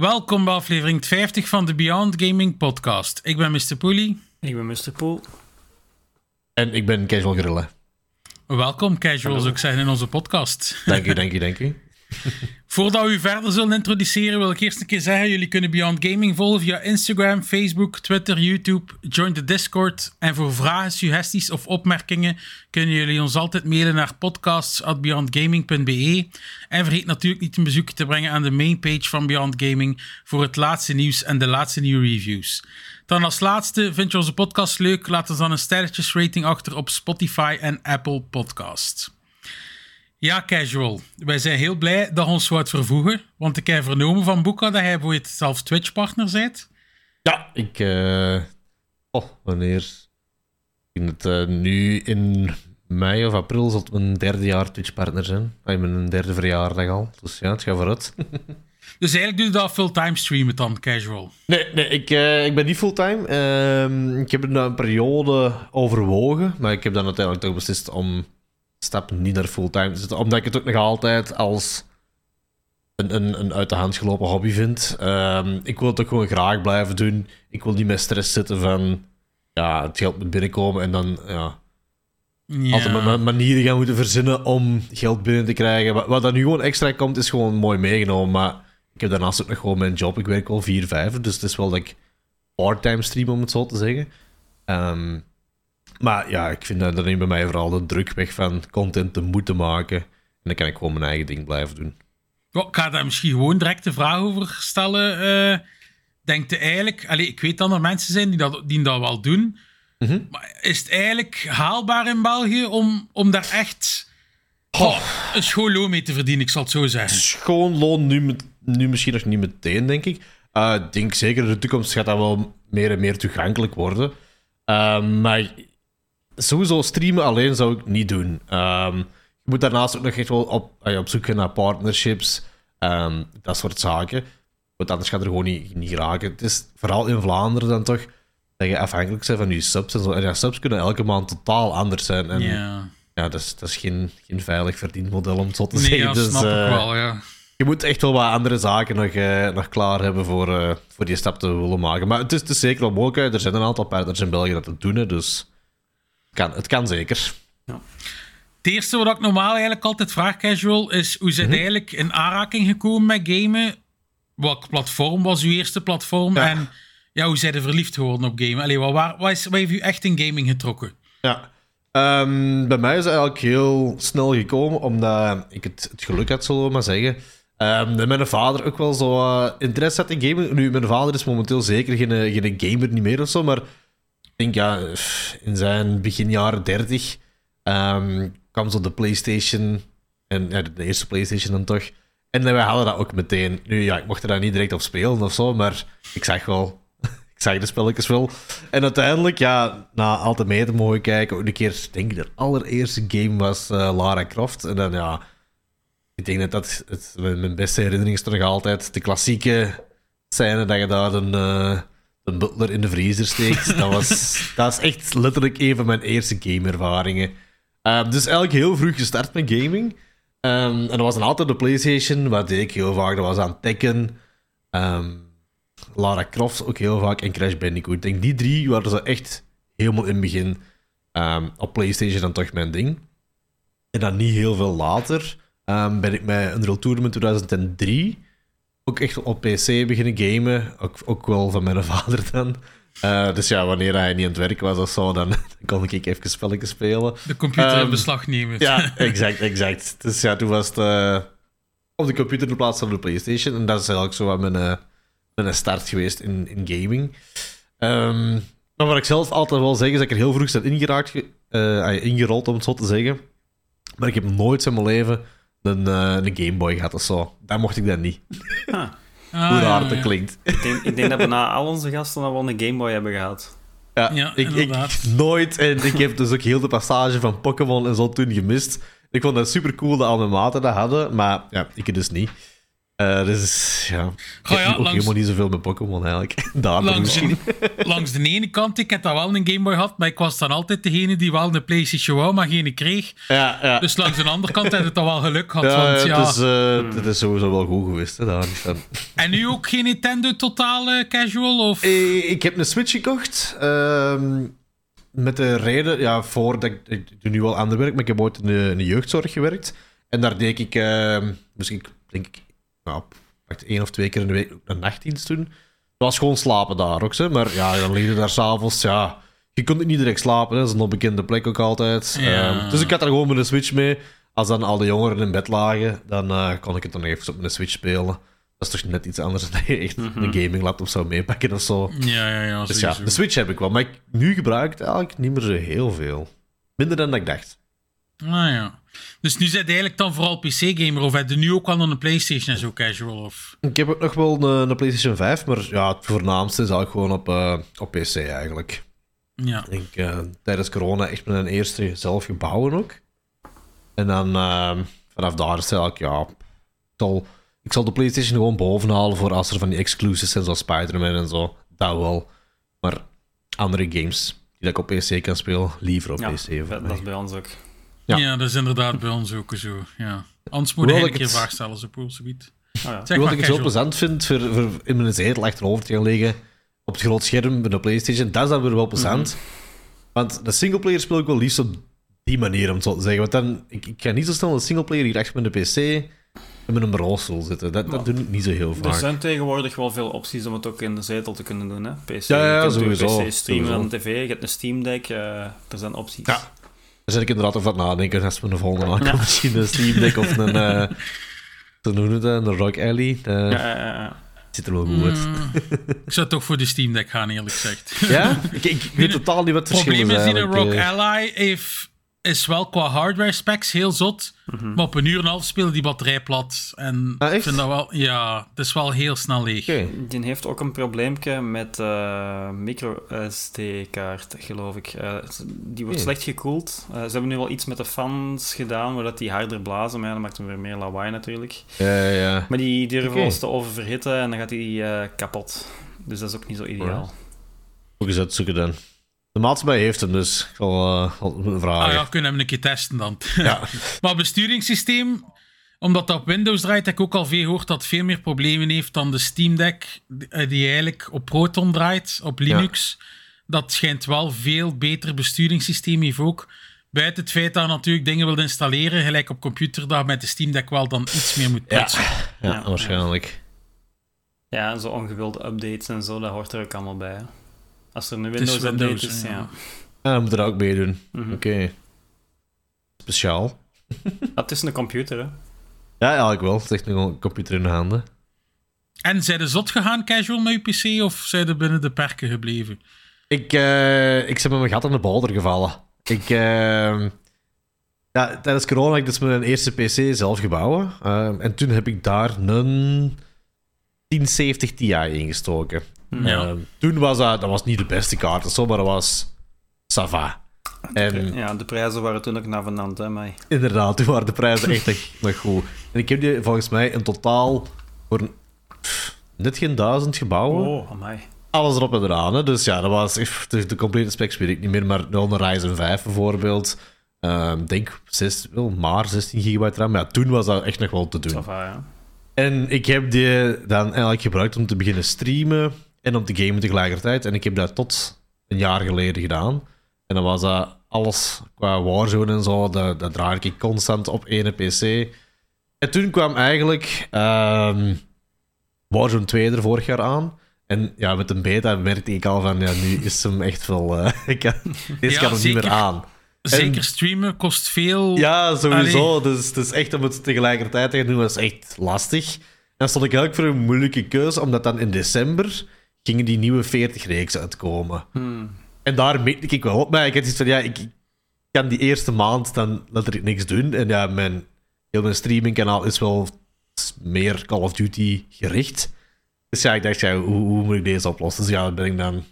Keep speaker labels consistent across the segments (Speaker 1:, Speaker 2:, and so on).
Speaker 1: Welkom bij aflevering 50 van de Beyond Gaming podcast. Ik ben Mr. Poelie.
Speaker 2: Ik ben Mr. Poel.
Speaker 3: En ik ben Casual Gorilla.
Speaker 1: Welkom, casuals ook zijn in onze podcast.
Speaker 3: Dank u, dank u, dank u.
Speaker 1: Voordat we u verder zullen introduceren, wil ik eerst een keer zeggen: jullie kunnen Beyond Gaming volgen via Instagram, Facebook, Twitter, YouTube. Join de Discord. En voor vragen, suggesties of opmerkingen kunnen jullie ons altijd mailen naar podcasts.beyondgaming.be. En vergeet natuurlijk niet een bezoek te brengen aan de mainpage van Beyond Gaming voor het laatste nieuws en de laatste nieuwe reviews. Dan als laatste, vind je onze podcast leuk? Laat ons dan een sterretjesrating achter op Spotify en Apple Podcast. Ja, Casual. Wij zijn heel blij dat ons wat vervoegen. Want ik heb vernomen van Boeka dat hij bijvoorbeeld zelf Twitch-partner bent.
Speaker 3: Ja, ik... eh, Oh, wanneer? Ik denk het eh, nu in mei of april zal het mijn derde jaar Twitch-partner zijn. Ik ben een derde verjaardag al. Dus ja, het gaat vooruit.
Speaker 1: Dus eigenlijk doe je dat fulltime streamen dan, Casual.
Speaker 3: nee, nee ik, eh, ik ben niet fulltime. Ehm, ik heb het na een periode overwogen. Maar ik heb dan uiteindelijk toch beslist om stap niet naar fulltime te zetten. Omdat ik het ook nog altijd als een, een, een uit de hand gelopen hobby vind. Ehm, ik wil het ook gewoon graag blijven doen. Ik wil niet met stress zitten van... Ja, het geld moet binnenkomen en dan... Ja, altijd ma- ma- manieren gaan moeten verzinnen om geld binnen te krijgen. Wat, wat dan nu gewoon extra komt, is gewoon mooi meegenomen. Maar ik heb daarnaast ook nog gewoon mijn job. Ik werk al 4, 5. Dus het is wel dat ik part-time stream, om het zo te zeggen. Ehm, maar ja, ik vind dat, dat neemt bij mij vooral de druk weg van content te moeten maken. En dan kan ik gewoon mijn eigen ding blijven doen.
Speaker 1: Ik ga daar misschien gewoon direct de vraag over stellen. eh denkt eigenlijk... Allee, ik weet dat er mensen zijn die dat, die dat wel doen.
Speaker 3: Mhm.
Speaker 1: Maar is het eigenlijk haalbaar in België om, om daar echt oh, een schoon loon mee te verdienen, ik zal het zo zeggen?
Speaker 3: Schoon loon nu, met- nu misschien nog niet meteen, denk ik. Eh, Ik denk zeker in de toekomst gaat dat wel meer en meer toegankelijk worden. Ehm, maar sowieso streamen alleen zou ik niet doen. Ehm, je moet daarnaast ook nog echt wel op, op zoek gaan naar partnerships, ehm, dat soort zaken. Want anders gaat er gewoon niet, niet geraken. Het is vooral in Vlaanderen dan toch dat je afhankelijk bent van je subs en zo. En ja, subs kunnen elke maand totaal anders zijn. En ja,
Speaker 1: Ja,
Speaker 3: dat, is, dat is geen, geen veilig verdienmodel om het zo te
Speaker 1: nee,
Speaker 3: zeggen.
Speaker 1: dat
Speaker 3: Dus,
Speaker 1: snap ik
Speaker 3: eh,
Speaker 1: wel, ja.
Speaker 3: je moet echt wel wat andere zaken nog, eh, nog klaar hebben voor, eh, voor die stap te willen maken. Maar het is, het is zeker wel mogelijk. Er zijn een aantal partners in België dat het doen, hè, dus kan, het kan zeker.
Speaker 1: Het eerste wat ik normaal eigenlijk altijd vraag, Casual, is hoe
Speaker 3: Mhm.
Speaker 1: zijn eigenlijk in aanraking gekomen met gamen? Welk platform was uw eerste platform?
Speaker 3: Ja.
Speaker 1: En ja, hoe zijn er verliefd geworden op gamen? Allee, wat, waar, wat, is, wat heeft u echt in gaming getrokken?
Speaker 3: Ja. Ehm, bij mij is het eigenlijk heel snel gekomen, omdat ik het, het geluk had, zullen we maar zeggen. Ehm, dat mijn vader ook wel zo eh, interesse had in gamen. Nu, mijn vader is momenteel zeker geen, eh, geen gamer niet meer of zo, maar denk ja, in zijn begin jaren 30 ehm, kwam zo de PlayStation, en ja, de eerste PlayStation dan toch. En wij hadden dat ook meteen. Nu, ja, ik mocht er daar niet direct op spelen of zo, maar ik zag wel ik zag de spelletjes wel. En uiteindelijk, ja, na altijd mee te mogen kijken, ook een keer, denk ik, de allereerste game was eh, Lara Croft. En dan, ja, ik denk dat dat het, mijn beste herinnering is toch altijd de klassieke scène dat je daar een, een butler in de vriezer steekt. dat, was, dat is echt letterlijk een van mijn eerste gameervaringen. Ehm, dus eigenlijk heel vroeg gestart met gaming. Ehm, en dat was dan altijd de PlayStation, waar deed ik heel vaak. Dat was aan Tekken. Ehm, Lara Croft ook heel vaak en Crash Bandicoot. Ik denk die drie waren zo echt helemaal in het begin op PlayStation dan toch mijn ding. En dan niet heel veel later ben ik met Unreal Tournament 2003 ook echt op PC beginnen gamen. Ook, ook wel van mijn vader dan. Eh, dus ja, wanneer hij niet aan het werk was of zo, dan, dan kon ik even spelletjes spelen.
Speaker 1: De computer in
Speaker 3: Ehm,
Speaker 1: beslag nemen.
Speaker 3: Ja, exact, exact. Dus ja, toen was het eh, op de computer in plaats van de PlayStation. En dat is eigenlijk zo wat mijn, eh, mijn start geweest in, in gaming. Ehm, Maar wat ik zelf altijd wil zeggen, is dat ik er heel vroeg ben ingeraakt, ge- ah, ingerold, om het zo te zeggen. Maar ik heb nooit in mijn leven een, eh, een Game Boy gehad of zo. Daar mocht ik dat niet.
Speaker 1: Ah,
Speaker 3: Hoe
Speaker 1: ja,
Speaker 3: raar het
Speaker 1: ja.
Speaker 3: ook klinkt.
Speaker 2: Ik denk, ik denk dat bijna al onze gasten al wel een Game Boy hebben gehad.
Speaker 3: Ja,
Speaker 1: Ja,
Speaker 3: ik, nooit. En ik heb dus ook heel de passage van Pokémon en zo toen gemist. Ik vond het super cool dat al mijn maten dat hadden, maar ja, ik dus niet. Eh, dus ja, ik
Speaker 1: Oh
Speaker 3: heb ook
Speaker 1: langs-
Speaker 3: helemaal niet zoveel met Pokémon eigenlijk.
Speaker 1: Langs de, langs de ene kant, ik heb dat wel een Game Boy gehad, maar ik was dan altijd degene die wel een PlayStation wou, maar geen kreeg.
Speaker 3: Ja, ja.
Speaker 1: Dus langs de andere kant heb het dan wel geluk gehad.
Speaker 3: ja,
Speaker 1: want, ja.
Speaker 3: Het, is, eh, het is sowieso wel goed geweest. Hè, daar.
Speaker 1: En nu ook geen Nintendo totaal casual? Of...
Speaker 3: Eh, Ik heb een Switch gekocht. ehm, met de reden, ja, voor dat ik, ik doe nu wel ander werk, maar ik heb ooit in de, in de jeugdzorg gewerkt. En daar deed ik, ehm misschien denk ik, nou, één of twee keer in de week een nachtdienst doen. Het was gewoon slapen daar ook, hè. maar ja, dan lig je daar s'avonds, ja. Je kunt niet direct slapen, hè. dat is een onbekende plek ook altijd.
Speaker 1: Ja.
Speaker 3: Ehm, dus ik had er gewoon met een Switch mee. Als dan al de jongeren in bed lagen, dan eh, kon ik het dan even op mijn Switch spelen. Dat is toch net iets anders dan je echt een gaming laptop zou meepakken of zo.
Speaker 1: Ja, ja, ja.
Speaker 3: Dus ja, de Switch heb ik wel, maar ik, nu gebruik ik het eigenlijk niet meer zo heel veel. Minder dan dat ik dacht.
Speaker 1: Ah, ja. Dus nu zit eigenlijk dan vooral PC-gamer, of heb je nu ook wel een PlayStation en zo casual? Of...
Speaker 3: Ik heb ook nog wel een, een PlayStation 5, maar ja, het voornaamste is eigenlijk gewoon op, eh, op PC eigenlijk.
Speaker 1: Ja.
Speaker 3: Ik denk eh, tijdens corona echt mijn eerste zelf gebouwen ook. En dan eh, vanaf daar is eigenlijk, ja, ik zal, ik zal de PlayStation gewoon bovenhalen voor als er van die exclusives zijn, zoals Spider-Man en zo. Dat wel. Maar andere games die ik op PC kan spelen, liever op
Speaker 2: Ja,
Speaker 3: PC.
Speaker 2: dat is bij ons ook.
Speaker 3: Ja.
Speaker 1: Ja. dat is inderdaad bij ons ook zo. Ja. Anders moet je
Speaker 3: ik
Speaker 1: een keer
Speaker 3: het-
Speaker 1: vraag stellen, zo poolsubiet.
Speaker 2: Oh, ja.
Speaker 1: Zeg
Speaker 3: Wat ik het zo plezant vind, voor, voor in mijn zetel achterover te gaan liggen op het groot scherm bij de PlayStation, dat is dan weer wel plezant. Want de singleplayer speel ik wel liefst op die manier, om het zo te zeggen. Want dan, ik, ik ga niet zo snel een singleplayer hier achter met de PC en met een bureaustoel zitten. Dat, dat doe ik niet zo heel
Speaker 2: Er
Speaker 3: vaak.
Speaker 2: zijn tegenwoordig wel veel opties om het ook in de zetel te kunnen doen. Hè? PC,
Speaker 3: Ja, ja,
Speaker 2: je kunt
Speaker 3: sowieso,
Speaker 2: PC streamen
Speaker 3: sowieso.
Speaker 2: aan de tv, je hebt een Steam Deck, eh, er zijn opties.
Speaker 3: Ja. Zit ik inderdaad over aan het nadenken als we een volgende aankomt. Misschien een Steam Deck of een... eh hoe noemen we dat? Een Rock Alley. Dat
Speaker 2: Ja, ja, ja,
Speaker 3: ziet er wel goed uit.
Speaker 1: Mm, ik zou toch voor de Steam Deck gaan, eerlijk gezegd.
Speaker 3: Ja? Ik, ik weet totaal niet wat het
Speaker 1: Het
Speaker 3: verschil is
Speaker 1: probleem is, die een Rock
Speaker 3: eh.
Speaker 1: Ally heeft, is wel qua hardware specs heel zot. Maar op een uur en een half spelen die batterij plat. En
Speaker 3: Ah,
Speaker 1: ik vind dat wel, ja, het is wel heel snel leeg.
Speaker 3: Oké.
Speaker 2: Die heeft ook een probleempje met eh micro SD-kaart, geloof ik. Eh, die wordt slecht gekoeld. Eh, ze hebben nu wel iets met de fans gedaan, waar dat die harder blazen, maar ja, dat maakt hem weer meer lawaai natuurlijk.
Speaker 3: Ja, ja.
Speaker 2: Maar die durven eens te oververhitten en dan gaat die eh, kapot. Dus dat is ook niet zo ideaal.
Speaker 3: Ook eens uitzoeken dan. De maatschappij heeft hem, dus ik zal eh, vragen.
Speaker 1: Ah ja, kunnen we hem een keer testen dan.
Speaker 3: Ja.
Speaker 1: maar besturingssysteem, omdat dat op Windows draait, heb ik ook al veel gehoord dat het veel meer problemen heeft dan de Steam Deck, eh, die eigenlijk op Proton draait, op Linux. Dat schijnt wel veel beter besturingssysteem heeft ook. Buiten het feit dat je natuurlijk dingen wilt installeren, gelijk op computer, dat je met de Steam Deck wel dan iets meer moet
Speaker 3: Ja.
Speaker 1: prutsen.
Speaker 3: Ja,
Speaker 2: Ja,
Speaker 3: waarschijnlijk.
Speaker 2: Ja, en zo ongewilde updates en zo, dat hoort er ook allemaal bij. hè. Als er een Windows-update
Speaker 1: Windows,
Speaker 2: is,
Speaker 1: ja.
Speaker 2: ja.
Speaker 3: Moet er ook mee doen.
Speaker 2: Mhm.
Speaker 3: Oké. Speciaal.
Speaker 2: Dat is een computer, hè.
Speaker 3: Ja, eigenlijk wel. Het is echt nog een computer in de handen.
Speaker 1: En zijn de zot gegaan casual met je PC of zijn er binnen de perken gebleven?
Speaker 3: Ik, eh, ik ben met mijn gat aan de boulder gevallen. Ik, eh, ja, tijdens corona heb ik dus mijn eerste PC zelf gebouwen. Eh, en toen heb ik daar een 1070 Ti ingestoken.
Speaker 1: Ja.
Speaker 3: Eh, toen was dat, dat was niet de beste kaart, zo, maar dat was Sava. En
Speaker 2: Ja, de prijzen waren toen ook navenant, hè, maar...
Speaker 3: inderdaad, toen waren de prijzen echt, nog goed. En ik heb die volgens mij in totaal voor een- pff, net geen duizend gebouwen.
Speaker 2: Oh, amai.
Speaker 3: Alles erop en eraan. Hè. Dus ja, dat was de, de complete specs weet ik niet meer, maar wel een Ryzen 5 bijvoorbeeld. Ehm denk 6, wel maar 16 gigabyte RAM. Maar ja, toen was dat echt nog wel te doen.
Speaker 2: Ça va, ja.
Speaker 3: En ik heb die dan eigenlijk gebruikt om te beginnen streamen en om te gamen tegelijkertijd. En ik heb dat tot een jaar geleden gedaan. En dan was dat alles qua Warzone en zo, dat, dat ik constant op ene PC. En toen kwam eigenlijk ehm, Warzone 2 er vorig jaar aan. En ja, met een beta merkte ik al van, ja, nu is hem echt wel... eh, ik kan, deze
Speaker 1: Ja,
Speaker 3: kan hem niet meer aan.
Speaker 1: Zeker streamen kost veel.
Speaker 3: Ja, sowieso.
Speaker 1: Allee.
Speaker 3: Dus het is echt om het tegelijkertijd te doen, was echt lastig. En dan stond ik eigenlijk voor een moeilijke keuze, omdat dan in december gingen die nieuwe 40 reeks uitkomen.
Speaker 2: Hmm.
Speaker 3: En daar meet ik wel op. Maar ik had iets van, ja, ik ik kan die eerste maand dan letterlijk niks doen. En ja, mijn, heel mijn streamingkanaal is wel meer Call of Duty gericht. Dus ja, ik dacht, ja, hoe, hoe moet ik deze oplossen? Dus ja, dan ben ik dan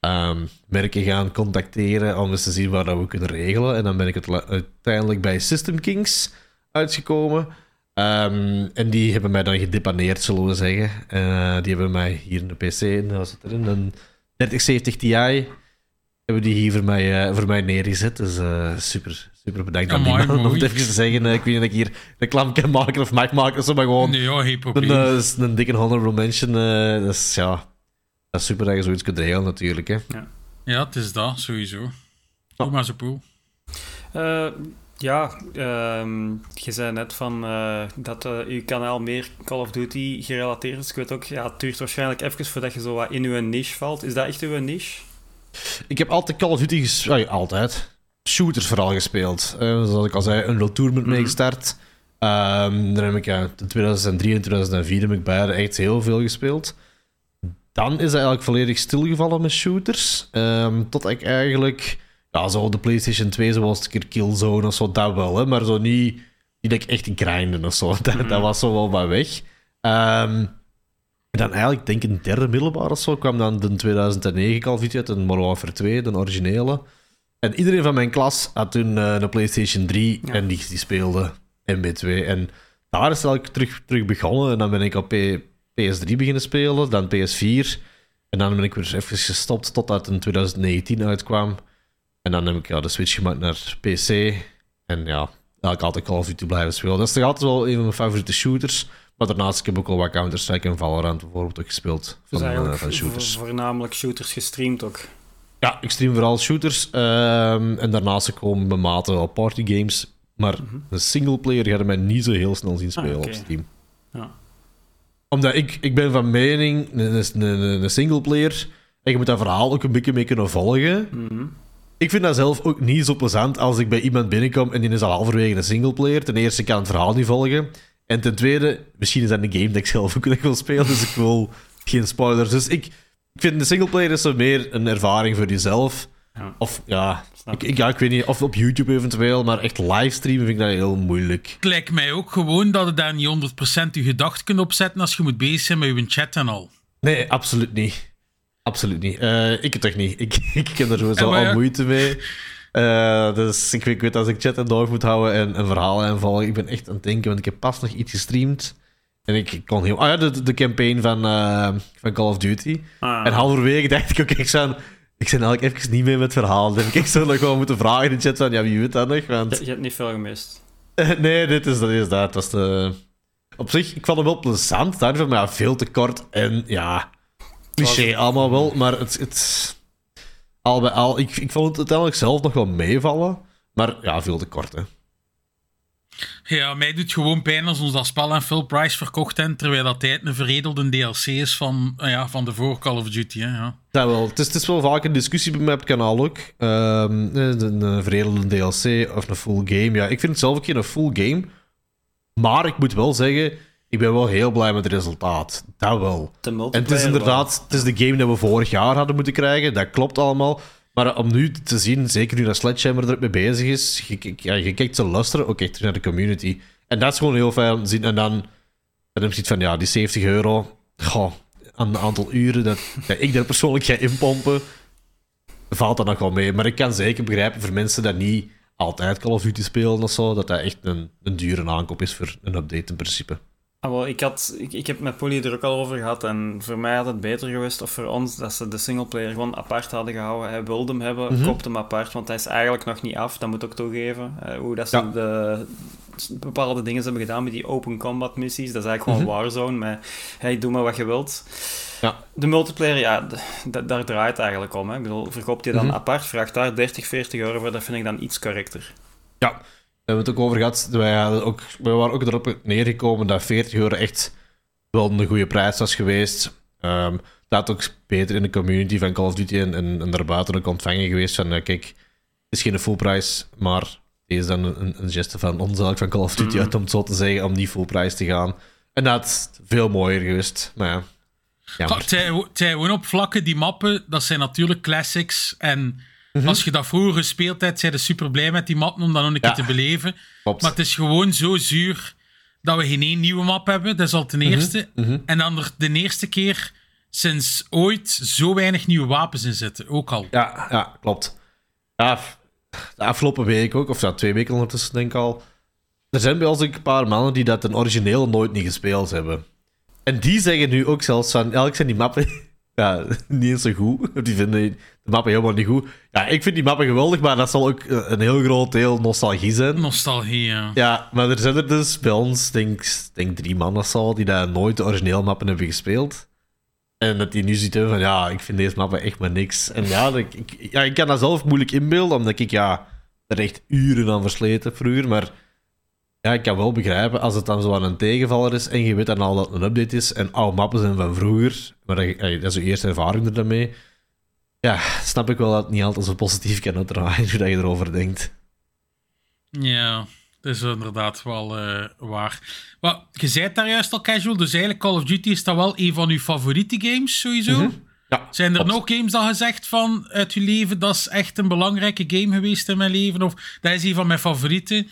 Speaker 3: ehm, merken gaan contacteren om eens te zien waar dat we kunnen regelen. En dan ben ik het uiteindelijk bij System Kings uitgekomen. Ehm, en die hebben mij dan gedepaneerd, zullen we zeggen. Eh, die hebben mij hier in de PC, en daar zit erin, een 3070 Ti hebben die hier voor mij, eh, voor mij neergezet. Dus eh, super, super bedankt aan die man. Om het even te zeggen, ik weet niet of ik hier reclame kan maken of mag maken, zo, maar gewoon
Speaker 1: Nee, ja,
Speaker 3: een, een dikke honorable mention. eh dat is, ja, dat is super dat je zoiets kunt regelen natuurlijk. Hè.
Speaker 1: Ja, het is dat, sowieso. Doe maar zo poel.
Speaker 2: Eh, ja, ehm, je zei net van eh, dat eh, uw kanaal meer Call of Duty gerelateerd is. Ik weet ook, ja, het duurt waarschijnlijk even voordat je zo wat in uw niche valt. Is dat echt uw niche?
Speaker 3: Ik heb altijd Call of Duty gespeeld. Ja, altijd. Shooters vooral gespeeld. Eh, zoals ik al zei, Unreal Tournament mee
Speaker 2: Mhm.
Speaker 3: gestart. Ehm daar heb ik ja, in 2003 en 2004 heb ik beide echt heel veel gespeeld. Dan is het eigenlijk volledig stilgevallen met shooters. Ehm tot ik eigenlijk... Ja, zo de PlayStation 2, zoals een keer Killzone of zo, dat wel. Hè, maar zo niet, niet dat ik echt grinden of zo. Dat,
Speaker 2: Mhm.
Speaker 3: dat was zo wel wat weg. Ehm, en dan eigenlijk, denk ik, een derde middelbaar of zo, kwam dan de 2009 Call of Duty uit, een Modern Warfare 2, de originele. En iedereen van mijn klas had toen eh, een PlayStation 3
Speaker 2: Ja.
Speaker 3: en die, die speelde MB2. En daar is eigenlijk terug, terug begonnen. En dan ben ik op P- PS3 beginnen spelen, dan PS4. En dan ben ik weer even gestopt totdat in 2019 uitkwam. En dan heb ik ja, de switch gemaakt naar PC. En ja, eigenlijk altijd Call of Duty blijven spelen. Dat is toch altijd wel een van mijn favoriete shooters. Maar daarnaast heb ik ook al wat Counter-Strike en Valorant bijvoorbeeld ook gespeeld.
Speaker 2: Dus
Speaker 3: Van, eh, van shooters.
Speaker 2: voornamelijk shooters gestreamd ook.
Speaker 3: Ja, ik stream vooral shooters. ehm, en daarnaast gewoon mijn mate wel partygames. Maar een singleplayer ga je mij niet zo heel snel zien spelen.
Speaker 2: Ah,
Speaker 3: op
Speaker 2: oké.
Speaker 3: Steam.
Speaker 2: Ja.
Speaker 3: Omdat ik, ik ben van mening, een, een, een, singleplayer, en je moet dat verhaal ook een beetje mee kunnen volgen.
Speaker 2: Mhm.
Speaker 3: Ik vind dat zelf ook niet zo plezant als ik bij iemand binnenkom en die is al halverwege een singleplayer. Ten eerste, ik kan het verhaal niet volgen. En ten tweede, misschien is dat een game dat ik zelf ook nog wil spelen, dus ik wil geen spoilers. Dus ik, ik vind de singleplayer is zo meer een ervaring voor jezelf.
Speaker 2: Ja.
Speaker 3: Of ja ik, ik- ja, ik weet niet, of op YouTube eventueel, maar echt livestreamen vind ik dat heel moeilijk.
Speaker 1: Het lijkt mij ook gewoon dat je daar niet 100% je gedachten kunt opzetten als je moet bezig zijn met je chat en al.
Speaker 3: Nee, absoluut niet. Absoluut niet. Eh, ik het toch niet. Ik, ik heb er sowieso
Speaker 1: Ja,
Speaker 3: al moeite mee. Eh, dus ik, weet- ik weet als ik chat en door moet houden en een verhaal aanvallen. Ik ben echt aan het denken, want ik heb pas nog iets gestreamd. En ik, kon heel... Ah ja, de, de campaign van, eh, van Call of Duty.
Speaker 2: Ah.
Speaker 3: En halverwege dacht ik ook echt zo aan... Ik ben eigenlijk even niet mee met het verhaal. Dan heb ik echt zo nog gewoon moeten vragen in de chat van... Ja, wie weet dat nog? Want...
Speaker 2: Je, je hebt niet veel gemist.
Speaker 3: nee, dit is, dat is dat. is de... Op zich, ik vond hem wel plezant. Daarvoor, maar ja, veel te kort. En ja, cliché allemaal wel. Maar het... het al bij al... Ik, ik vond het uiteindelijk zelf nog wel meevallen. Maar ja, veel te kort, hè.
Speaker 1: Ja, mij doet gewoon pijn als ons dat spel aan full price verkocht hebben, terwijl dat tijd een veredelde DLC is van, eh, ja, van de voor Call of Duty. Hè, ja.
Speaker 3: Dat wel. Het is, het is wel vaak een discussie bij mij op het kanaal ook. Ehm, eh, een, een veredelde DLC of een full game. Ja, ik vind het zelf ook geen full game. Maar ik moet wel zeggen, ik ben wel heel blij met het resultaat. Dat wel. En het is inderdaad, het is de game dat we vorig jaar hadden moeten krijgen. Dat klopt allemaal. Maar om nu te zien, zeker nu dat Sledgehammer er mee bezig is, je, ja, je kijkt te luisteren, ook echt terug naar de community. En dat is gewoon heel fijn om te zien. En dan, dan heb je van, ja, die 70 euro, goh, aan een aantal uren dat, dat ik daar persoonlijk ga inpompen, valt dat nog wel mee. Maar ik kan zeker begrijpen voor mensen dat niet altijd Call of Duty spelen of zo, dat dat echt een, een dure aankoop is voor een update in principe.
Speaker 2: Ah, ik, had, ik, ik heb met Polly er ook al over gehad. En voor mij had het beter geweest, of voor ons, dat ze de singleplayer gewoon apart hadden gehouden. Hij wilde hem hebben,
Speaker 3: Mhm.
Speaker 2: koopt hem apart, want hij is eigenlijk nog niet af. Dat moet ik ook toegeven. Eh, hoe dat ze
Speaker 3: Ja.
Speaker 2: de, bepaalde dingen hebben gedaan met die open combat missies. Dat is eigenlijk gewoon Warzone, met hey, doe maar wat je wilt.
Speaker 3: Ja.
Speaker 2: De multiplayer, ja, daar draait het eigenlijk om. Hè. Ik bedoel, verkoopt je dan
Speaker 3: Mhm.
Speaker 2: apart, vraagt daar 30, 40 euro voor, dat vind ik dan iets correcter.
Speaker 3: Ja, we hebben het ook over gehad. Wij, ook, wij waren ook erop neergekomen dat 40 euro echt wel een goede prijs was geweest. Ehm dat ook beter in de community van Call of Duty en, en, en daarbuiten ook ontvangen geweest. Van, eh, kijk, het is geen full prijs, maar deze is dan een, een geste van ons van Call of Duty
Speaker 2: Mhm.
Speaker 3: uit, om het zo te zeggen, om niet full prijs te gaan. En dat is veel mooier geweest. Maar ja, jammer.
Speaker 1: Het het op vlakken, die mappen, dat zijn natuurlijk classics. En
Speaker 3: Mhm.
Speaker 1: als je dat vroeger gespeeld hebt, zijn je super blij met die mappen om dat nog een keer te beleven.
Speaker 3: Klopt.
Speaker 1: Maar het is gewoon zo zuur dat we geen één nieuwe map hebben. Dat is al ten
Speaker 3: Mhm.
Speaker 1: eerste. En dan er de eerste keer sinds ooit zo weinig nieuwe wapens in zitten. Ook al.
Speaker 3: Ja, ja, klopt. Ja, de afgelopen week ook, of ja, twee weken ondertussen denk ik al. Er zijn bij ons een paar mannen die dat een origineel nooit niet gespeeld hebben. En die zeggen nu ook zelfs van, eigenlijk zijn die mappen ja, niet eens zo goed. Die vinden de mappen helemaal niet goed. Ja, ik vind die mappen geweldig, maar dat zal ook eh, een heel groot deel nostalgie zijn.
Speaker 1: Nostalgie, ja.
Speaker 3: Ja, maar er zijn er dus bij ons, denk denk drie mannen zo, die daar nooit de origineel mappen hebben gespeeld. En dat die nu ziet van, ja, ik vind deze mappen echt maar niks. En ja, dat, ik, ja, ik kan dat zelf moeilijk inbeelden, omdat ik ja, er echt uren aan versleten vroeger. Maar ja, ik kan wel begrijpen, als het dan zo aan een tegenvaller is en je weet dan al dat het een update is en oude mappen zijn van vroeger, maar dat, dat is je eerste ervaring er dan mee. Ja, snap ik wel dat het niet altijd zo positief kan uitdraaien, hoe dat je erover denkt.
Speaker 1: Ja, dat is inderdaad wel eh, waar. Maar je zei daar juist al casual, dus eigenlijk Call of Duty is dat wel een van uw favoriete games sowieso.
Speaker 3: Ja,
Speaker 1: Zijn er nog games dat je zegt van uit je leven, dat is echt een belangrijke game geweest in mijn leven? Of dat is een van mijn favorieten?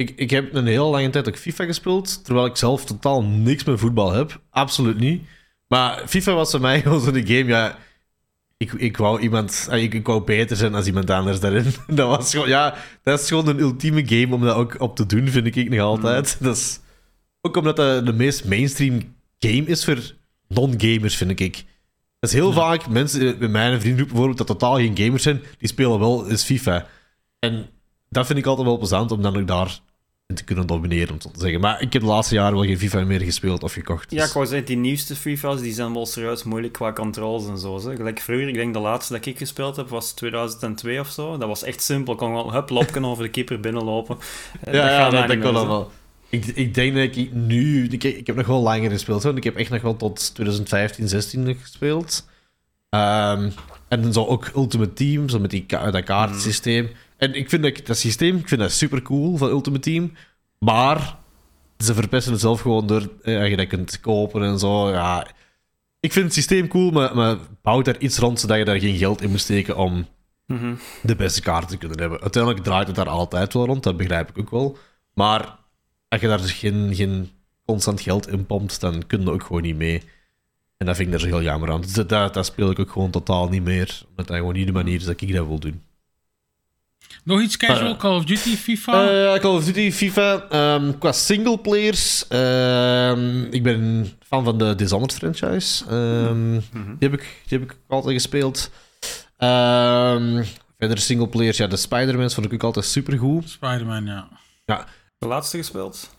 Speaker 3: Ik, ik heb een heel lange tijd ook FIFA gespeeld, terwijl ik zelf totaal niks met voetbal heb. Absoluut niet. Maar FIFA was voor mij gewoon zo'n game, ja... Ik, ik wou iemand... Ik, ik wou beter zijn als iemand anders daarin. Dat was gewoon... Ja, dat is gewoon een ultieme game om dat ook op te doen, vind ik nog altijd. Dat is, ook omdat dat de meest mainstream game is voor non-gamers, vind ik. Dat is heel vaak mensen eh, met mijn vriendengroep bijvoorbeeld, dat totaal geen gamers zijn, die spelen wel eens FIFA. En dat vind ik altijd wel plezant om dan ook daar te kunnen domineren, om zo te zeggen. Maar ik heb de laatste jaren wel geen FIFA meer gespeeld of gekocht.
Speaker 2: Ja,
Speaker 3: dus-
Speaker 2: ik wou zeggen, die nieuwste FIFA's die zijn wel serieus moeilijk qua controls en zo. Zeg. Gelijk vroeger, ik denk de laatste dat ik gespeeld heb was 2002 of zo. Dat was echt simpel. Ik kon gewoon hup, lopken over de keeper binnenlopen. Eh,
Speaker 3: ja, ja, dat,
Speaker 2: nou
Speaker 3: dat dan
Speaker 2: zo.
Speaker 3: wel. Ik, ik denk dat ik nu... Ik, ik heb nog wel langer gespeeld. Hoor. Ik heb echt nog wel tot 2015, 16 nog gespeeld. Ehm, en dan zo ook Ultimate Team, zo met die dat kaartsysteem. En ik vind dat, dat systeem ik vind dat super cool van Ultimate Team. Maar ze verpesten het zelf gewoon door eh, dat je dat kunt kopen en zo. Ja, ik vind het systeem cool, maar, maar bouw daar iets rond zodat je daar geen geld in moet steken om
Speaker 2: Mhm.
Speaker 3: de beste kaarten te kunnen hebben. Uiteindelijk draait het daar altijd wel rond, dat begrijp ik ook wel. Maar als je daar dus geen, geen constant geld in pompt, dan kun je ook gewoon niet mee. En dat vind ik daar zo heel jammer aan. Dus dat, dat, dat speel ik ook gewoon totaal niet meer. Omdat dat gewoon niet de manier is dat ik dat wil doen.
Speaker 1: Nog iets casual,
Speaker 3: Eh,
Speaker 1: Call of Duty, FIFA?
Speaker 3: Eh, Call of Duty, FIFA. ehm, qua singleplayers, ehm ik ben fan van de Dishonored franchise. Ehm, die, heb ik, die heb ik altijd gespeeld. Ehm verder singleplayers, ja, de Spider-Mans vond ik ook altijd supergoed.
Speaker 1: Spider-Man, ja.
Speaker 3: Ja,
Speaker 2: De laatste gespeeld?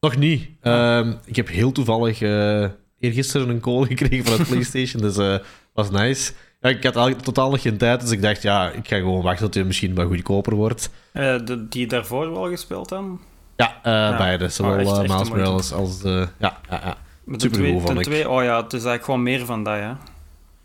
Speaker 3: nog niet. Ehm, ik heb heel toevallig eh eergisteren een call gekregen van het PlayStation, dus eh was nice. Ik had eigenlijk totaal nog geen tijd, dus ik dacht, ja, ik ga gewoon wachten tot hij misschien wat goedkoper wordt.
Speaker 2: Eh, de, die daarvoor wel gespeeld dan?
Speaker 3: Ja, eh, beide. Zowel
Speaker 2: Oh, echt-
Speaker 3: Miles. Morales als de... Ja, ja, ja.
Speaker 2: Met de
Speaker 3: Supergoed,
Speaker 2: twee,
Speaker 3: vond
Speaker 2: ten
Speaker 3: ik.
Speaker 2: twee, oh ja, het is eigenlijk gewoon meer van dat, ja.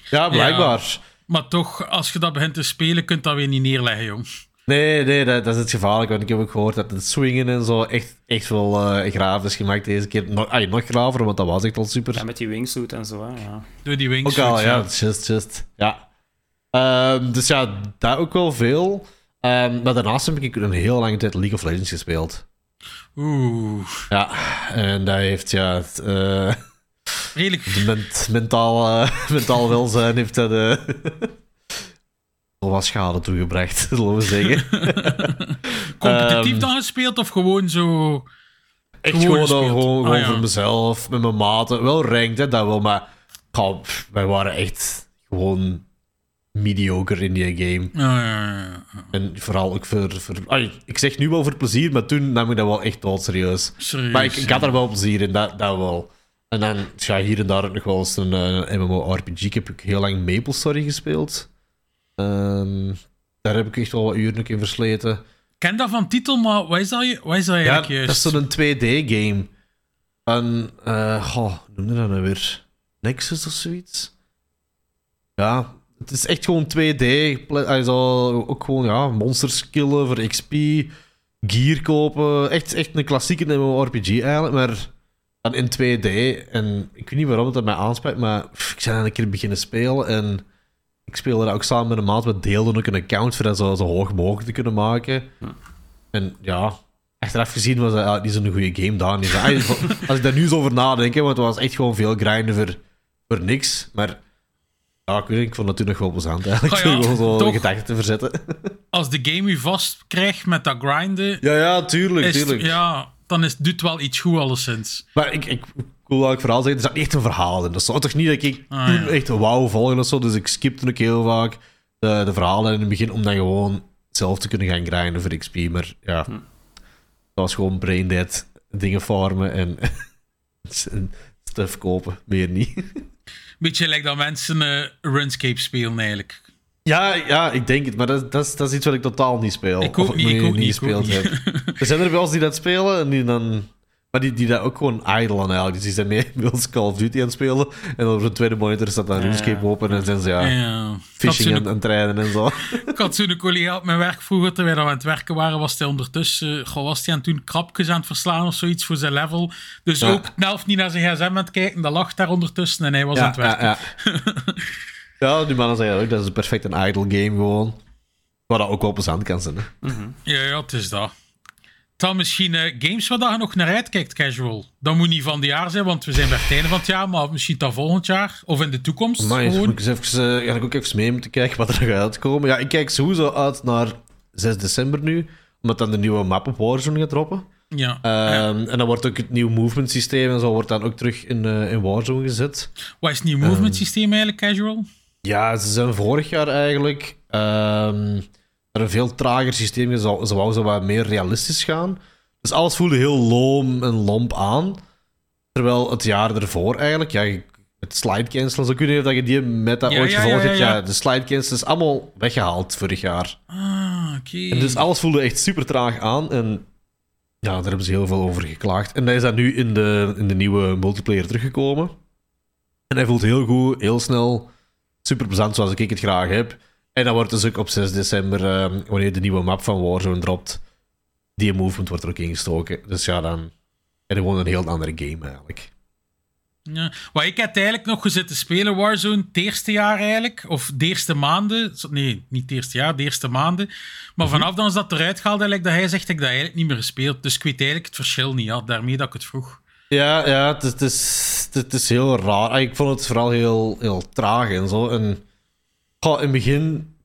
Speaker 3: ja, blijkbaar.
Speaker 1: Maar toch, als je dat begint te spelen, kunt dat weer niet neerleggen, jong.
Speaker 3: Nee, nee, dat, dat is het gevaarlijk, want ik heb ook gehoord dat het swingen en zo echt, echt wel eh graaf is gemaakt deze keer. Nog, ah, nog graver, want dat was echt al super.
Speaker 2: Ja, met die wingsuit en zo, hè, ja.
Speaker 1: Door die
Speaker 3: Ook
Speaker 1: wingsuits.
Speaker 3: al, ja, just, just. Ja. Ehm, dus ja, daar ook wel veel. Ehm, maar daarnaast heb ik een heel lange tijd League of Legends gespeeld.
Speaker 1: Oeh,
Speaker 3: Ja, en dat heeft, ja, het, eh,
Speaker 1: redelijk
Speaker 3: de ment- mentaal, eh, mentaal welzijn heeft dat eh, wat schade toegebracht, zullen we zeggen.
Speaker 1: competitief
Speaker 3: Ehm,
Speaker 1: dan gespeeld of gewoon zo...
Speaker 3: Echt
Speaker 1: Gewoon
Speaker 3: gewoon,
Speaker 1: Ah, ja.
Speaker 3: voor mezelf, met mijn maten. Wel ranked, hè, dat wel, maar wij waren echt gewoon mediocre in die game.
Speaker 1: Ja, ja.
Speaker 3: En vooral ook voor... ik zeg nu wel voor plezier, maar toen nam ik dat wel echt dood serieus.
Speaker 1: Serieus.
Speaker 3: Maar ik, ik had er wel plezier in, dat, dat wel. En dan ja, hier en daar nog wel eens een eh, MMORPG. Ik heb ook heel lang Maple Story gespeeld. Ehm, daar heb ik echt wel wat uren in versleten.
Speaker 1: Ik ken dat van titel, maar wat is dat, wat is dat
Speaker 3: Ja,
Speaker 1: eigenlijk
Speaker 3: dat
Speaker 1: juist?
Speaker 3: is zo'n 2D-game. En, eh, goh, noemde dat nou weer? Nexus of zoiets? Ja, het is echt gewoon 2D. Ple- Also, ook gewoon, ja, monsters killen voor XP, gear kopen. Echt, echt een klassieke MMORPG eigenlijk, maar dan in 2D. En ik weet niet waarom het dat mij aanspreekt, maar pff, ik ben een keer beginnen spelen. En ik speelde dat ook samen met een maat. We deelden ook een account voor dat zo, zo hoog mogelijk te kunnen maken. En ja, achteraf gezien was dat niet zo'n goede game daar. Als ik daar nu zo over nadenk, want het was echt gewoon veel grinden voor, voor niks. Maar ja, ik, weet niet, ik vond het toen nog wel plezant eigenlijk.
Speaker 1: Oh ja,
Speaker 3: gewoon zo
Speaker 1: toch.
Speaker 3: gedachten te verzetten.
Speaker 1: Als de game u vast krijgt met dat grinden,
Speaker 3: Ja, ja, tuurlijk, tuurlijk.
Speaker 1: ja, dan is, doet wel iets goed alleszins.
Speaker 3: Maar ik, ik, ik wil wel vooral zeggen, er zat niet echt een verhaal in. Dat zou toch niet dat ik
Speaker 1: Ah,
Speaker 3: toen
Speaker 1: ja.
Speaker 3: echt wauw volgen of zo. Dus ik skipte ook heel vaak de, de verhalen in het begin om dan gewoon zelf te kunnen gaan grinden voor XP. Maar ja,
Speaker 1: Hm.
Speaker 3: dat was gewoon brain dead, dingen farmen en, en stuff kopen. Meer niet.
Speaker 1: Beetje lijkt dat mensen eh, RuneScape spelen eigenlijk.
Speaker 3: Ja, ja, ik denk het, maar dat, dat, is, dat is iets wat ik totaal niet speel.
Speaker 1: Ik ook
Speaker 3: Of
Speaker 1: niet, ik ook niet, ik ook
Speaker 3: gespeeld heb. Er zijn er wel eens die dat spelen en die dan. Maar die, die dat ook gewoon idle aan eigenlijk. Dus die zijn mee met Call of Duty aan het spelen. En op een tweede monitor staat dan. RuneScape open en zijn ze ja, fishing het rijden en zo.
Speaker 1: Ik had zo'n collega op mijn werk vroeger, terwijl we aan het werken waren, was hij ondertussen, goh, was hij aan toen krapjes aan het verslaan of zoiets voor zijn level. Dus
Speaker 3: Ja.
Speaker 1: ook Nelf niet naar zijn gsm aan het kijken, dat lag daar ondertussen en hij was aan het werken.
Speaker 3: ja, ja. ja, die mannen zeggen ook dat is perfect een idle game gewoon. Waar dat ook wel plezant kan zijn. Hè.
Speaker 1: Ja, ja, het is dat. Dan misschien eh, games waar je nog naar uitkijkt, casual. Dat moet niet van het jaar zijn, want we zijn bij het einde van het jaar, maar misschien dan volgend jaar of in de toekomst.
Speaker 3: Maar moet ik eens even, eh, ga ik ook even mee moeten kijken wat er gaat uitkomen. Ja, ik kijk sowieso uit naar 6 december nu. Omdat dan de nieuwe map op Warzone gaat droppen.
Speaker 1: Ja.
Speaker 3: Ehm, En dan wordt ook het nieuwe movement systeem en zo wordt dan ook terug in, eh, in Warzone gezet.
Speaker 1: Wat is het nieuwe movement systeem eigenlijk, casual?
Speaker 3: Ja, ze zijn vorig jaar eigenlijk ehm naar een veel trager systeem. Ze wou- ze wou wat meer realistisch gaan. Dus alles voelde heel loom en lomp aan. Terwijl het jaar ervoor eigenlijk, ja, het slide cancel, zo kun je dat je die meta
Speaker 1: Ja,
Speaker 3: ooit
Speaker 1: ja,
Speaker 3: gevolgd
Speaker 1: ja,
Speaker 3: hebt.
Speaker 1: ja.
Speaker 3: De slide cancel is allemaal weggehaald vorig jaar.
Speaker 1: Ah, oké.
Speaker 3: En dus alles voelde echt super traag aan. En ja, daar hebben ze heel veel over geklaagd. En dat is dan nu in de, in de nieuwe multiplayer teruggekomen. En hij voelt heel goed, heel snel, super plezant zoals ik het graag heb. En dan wordt dus ook op 6 december, ehm, wanneer de nieuwe map van Warzone dropt, die movement wordt er ook ingestoken. Dus ja, dan je gewoon een heel andere game eigenlijk.
Speaker 1: Ja. Maar ik heb eigenlijk nog gezeten spelen Warzone het eerste jaar eigenlijk. Of de eerste maanden. Nee, niet het eerste jaar, de eerste maanden. Maar
Speaker 3: Mhm.
Speaker 1: vanaf dan is dat eruit gehaald eigenlijk, dat hij zegt, heb ik dat eigenlijk niet meer gespeeld. Dus ik weet eigenlijk het verschil niet. Ja, daarmee dat ik het vroeg.
Speaker 3: Ja, ja het, is, het, is, het is heel raar. Ik vond het vooral heel, heel traag en zo. En goh, in het begin,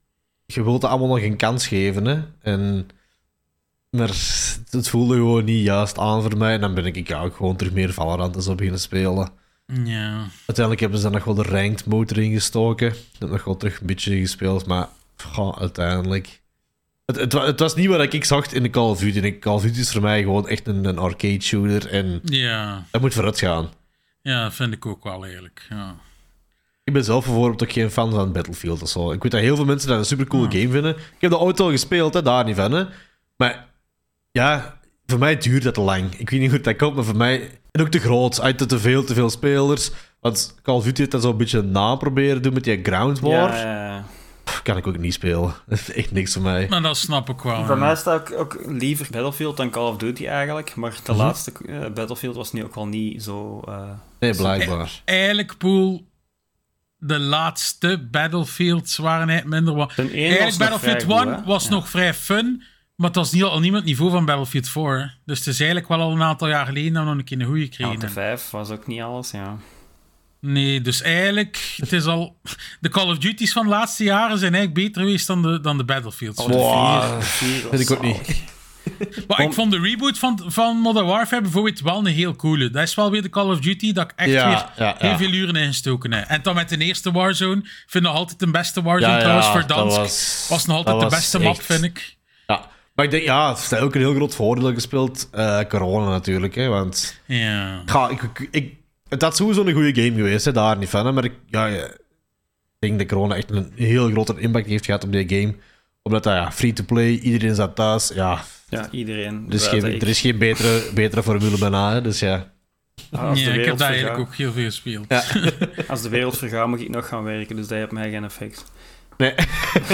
Speaker 3: je wilt het allemaal nog een kans geven. Hè? En, maar het voelde gewoon niet juist aan voor mij. En dan ben ik ja, ook gewoon terug meer Valorant en zo beginnen spelen.
Speaker 1: Ja.
Speaker 3: Uiteindelijk hebben ze dan nog wel de ranked motor ingestoken. Ik heb nog wel terug een beetje gespeeld, maar goh, uiteindelijk... Het, het, het was niet wat ik zag in de Call of Duty. En Call of Duty is voor mij gewoon echt een, een arcade shooter. En
Speaker 1: Ja.
Speaker 3: dat moet vooruit gaan.
Speaker 1: ja, dat vind ik ook wel eerlijk. Ja.
Speaker 3: Ik ben zelf bijvoorbeeld ook geen fan van Battlefield of zo. Ik weet dat heel veel mensen dat een supercoole game vinden. Ik heb dat ooit al gespeeld, hè, daar niet van. Hè. Maar ja, voor mij duurt dat te lang. Ik weet niet hoe dat komt, maar voor mij... En ook te groot, uit te, te veel, te veel spelers. Want Call of Duty heeft dat zo'n beetje na proberen doen met die ground war.
Speaker 2: Ja, ja, ja.
Speaker 3: Pff, Kan ik ook niet spelen. Dat is echt niks voor mij.
Speaker 1: Maar dat snap ik wel.
Speaker 2: Voor mij staat ook, ook liever Battlefield dan Call of Duty eigenlijk. Maar de laatste eh, Battlefield was nu ook wel niet zo. eh,
Speaker 3: Nee, blijkbaar.
Speaker 1: Eigenlijk, Poel, de laatste Battlefields waren eigenlijk minder... Wa- eigenlijk Battlefield
Speaker 2: vrij goed,
Speaker 1: 1
Speaker 2: hè?
Speaker 1: was
Speaker 2: Ja.
Speaker 1: nog vrij fun, maar het was niet, al het niveau van Battlefield 4. hè. Dus het is eigenlijk wel al een aantal jaar geleden dat we nog een keer een goede
Speaker 2: ja,
Speaker 1: kregen.
Speaker 2: de 5 was ook niet alles, ja.
Speaker 1: Nee, dus eigenlijk, het is al... De Call of Duty's van de laatste jaren zijn eigenlijk beter geweest dan de, dan de Battlefields.
Speaker 2: Oh, de
Speaker 3: Wow.
Speaker 2: vier- de vier was
Speaker 3: Weet ik ook niet.
Speaker 1: maar ik vond de reboot van, van Modern Warfare bijvoorbeeld wel een heel coole. Dat is wel weer de Call of Duty dat ik echt
Speaker 3: Ja,
Speaker 1: weer
Speaker 3: ja,
Speaker 1: heel
Speaker 3: ja.
Speaker 1: veel uren in gestoken heb. En dan met de eerste Warzone. Ik vind nog altijd de beste Warzone trouwens,
Speaker 3: dat
Speaker 1: Verdansk.
Speaker 3: was-
Speaker 1: Was, nog altijd de beste map, vind ik.
Speaker 3: Ja. Maar ik denk, ja, het heeft ook een heel groot voordeel gespeeld. eh, corona natuurlijk, hè. Want
Speaker 1: Ja.
Speaker 3: Ga, ik, ik, ik, het had sowieso een goede game geweest, hè, daar niet van. Hè, maar ik, ja, ja, ik denk dat corona echt een heel grote impact heeft gehad op die game. Omdat dat ja, free-to-play, iedereen zat thuis. Ja,
Speaker 2: Ja, iedereen.
Speaker 3: er is geen, er is geen betere, betere formule bijna. Hè, dus ja.
Speaker 2: Ah,
Speaker 1: ja, ik heb daar eigenlijk ook heel veel gespeeld.
Speaker 3: Ja.
Speaker 2: als de wereld vergaat, moet ik nog gaan werken, dus dat heeft mij geen effect.
Speaker 3: Nee.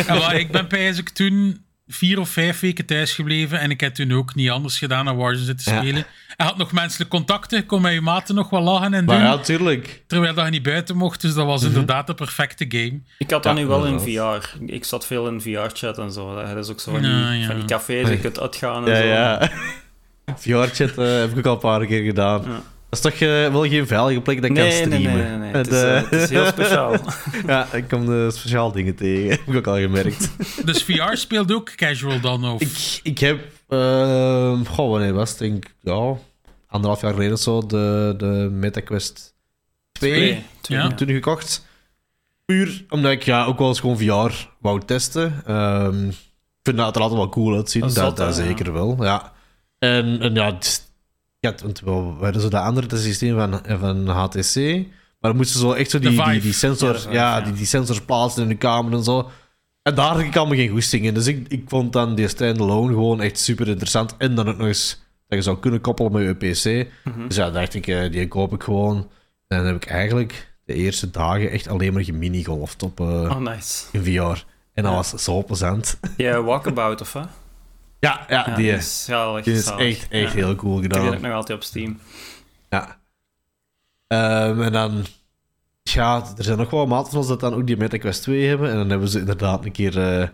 Speaker 1: En wat, ik ben eigenlijk toen vier of vijf weken thuis gebleven en ik heb toen ook niet anders gedaan dan Warzone zitten
Speaker 3: Ja.
Speaker 1: spelen. Hij had nog menselijk contacten, kon met je maten nog wel lachen en
Speaker 3: Maar
Speaker 1: doen,
Speaker 3: ja, tuurlijk.
Speaker 1: terwijl dat je niet buiten mocht. Dus dat was inderdaad de perfecte game.
Speaker 2: Ik had dat
Speaker 3: Ja,
Speaker 2: nu wel in. VR. Ik zat veel in VR-chat en zo. Dat is ook zo van,
Speaker 1: Ja,
Speaker 2: die,
Speaker 1: ja.
Speaker 2: van die cafés, je kunt uitgaan en
Speaker 3: Ja,
Speaker 2: zo.
Speaker 3: ja. VR-chat eh, heb ik ook al een paar keer gedaan. Dat is toch eh, wel geen veilige plek dat ik kan
Speaker 2: Nee, nee,
Speaker 3: streamen?
Speaker 2: nee, nee, nee. Het, is,
Speaker 3: eh,
Speaker 2: eh, het is heel speciaal.
Speaker 3: ja, ik kom de speciaal dingen tegen. heb ik ook al gemerkt.
Speaker 1: Dus VR speelt ook casual dan? Of?
Speaker 3: ik, ik heb... ehm goh, wanneer was het? Ik denk, ja, anderhalf jaar geleden of zo, de, de MetaQuest 2
Speaker 2: Twee. Twee,
Speaker 1: Ja.
Speaker 3: toen gekocht. Puur omdat ik ja, ook wel eens gewoon VR wou testen. Ehm, ik vind dat er altijd wel cool uitzien.
Speaker 2: Dat
Speaker 3: Dat, zeker wel, ja. En, en ja, het ja, want we hadden zo dat andere systeem van, van HTC. Maar dan moesten ze zo echt zo die, die, die sensor,
Speaker 2: Ja.
Speaker 3: Die, die sensors plaatsen in de kamer en zo. En daar had ik allemaal geen goesting in. Dus ik, ik vond dan die standalone gewoon echt super interessant. En dan ook nog eens dat je zou kunnen koppelen met je PC.
Speaker 2: Mhm.
Speaker 3: Dus ja, dacht ik, eh, die koop ik gewoon. En dan heb ik eigenlijk de eerste dagen echt alleen maar geminigolfd op eh,
Speaker 2: Oh, nice.
Speaker 3: in VR. En dat
Speaker 2: Ja.
Speaker 3: was zo plezant.
Speaker 2: Ja, Walkabout, of hè?
Speaker 3: Ja, ja, die,
Speaker 2: dat is
Speaker 3: die is
Speaker 2: zalig.
Speaker 3: echt, echt heel cool
Speaker 2: Ik heb die ook
Speaker 3: gedaan.
Speaker 2: nog altijd op Steam.
Speaker 3: Ja. Ehm, en dan... Ja, er zijn nog wel maten van ons dat dan ook die MetaQuest 2 hebben. En dan hebben ze inderdaad een keer eh,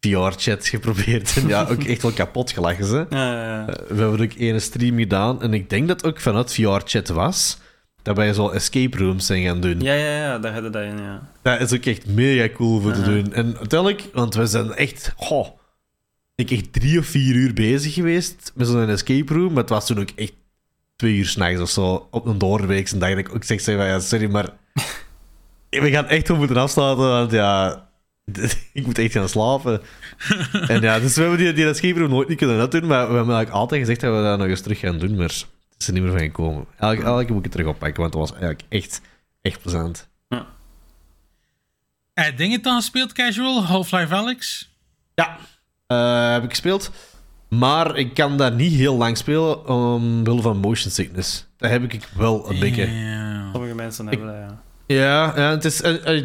Speaker 3: VR-chat geprobeerd. En ja, ook echt wel kapot gelachen, ze.
Speaker 2: Ja, ja, ja.
Speaker 3: Eh, we hebben ook één stream gedaan. En ik denk dat ook vanuit VR-chat was. Dat wij zo escape rooms zijn gaan doen.
Speaker 2: ja, ja, ja, daar hadden dat in, ja.
Speaker 3: Dat is ook echt mega cool voor te doen. En uiteindelijk, want we zijn echt, goh, ik echt drie of vier uur bezig geweest met zo'n escape room. Maar het was toen ook echt twee uur s'nachts of zo op een doorweekse dag. Dat ik ook zeg, van, ja, sorry, maar we gaan echt wel moeten afsluiten, want ja, ik moet echt gaan slapen. en ja, dus we hebben die, die escape room nooit niet kunnen doen, maar we hebben eigenlijk altijd gezegd dat we dat nog eens terug gaan doen, maar het is er niet meer van gekomen. Elke, elke moet ik het terug oppakken, want dat was eigenlijk echt, echt plezant.
Speaker 1: Eh, dingen dan gespeeld casual? Half-Life Alex?
Speaker 3: Ja, eh, heb ik gespeeld. Maar ik kan dat niet heel lang spelen omwille van motion sickness. Dat heb ik wel een beetje.
Speaker 2: Sommige mensen hebben dat, ja.
Speaker 3: Ja, ja het is, eh, eh,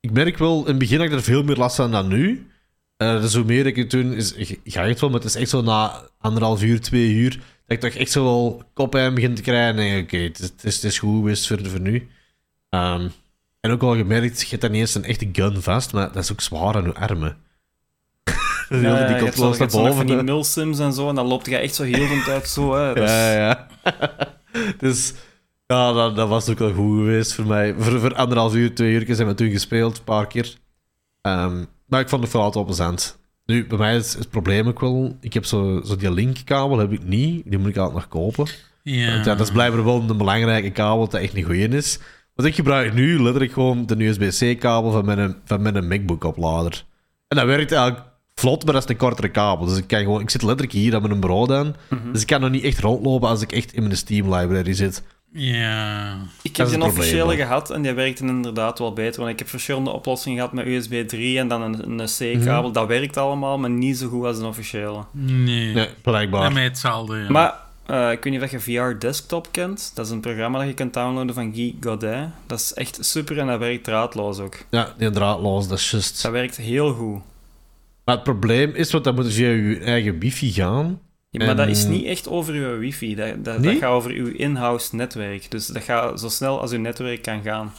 Speaker 3: ik merk wel in het begin dat ik er veel meer last van dan nu. Eh, dus hoe meer ik het doe, is, ik- ga je het wel, maar het is echt zo na anderhalf uur, twee uur, dat ik toch echt zo wel koppijn begin te krijgen. En denk, oké, het, is- het, is, het is goed geweest voor, voor nu. Ehm, en ook al gemerkt, je hebt dan niet eens een echte gun vast, maar dat is ook zwaar aan je armen. Dus
Speaker 2: Ja,
Speaker 3: heel
Speaker 2: ja,
Speaker 3: die controles naar
Speaker 2: van die
Speaker 3: boven.
Speaker 2: milsims en zo, en dan loopt je echt zo heel de tijd zo, hè. Is-
Speaker 3: Ja, ja. dus ja, dat, dat was ook wel goed geweest voor mij. Voor, voor anderhalf uur, twee uur zijn we toen gespeeld, een paar keer. Ehm, maar ik vond het vooral altijd wel plezant. Nu, bij mij is, het probleem ook wel... Ik heb zo, zo die linkkabel heb ik niet. Die moet ik altijd nog kopen.
Speaker 1: Ja.
Speaker 3: Want ja, dat is blijkbaar wel een belangrijke kabel dat echt niet goed is. Want ik gebruik nu letterlijk gewoon de USB-C-kabel van mijn, van mijn MacBook-oplader. En dat werkt eigenlijk vlot, maar dat is een kortere kabel. Dus ik, kan gewoon, ik zit letterlijk hier aan mijn bureau dan.
Speaker 2: Mhm.
Speaker 3: Dus ik kan nog niet echt rondlopen als ik echt in mijn Steam-library zit.
Speaker 1: Ja.
Speaker 2: Ik heb
Speaker 3: probleem,
Speaker 2: officiële gehad en die werkte inderdaad wel beter. Want ik heb verschillende oplossingen gehad met USB 3 en dan een, een C-kabel. Dat werkt allemaal, maar niet zo goed als een officiële.
Speaker 1: Nee.
Speaker 3: Nee, blijkbaar.
Speaker 1: Mij hetzelfde, ja.
Speaker 2: Maar eh, ik weet niet of je VR Desktop kent. Dat is een programma dat je kunt downloaden van Guy Godin. Dat is echt super en dat werkt draadloos ook.
Speaker 3: Ja, die draadloos, dat is juist.
Speaker 2: Dat werkt heel goed.
Speaker 3: Maar het probleem is, want dan moet je via je eigen wifi gaan.
Speaker 2: Ja, maar dat is niet echt over je wifi. Dat, dat, gaat over uw in-house netwerk. Dus dat gaat zo snel als uw netwerk kan gaan.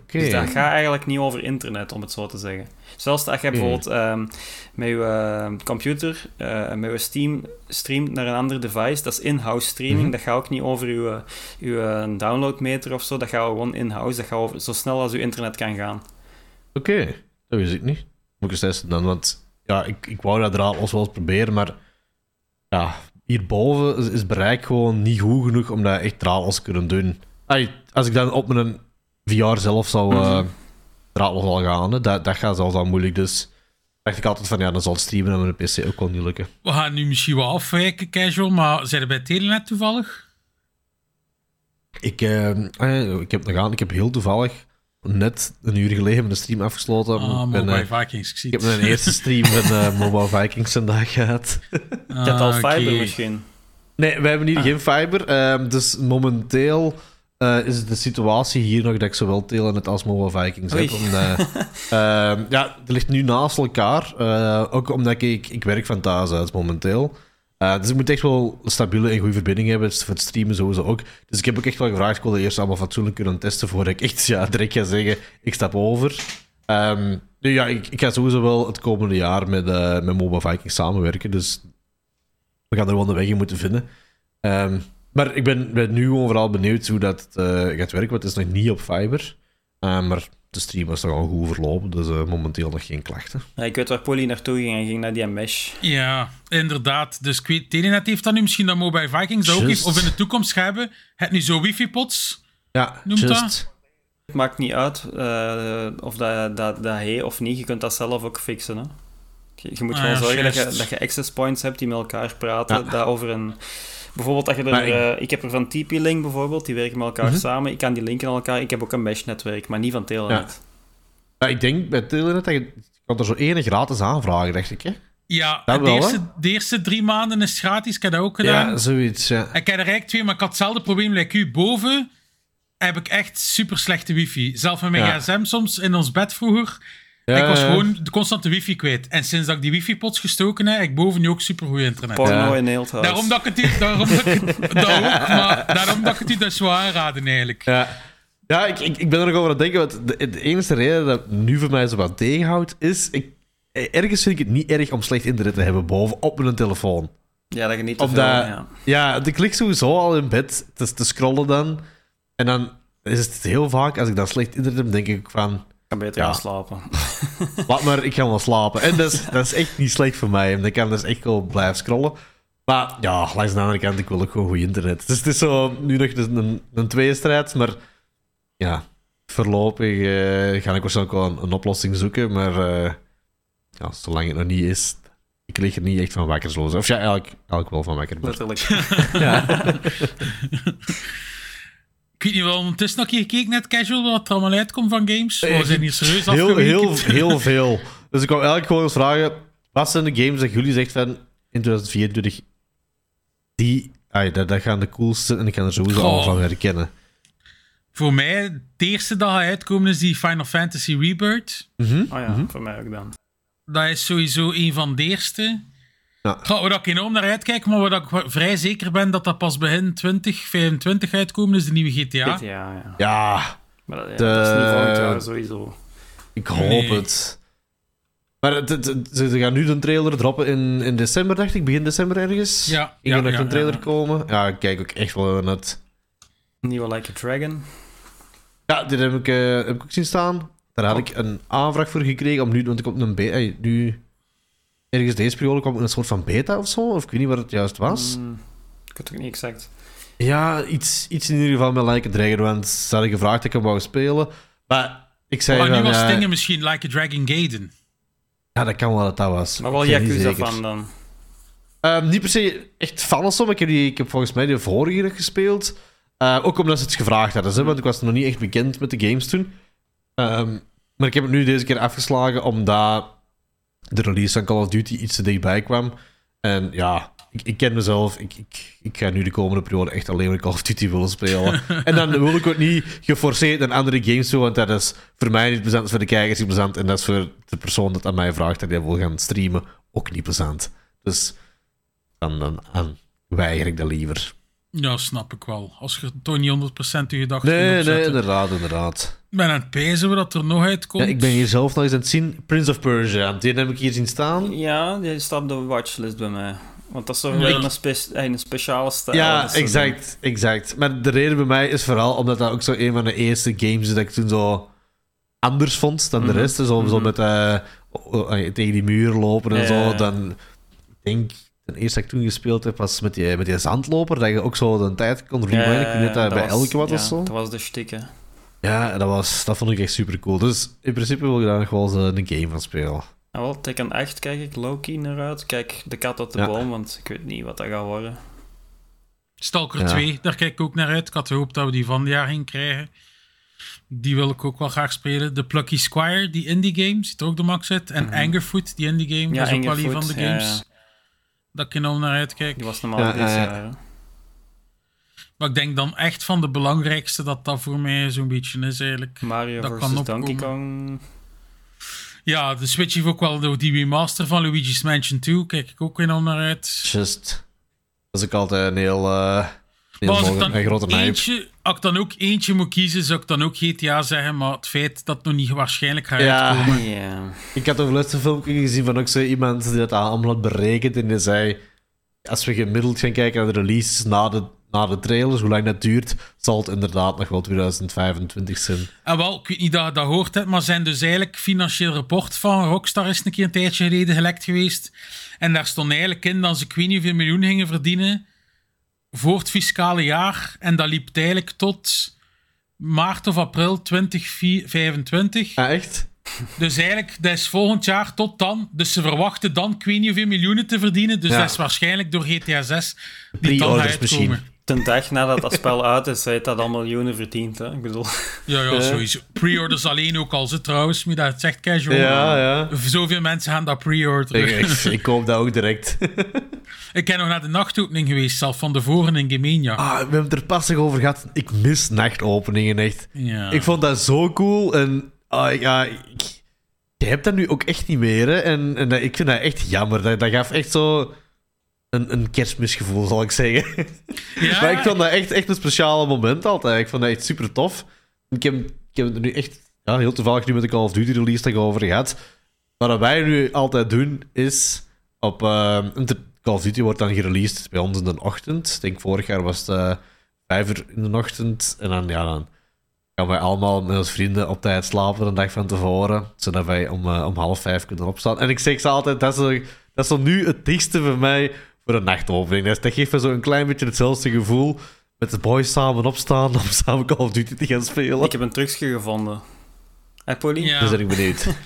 Speaker 3: Oké.
Speaker 2: Dus dat gaat eigenlijk niet over internet, om het zo te zeggen. Zelfs als je bijvoorbeeld ehm, met je eh, computer, eh, met je Steam streamt naar een ander device, dat is in-house streaming.
Speaker 3: Mhm.
Speaker 2: Dat gaat ook niet over uw, uw eh, downloadmeter of zo. Dat gaat gewoon in-house. Dat gaat over zo snel als uw internet kan gaan.
Speaker 3: Oké, dat wist ik niet. Moet ik eens testen dan, want ja, ik, ik wou dat draadloos wel eens proberen, maar ja, hierboven is, is bereik gewoon niet goed genoeg om dat echt draadloos te kunnen doen. Als ik dan op mijn VR zelf zou eh
Speaker 2: Mhm.
Speaker 3: draadloos al gaan, hè, dat, dat gaat zelfs al moeilijk, dus dacht ik altijd van ja, dan zal het streamen aan mijn PC ook wel niet lukken.
Speaker 1: We gaan nu misschien wel afwijken, casual, maar zijn er bij Telenet toevallig?
Speaker 3: Ik, eh, ik heb nog aan, ik heb heel toevallig net een uur geleden mijn stream afgesloten.
Speaker 1: Ah,
Speaker 3: Ik ben,
Speaker 1: Mobile
Speaker 3: eh,
Speaker 1: Vikings, ik zie
Speaker 3: ik heb mijn eerste stream van eh, Mobile Vikings vandaag gehad.
Speaker 2: Je hebt al
Speaker 1: Ah,
Speaker 2: fiber misschien.
Speaker 3: Nee, wij hebben hier
Speaker 1: Ah.
Speaker 3: geen fiber. ehm, dus momenteel eh, is de situatie hier nog dat ik zowel Telenet als Mobile Vikings heb.
Speaker 2: Oei.
Speaker 3: Omdat, eh, ja, het ligt nu naast elkaar. eh, ook omdat ik, ik werk van thuis uit momenteel. Eh, dus ik moet echt wel stabiele en goede verbinding hebben. Voor het streamen sowieso ook. Dus ik heb ook echt wel gevraagd, ik wilde eerst allemaal fatsoenlijk kunnen testen voordat ik echt ja, direct ga zeggen, ik stap over. Ehm, nu ja, ik, ik ga sowieso wel het komende jaar met, eh, met Mobile samenwerken. Dus we gaan er wel een weg in moeten vinden. Ehm, maar ik ben, ben nu vooral benieuwd hoe dat eh, gaat werken. Want het is nog niet op Fiber. Ehm, maar de stream was toch al goed verlopen. Dus eh, momenteel nog geen klachten.
Speaker 2: Ja, ik weet waar Polly naartoe ging en ging naar die mesh.
Speaker 1: Ja, inderdaad. Dus ik weet, Telenet heeft dat nu misschien dat Mobile Vikings dat ook heeft, of in de toekomst gaan hebben. Het nu zo wifi-pots.
Speaker 3: Ja,
Speaker 1: Noemt
Speaker 3: just.
Speaker 2: Het maakt niet uit eh, of dat, dat, dat hij of niet. Je kunt dat zelf ook fixen. Hè? Je, je moet
Speaker 1: Ah,
Speaker 2: gewoon
Speaker 1: ja,
Speaker 2: zorgen dat je, dat access points hebt die met elkaar praten.
Speaker 3: Ja.
Speaker 2: Dat over een... Bijvoorbeeld, dat je er,
Speaker 3: ik-
Speaker 2: eh, ik... heb er van TP-Link bijvoorbeeld, die werken met elkaar
Speaker 3: Mhm.
Speaker 2: samen. Ik kan die linken aan elkaar. Ik heb ook een mesh-netwerk, maar niet van Telenet.
Speaker 3: Ja, ik denk bij Telenet dat je kan er zo één gratis aanvragen, dacht ik. Hè?
Speaker 1: Ja,
Speaker 3: Dat
Speaker 1: de,
Speaker 3: wel,
Speaker 1: eerste, de eerste drie maanden is gratis. Ik heb dat ook gedaan.
Speaker 3: Ja, zoiets. Ja.
Speaker 1: Ik heb er eigenlijk twee, maar ik had hetzelfde probleem like u. Boven heb ik echt super slechte wifi. Zelf met mijn
Speaker 3: Ja.
Speaker 1: gsm soms in ons bed vroeger.
Speaker 3: Ja,
Speaker 1: ik was gewoon de constante wifi kwijt. En sinds dat ik die wifi-pots gestoken heb, heb ik boven nu ook super goed internet.
Speaker 2: Porno
Speaker 3: Ja.
Speaker 2: in heel.
Speaker 1: Daarom dat ik het u, daarom dat ik het, dat ook, maar daarom dat ik het u dus zou aanraden eigenlijk.
Speaker 3: Ja, ja ik, ik, ik ben er nog over aan het denken. Want de, de enige reden dat nu voor mij zo wat tegenhoudt, is... Ik, ergens vind ik het niet erg om slecht internet te hebben boven op mijn telefoon.
Speaker 2: Ja, dat je niet te
Speaker 3: Omdat,
Speaker 2: veel...
Speaker 3: ja.
Speaker 2: Ja.
Speaker 3: ik lig sowieso al in bed te, te scrollen dan. En dan is het heel vaak, als ik dan slecht internet heb, denk ik van...
Speaker 2: Kan beter
Speaker 3: Ja.
Speaker 2: gaan slapen.
Speaker 3: Laat maar, ik ga wel slapen. En dat is, dat is echt niet slecht voor mij. En ik kan dus echt wel blijven scrollen. Maar ja, langs de andere kant, ik wil ook gewoon goed internet. Dus het is zo nu nog een, een, een tweestrijd. Maar ja, voorlopig eh, ga ik waarschijnlijk wel een, een oplossing zoeken. Maar eh, ja, zolang het nog niet is, ik lig er niet echt van wakker. Zoals, of ja, eigenlijk, eigenlijk wel van wakker. maar-
Speaker 2: Letterlijk.
Speaker 3: Ja.
Speaker 1: Ik weet niet wel, het is nog een keer gekeken net casual wat er allemaal uitkomt van games. We zijn hier serieus
Speaker 3: heel, heel,
Speaker 1: afgeweken.
Speaker 3: heel veel. Dus ik wou eigenlijk gewoon eens vragen: wat zijn de games dat jullie zegt van in 2024 die, ah, dat, dat gaan de coolste en ik kan er sowieso
Speaker 1: Goh.
Speaker 3: allemaal van herkennen?
Speaker 1: Voor mij, het eerste dat gaat uitkomen is die Final Fantasy Rebirth.
Speaker 3: Mhm.
Speaker 2: Oh ja, voor mij ook dan.
Speaker 1: Dat is sowieso een van de eerste.
Speaker 3: Ja.
Speaker 1: Ga- Waar ik enorm naar uitkijk, maar waar ik vrij zeker ben dat dat pas begin 2025 uitkomen is de nieuwe GTA.
Speaker 2: Ja, ja.
Speaker 3: Ja,
Speaker 2: Maar dat, ja,
Speaker 3: De-
Speaker 2: dat is niet volgend jaar sowieso.
Speaker 3: ik hoop
Speaker 1: Nee.
Speaker 3: het. Maar het, het- het- ze gaan nu de trailer droppen in, in december, dacht ik, begin december ergens.
Speaker 1: Ja,
Speaker 3: Ging
Speaker 1: ja,
Speaker 3: er nog
Speaker 1: ja,
Speaker 3: een trailer
Speaker 1: ja.
Speaker 3: komen? Ja, ik kijk ook echt wel naar het.
Speaker 2: Nieuwe Like a Dragon.
Speaker 3: Ja, dit heb ik, eh, heb ik ook zien staan. Daar had ik een aanvraag voor gekregen om nu, want er komt een beta. eh, Nu, ergens deze periode kwam een soort van beta of zo, of ik weet niet wat het juist was.
Speaker 2: Mm, ik weet het ook niet exact.
Speaker 3: Ja, iets, iets in ieder geval met Like a Dragon, want ze hadden gevraagd dat ik hem wou spelen. Maar ik zei
Speaker 1: Maar nu
Speaker 3: van,
Speaker 1: was
Speaker 3: ja,
Speaker 1: dingen misschien Like a Dragon Gaiden.
Speaker 3: ja, dat kan wel dat dat was.
Speaker 2: Maar wel Yakuza van dan.
Speaker 3: Ehm, niet per se echt fan of zo, maar ik heb, die, ik heb volgens mij de vorige gespeeld. Eh, ook omdat ze het gevraagd hadden, hè, want ik was nog niet echt bekend met de games toen. Ehm, maar ik heb het nu deze keer afgeslagen omdat de release van Call of Duty iets te dichtbij kwam. En ja, ik, ik ken mezelf. Ik, ik, ik ga nu de komende periode echt alleen maar Call of Duty willen spelen. en dan wil ik ook niet geforceerd naar andere games toe, want dat is voor mij niet plezant, is voor de kijkers niet plezant. En dat is voor de persoon dat aan mij vraagt dat hij wil gaan streamen ook niet plezant. Dus dan, dan, dan weiger ik dat liever.
Speaker 1: Ja, snap ik wel. Als je toch niet 100% je gedachten
Speaker 3: Nee, nee, inderdaad, inderdaad.
Speaker 1: Ik ben aan het pezen wat er nog uitkomt.
Speaker 3: Ja, ik ben hier zelf nog eens aan het zien. Prince of Persia, die heb ik hier zien staan.
Speaker 2: Ja, die staat op de watchlist bij mij. Want dat is toch
Speaker 1: Ja.
Speaker 2: wel een, spe- een speciale stijl.
Speaker 3: Ja,
Speaker 2: eh,
Speaker 3: exact, exact. Maar de reden bij mij is vooral omdat dat ook zo een van de eerste games is dat ik toen zo anders vond dan de
Speaker 2: Mhm.
Speaker 3: rest. Zo, zo
Speaker 2: Mhm.
Speaker 3: met eh, tegen die muur lopen en
Speaker 2: Ja,
Speaker 3: zo. Dan, ik denk, de eerste dat ik toen gespeeld heb was met die, met die zandloper, dat je ook zo de tijd kon rewinden. ik weet dat bij
Speaker 2: was-
Speaker 3: elke wat
Speaker 2: ja,
Speaker 3: of zo.
Speaker 2: Dat was de stikken.
Speaker 3: Ja, dat, was, dat vond ik echt super cool. Dus in principe wil ik daar nog wel eens een game van spelen.
Speaker 2: Nou, wel, Tekken 8 kijk ik low-key naar uit. Kijk, de kat uit de
Speaker 3: Ja.
Speaker 2: boom, want ik weet niet wat dat gaat worden.
Speaker 1: Stalker
Speaker 3: Ja.
Speaker 1: 2, daar kijk ik ook naar uit. Ik had gehoopt dat we die van het jaar gingen krijgen. Die wil ik ook wel graag spelen. The Plucky Squire, die indie game, ziet er ook de max uit. En
Speaker 2: Mhm.
Speaker 1: Angerfoot, die indie game,
Speaker 2: Ja,
Speaker 1: dat is ook wel een van de
Speaker 2: ja,
Speaker 1: games
Speaker 2: ja.
Speaker 1: Dat ik enorm naar uitkijk.
Speaker 2: Die was normaal
Speaker 3: Ja,
Speaker 2: dit
Speaker 3: ja, ja.
Speaker 2: jaar. hè.
Speaker 1: Maar ik denk dan echt van de belangrijkste dat dat voor mij zo'n beetje is eigenlijk.
Speaker 2: Mario
Speaker 1: Dat
Speaker 2: versus
Speaker 1: kan
Speaker 2: Donkey. Kong.
Speaker 1: Ja, de Switch heeft ook wel door die remaster van Luigi's Mansion 2. Kijk ik ook weer naar uit.
Speaker 3: Just. Dat is ook altijd een heel, heel
Speaker 1: Maar als ik dan
Speaker 3: een grote
Speaker 1: eentje, als ik dan ook eentje moet kiezen, zou ik dan ook GTA zeggen. Maar het feit dat het nog niet waarschijnlijk gaat
Speaker 3: Ja.
Speaker 1: uitkomen.
Speaker 2: Ja.
Speaker 3: Ik had een laatste filmpje gezien van ook zo iemand die dat allemaal had berekend. En die zei: Als we gemiddeld gaan kijken naar de releases na de, na de trailers, hoe lang dat duurt, zal het inderdaad nog wel 2025 zijn.
Speaker 1: En wel, ik weet niet dat je dat hoort hebt, maar zijn dus eigenlijk financieel rapport van Rockstar is een keer een tijdje geleden gelekt geweest. En daar stond eigenlijk in dat ze ik weet niet hoeveel miljoen gingen verdienen voor het fiscale jaar. En dat liep eigenlijk tot maart of april 2025.
Speaker 3: Ah, echt?
Speaker 1: Dus eigenlijk, dat is volgend jaar tot dan. Dus ze verwachten dan, ik weet niet hoeveel miljoenen te verdienen. Dus
Speaker 3: Ja.
Speaker 1: dat is waarschijnlijk door GTA 6 die dan gaat
Speaker 3: Pre-orders misschien.
Speaker 2: Ten dag nadat dat spel uit is, heeft dat al miljoenen verdiend. Hè? Ik bedoel,
Speaker 1: Ja, ja, sowieso. Pre-orders alleen ook al, ze trouwens. Maar dat zegt casual.
Speaker 3: Ja, ja.
Speaker 1: Zoveel mensen gaan dat pre-orderen.
Speaker 3: Ik, ik, ik koop dat ook direct.
Speaker 1: Ik ben nog naar de nachtopening geweest, zelf van de voren in Gemenia.
Speaker 3: Ah, we hebben het er pas nog over gehad. Ik mis nachtopeningen echt.
Speaker 1: Ja.
Speaker 3: Ik vond dat zo cool. En ah, ja, ik, je hebt dat nu ook echt niet meer. Hè? En, en dat- ik vind dat echt jammer. Dat, dat gaf echt zo een, een kerstmisgevoel, zal ik zeggen.
Speaker 1: Ja,
Speaker 3: maar ik vond dat echt, echt een speciale moment altijd. Ik vond dat echt super tof. Ik heb, ik heb het er nu echt ja, heel toevallig nu met de Call of Duty release dat ik over gehad. Maar wat wij nu altijd doen is op eh, Call of Duty wordt dan gereleased bij ons in de ochtend. Ik denk vorig jaar was het eh, vijf uur in de ochtend. En dan, ja, dan gaan wij allemaal met onze vrienden op tijd slapen een dag van tevoren. Zodat wij om, eh, om half vijf kunnen opstaan. En ik zeg ze altijd, dat is, dat is nu het dichtste voor mij voor een nachtopening. Dat, is- dat geeft me zo een klein beetje hetzelfde gevoel met de boys samen opstaan om samen Call of Duty te gaan spelen.
Speaker 2: ik heb een trucje gevonden. Hé, Polly?
Speaker 1: Ja.
Speaker 3: Dus ben ik benieuwd.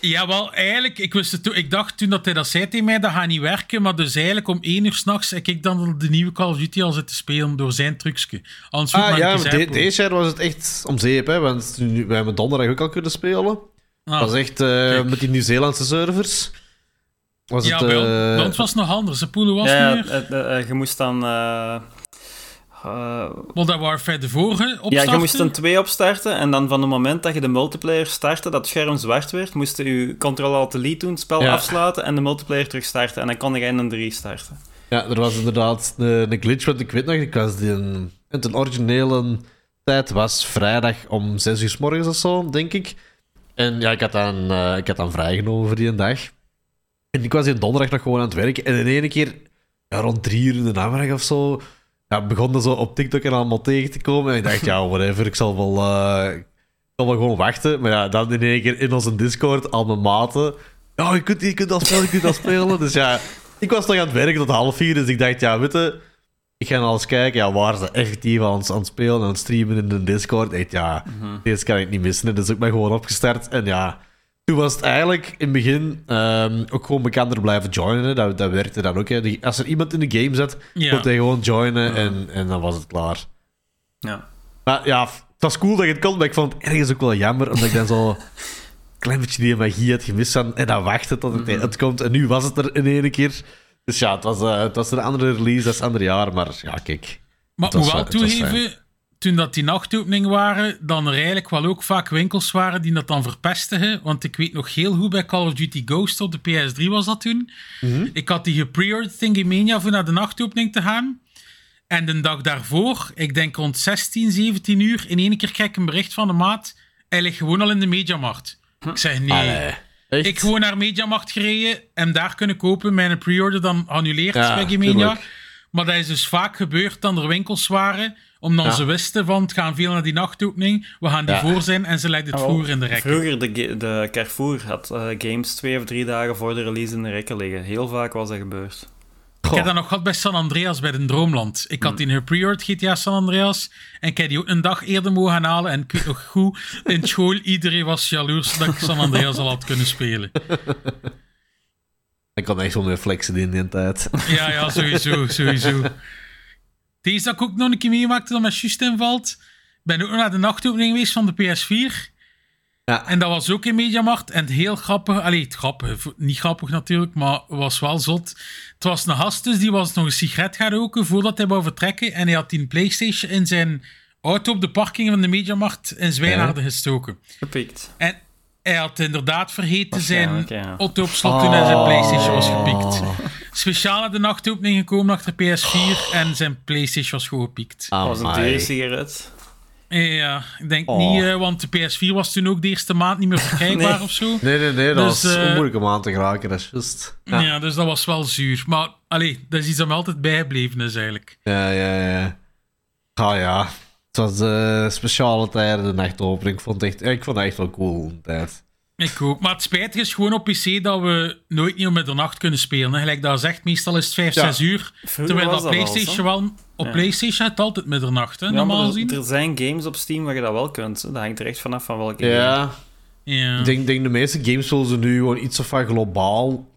Speaker 1: Jawel, eigenlijk, ik, wist het toen, ik dacht toen dat hij dat zei tegen mij, dat gaat niet werken. Maar dus eigenlijk om één uur s'nachts heb ik dan de nieuwe Call of Duty al zitten spelen door zijn trucje. Anders
Speaker 3: Ah
Speaker 1: maar
Speaker 3: ja, maar de- deze jaar was het echt om zeep, hè, want nu, wij hebben donderdag ook al kunnen spelen.
Speaker 1: Ah,
Speaker 3: Dat was echt eh, met die Nieuw-Zeelandse servers. Was
Speaker 1: ja,
Speaker 3: het, eh,
Speaker 1: want het was nog anders. De poelen was
Speaker 2: Ja,
Speaker 1: meer.
Speaker 2: eh, je moest dan... eh, eh,
Speaker 1: Modern Warfare de vorige
Speaker 2: ja,
Speaker 1: opstarten.
Speaker 2: je moest een twee opstarten en dan van het moment dat je de multiplayer startte, dat het scherm zwart werd, moest je Ctrl-Alt-Delete doen, het spel
Speaker 3: Ja.
Speaker 2: afsluiten en de multiplayer terug starten. En dan kon je in een 3 starten.
Speaker 3: Ja, er was inderdaad een, een glitch, want ik weet nog, ik was die de originele tijd was vrijdag om 6 uur s morgens of zo, denk ik. En ja, ik had dan, eh, ik had dan vrijgenomen voor die dag. En ik was die donderdag nog gewoon aan het werken. En in ene keer, ja, rond drie uur in de namiddag of zo, ja, begon dat zo op TikTok en allemaal tegen te komen. En ik dacht, ja, whatever, ik zal wel, eh, ik zal wel gewoon wachten. Maar ja, dan in één keer in onze Discord, al mijn maten. Ja, je kunt, je kunt dat spelen, je kunt dat spelen. Dus ja, ik was nog aan het werken tot half vier, dus ik dacht, ja, weet je, ik ga nou eens kijken, ja, waar ze effectief aan, aan het spelen en aan het streamen in de Discord. Dacht, ja, deze kan ik niet missen. Dus ik ben gewoon opgestart. En ja, toen was het eigenlijk in het begin ehm, ook gewoon bekender blijven joinen. Dat, dat werkte dan ook. Hè. Als er iemand in de game zat,
Speaker 1: Ja.
Speaker 3: kon hij gewoon joinen en, en dan was het klaar.
Speaker 2: Ja.
Speaker 3: Maar ja, het was cool dat je het kon, maar ik vond het ergens ook wel jammer, omdat ik dan zo een klein beetje die magie had gemist en dan wachten tot het, het komt. En nu was het er in één keer. Dus ja, het was, eh, het was een andere release, dat is een ander jaar, maar ja, kijk.
Speaker 1: Maar moet wel
Speaker 3: eh,
Speaker 1: toegeven, toen dat die nachtopening waren, dan er eigenlijk wel ook vaak winkels waren die dat dan verpestigen. Want ik weet nog heel goed bij Call of Duty Ghost op de PS3 was dat toen.
Speaker 3: Mhm.
Speaker 1: Ik had die gepreorderd in Gamania voor naar de nachtopening te gaan. En de dag daarvoor, ik denk rond 16, 17 uur, in één keer krijg ik een bericht van de maat. Hij ligt gewoon al in de Mediamarkt. Ik zeg nee.
Speaker 3: Allee?
Speaker 1: Ik gewoon naar Mediamarkt gereden en daar kunnen kopen. Mijn pre-order dan annuleerd
Speaker 3: Ja,
Speaker 1: bij
Speaker 3: tuurlijk.
Speaker 1: Maar dat is dus vaak gebeurd dat er winkels waren. Omdat
Speaker 3: Ja.
Speaker 1: ze wisten van het gaan veel naar die nachtopening. We gaan die
Speaker 3: Ja.
Speaker 1: voor zijn en ze legden het
Speaker 2: Oh,
Speaker 1: vroeger in de rekken.
Speaker 2: Vroeger, de, de Carrefour had eh, games twee of drie dagen voor de release in de rekken liggen. Heel vaak was dat gebeurd.
Speaker 1: Ik heb dat nog gehad bij San Andreas bij de Droomland. Ik had die pre-ordered GTA San Andreas. En ik heb die ook een dag eerder mogen gaan halen. En ik weet nog goed, in school iedereen was jaloers dat ik San Andreas al had kunnen spelen.
Speaker 3: Ik kon echt wel meer flexen in die tijd.
Speaker 1: Ja, ja, sowieso, sowieso. Deze dat ik ook nog een keer meemaakte dat mijn juist invalt. Ik ben ook nog naar de nachtopening geweest van de PS4.
Speaker 3: Ja.
Speaker 1: En dat was ook in Mediamarkt. En heel grappig, allee, het grappig, niet grappig natuurlijk, maar was wel zot. Het was een gast dus, die was nog een sigaret gaan roken voordat hij wou vertrekken. En hij had die Playstation in zijn auto op de parking van de Mediamarkt in Zwijnaarden gestoken.
Speaker 2: Gepikt.
Speaker 1: En hij had inderdaad vergeten zijn
Speaker 2: ja.
Speaker 1: auto op slot toen hij zijn Playstation was gepikt. Speciaal naar de nachtopening gekomen achter PS4 en zijn Playstation was gewoon gepikt.
Speaker 2: Dat was een
Speaker 3: Amai.
Speaker 2: dure sigaret.
Speaker 1: Ja, ik denk
Speaker 3: Oh.
Speaker 1: niet, eh, want de PS4 was toen ook de eerste maand niet meer verkrijgbaar
Speaker 2: Nee.
Speaker 1: of zo.
Speaker 3: Nee, nee, nee, dat
Speaker 1: Dus,
Speaker 3: was
Speaker 1: eh,
Speaker 3: moeilijk om aan te geraken, dat is juist.
Speaker 1: Ja.
Speaker 3: Ja,
Speaker 1: dus dat was wel zuur. Maar allee, dat is iets dat me altijd bijgebleven is eigenlijk.
Speaker 3: ja, ja. ja. Ah ja, het was eh speciale tijden, de nachtopening. Ik vond het echt, ik vond het echt wel cool, een tijd.
Speaker 1: Ik ook. Maar het spijtige is gewoon op PC dat we nooit niet om middernacht kunnen spelen. hè. Gelijk dat zegt, meestal is het 5,
Speaker 3: Ja.
Speaker 1: 6 uur.
Speaker 2: Vroeger
Speaker 1: Terwijl dat
Speaker 2: dat
Speaker 1: PlayStation wel... Op
Speaker 2: Ja.
Speaker 1: PlayStation het altijd middernacht, hè,
Speaker 2: Ja,
Speaker 1: normaal gezien.
Speaker 2: er, er zijn games op Steam waar je dat wel kunt. hè. Dat hangt er echt vanaf van welke game.
Speaker 3: Ja,
Speaker 1: Ja.
Speaker 3: ik denk, denk de meeste games zullen ze nu gewoon iets of van globaal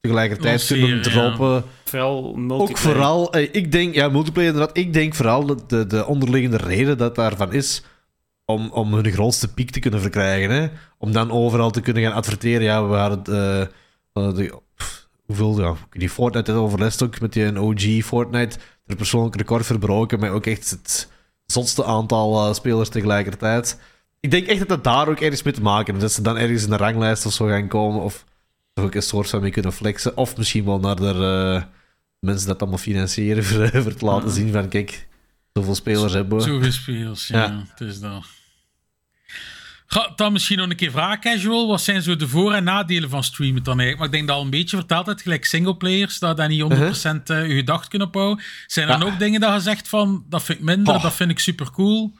Speaker 3: tegelijkertijd
Speaker 1: Lanceren,
Speaker 3: kunnen droppen.
Speaker 2: Vooral multiplayer.
Speaker 3: Ook vooral, eh, ik denk, ja, multiplayer inderdaad. Ik denk vooral dat de, de onderliggende reden dat daarvan is om, om hun grootste piek te kunnen verkrijgen. Hè? Om dan overal te kunnen gaan adverteren. Ja, we hadden eh, eh, de, pff, hoeveel, ja, die Fortnite had overlast ook met die een OG Fortnite. Er persoonlijk record verbroken, maar ook echt het zotste aantal spelers tegelijkertijd. Ik denk echt dat dat daar ook ergens mee te maken heeft. Dat ze dan ergens in de ranglijst of zo gaan komen. Of er ook een soort van mee kunnen flexen. Of misschien wel naar de eh, mensen dat allemaal financieren. Voor, eh, voor te laten zien van, kijk, zoveel spelers hebben we.
Speaker 1: Zoveel spelers, ja.
Speaker 3: Ja.
Speaker 1: Het is dat. Ga dan misschien nog een keer vragen, Casual. Wat zijn zo de voor- en nadelen van streamen dan eigenlijk? Maar ik denk dat al een beetje verteld hebt, gelijk singleplayers, dat je niet 100% eh, je gedacht kunnen ophouden. Zijn er
Speaker 3: Ja.
Speaker 1: ook dingen dat je zegt van, dat vind ik minder,
Speaker 3: Oh.
Speaker 1: dat vind ik super cool?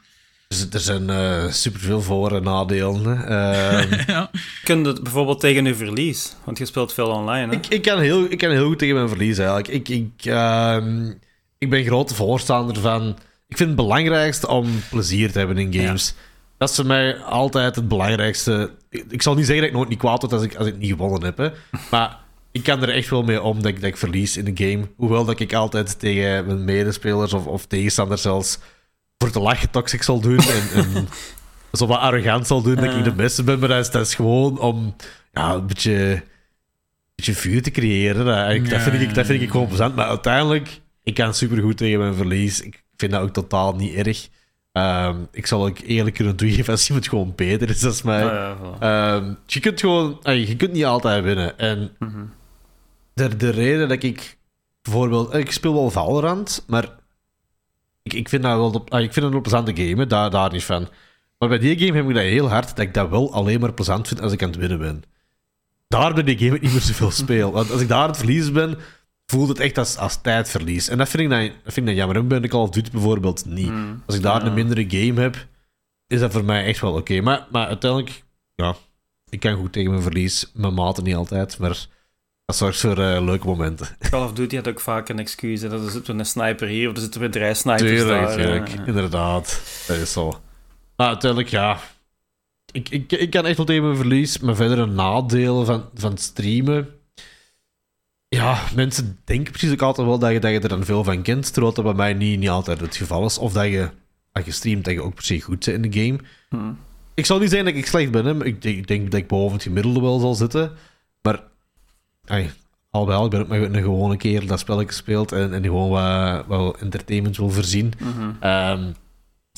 Speaker 3: Dus er zijn eh superveel voor- en nadelen. Ehm,
Speaker 1: ja.
Speaker 2: Kun je het bijvoorbeeld tegen je verlies? Want je speelt veel online, hè?
Speaker 3: ik, ik, kan heel, ik kan heel goed tegen mijn verlies eigenlijk. Ik, ik, ehm, ik ben grote voorstander van. Ik vind het belangrijkste om plezier te hebben in games. Dat is voor mij altijd het belangrijkste. Ik, ik zal niet zeggen dat ik nooit niet kwaad word als ik, als ik niet gewonnen heb. Hè. Maar ik kan er echt wel mee om dat ik, dat ik verlies in de game. Hoewel dat ik altijd tegen mijn medespelers of, of tegenstanders zelfs voor te lachen toxic zal doen. En, en zo wat arrogant zal doen dat ik de beste ben. Maar dat is, dat is gewoon om ja, een beetje, een beetje vuur te creëren. Dat, ik- dat, vind ik, dat vind ik gewoon plezant. Maar uiteindelijk, ik kan supergoed tegen mijn verlies. Ik vind dat ook totaal niet erg. Ehm, ik zal ook eerlijk kunnen toegeven als iemand gewoon beter is dan mij.
Speaker 2: Ah, ja.
Speaker 3: Ehm, je kunt gewoon, ey, je kunt niet altijd winnen. En
Speaker 2: Mhm.
Speaker 3: de, de reden dat ik bijvoorbeeld, ik speel wel Valorant, maar ik, ik vind dat wel, ey, ik vind het een plezante game, hè, daar, daar niet van. Maar bij die game heb ik dat heel hard dat ik dat wel alleen maar plezant vind als ik aan het winnen ben. Daar bij die game ik niet meer zoveel speel. Want als ik daar aan het verliezen ben, voelt het echt als, als tijdverlies. En dat vind ik dan, dat vind ik dan jammer. En bij de Call of Duty bijvoorbeeld niet.
Speaker 2: Hmm.
Speaker 3: Als ik daar
Speaker 2: Ja.
Speaker 3: een mindere game heb, is dat voor mij echt wel oké. Maar, maar uiteindelijk, ja, ik kan goed tegen mijn verlies. Mijn maten niet altijd, maar dat zorgt voor eh, leuke momenten.
Speaker 2: Call of Duty had ook vaak een excuus. hè. Dat er zit een sniper hier of er zitten weer drie snipers
Speaker 3: Tuurlijk,
Speaker 2: daar.
Speaker 3: tuurlijk. Inderdaad, dat is zo. Maar uiteindelijk, ja. Ik, ik, ik kan echt wel tegen mijn verlies, maar verdere nadelen van, van streamen. Ja, mensen denken precies ook altijd wel dat je, dat je er dan veel van kent, terwijl dat bij mij niet, niet altijd het geval is. Of dat je, als je streamt, dat je ook se goed bent in de game.
Speaker 2: Hm.
Speaker 3: Ik zal niet zeggen dat ik slecht ben, hè, maar ik denk, ik denk dat ik boven het gemiddelde wel zal zitten. Maar, ay, al bij al, ik ben ook maar een gewone kerel dat spelletje speelt en, en die gewoon wat, wat entertainment wil voorzien.
Speaker 2: Mhm.
Speaker 3: Ehm,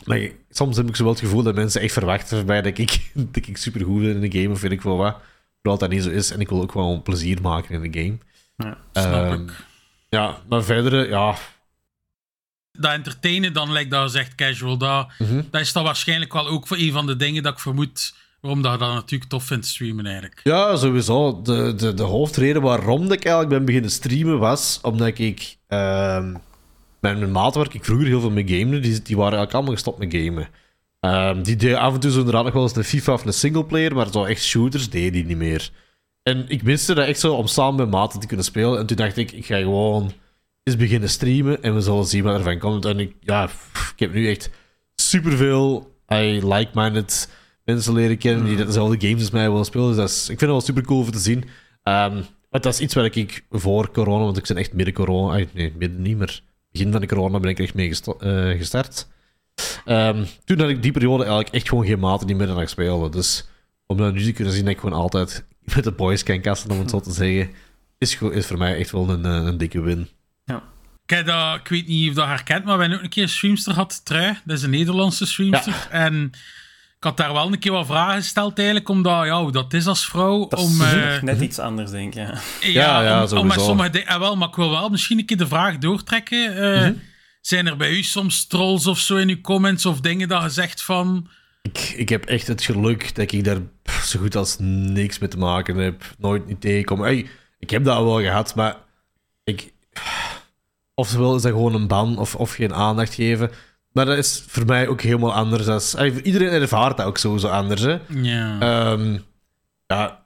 Speaker 3: maar ik- soms heb ik zo wel het gevoel dat mensen echt verwachten van mij dat ik, dat ik supergoed ben in de game, of weet ik wel wat. Terwijl dat niet zo is en ik wil ook gewoon plezier maken in de game.
Speaker 2: Ja.
Speaker 1: Snap
Speaker 3: Ehm,
Speaker 1: ik.
Speaker 3: Ja, maar verder, ja.
Speaker 1: Dat entertainen dan, lijkt dat zegt casual, dat,
Speaker 3: Mhm.
Speaker 1: dat is dan waarschijnlijk wel ook voor een van de dingen dat ik vermoed waarom dat je dat natuurlijk tof vindt streamen eigenlijk.
Speaker 3: Ja, sowieso. De, de, de hoofdreden waarom ik eigenlijk ben beginnen streamen was omdat ik ehm met mijn maat waar ik vroeger heel veel mee gamede, die, die waren eigenlijk allemaal gestopt met gamen. Ehm, die deden af en toe zo inderdaad nog wel eens een FIFA of een singleplayer, maar zo echt shooters deden die niet meer. En ik miste dat echt zo om samen met maten te kunnen spelen. En toen dacht ik, ik ga gewoon eens beginnen streamen en we zullen zien wat ervan komt. En ik, ja, ik heb nu echt superveel I like-minded mensen leren kennen die dezelfde games als mij willen spelen. Dus dat is, ik vind het wel super cool om te zien. Ehm, maar dat is iets wat ik voor corona, want ik ben echt midden corona, ay, nee, midden niet, maar begin van de corona ben ik echt mee eh, gestart. Ehm, toen had ik die periode eigenlijk echt gewoon geen maten die meer ik speelde. Dus om dat nu te kunnen zien dat ik gewoon altijd met de boys kan kasten, om het zo te zeggen, is, is voor mij echt wel een, eh, een dikke win.
Speaker 1: Ik, heb dat, ik weet niet of dat herkent, maar we hebben ook een keer een streamster gehad, Trui. Dat is een Nederlandse streamster. En ik had daar wel een keer wat vragen gesteld eigenlijk, omdat, ja, hoe dat is als vrouw.
Speaker 2: Dat is
Speaker 1: om, eh,
Speaker 2: net iets anders, denk ik. Ja.
Speaker 3: Ja, ja,
Speaker 1: om, om met sommige dingen... ah, wel, maar ik wil wel misschien een keer de vraag doortrekken. Eh,
Speaker 3: Mhm.
Speaker 1: Zijn er bij u soms trolls of zo in uw comments of dingen dat je zegt van...
Speaker 3: Ik, ik heb echt het geluk dat ik daar pff, zo goed als niks mee te maken heb. Nooit niet tegenkom. Hey, ik heb dat wel gehad, maar ik... Oftewel is dat gewoon een ban of, of geen aandacht geven. Maar dat is voor mij ook helemaal anders. Als, iedereen ervaart dat ook sowieso anders. Hè?
Speaker 1: Ja.
Speaker 3: Ehm, ja,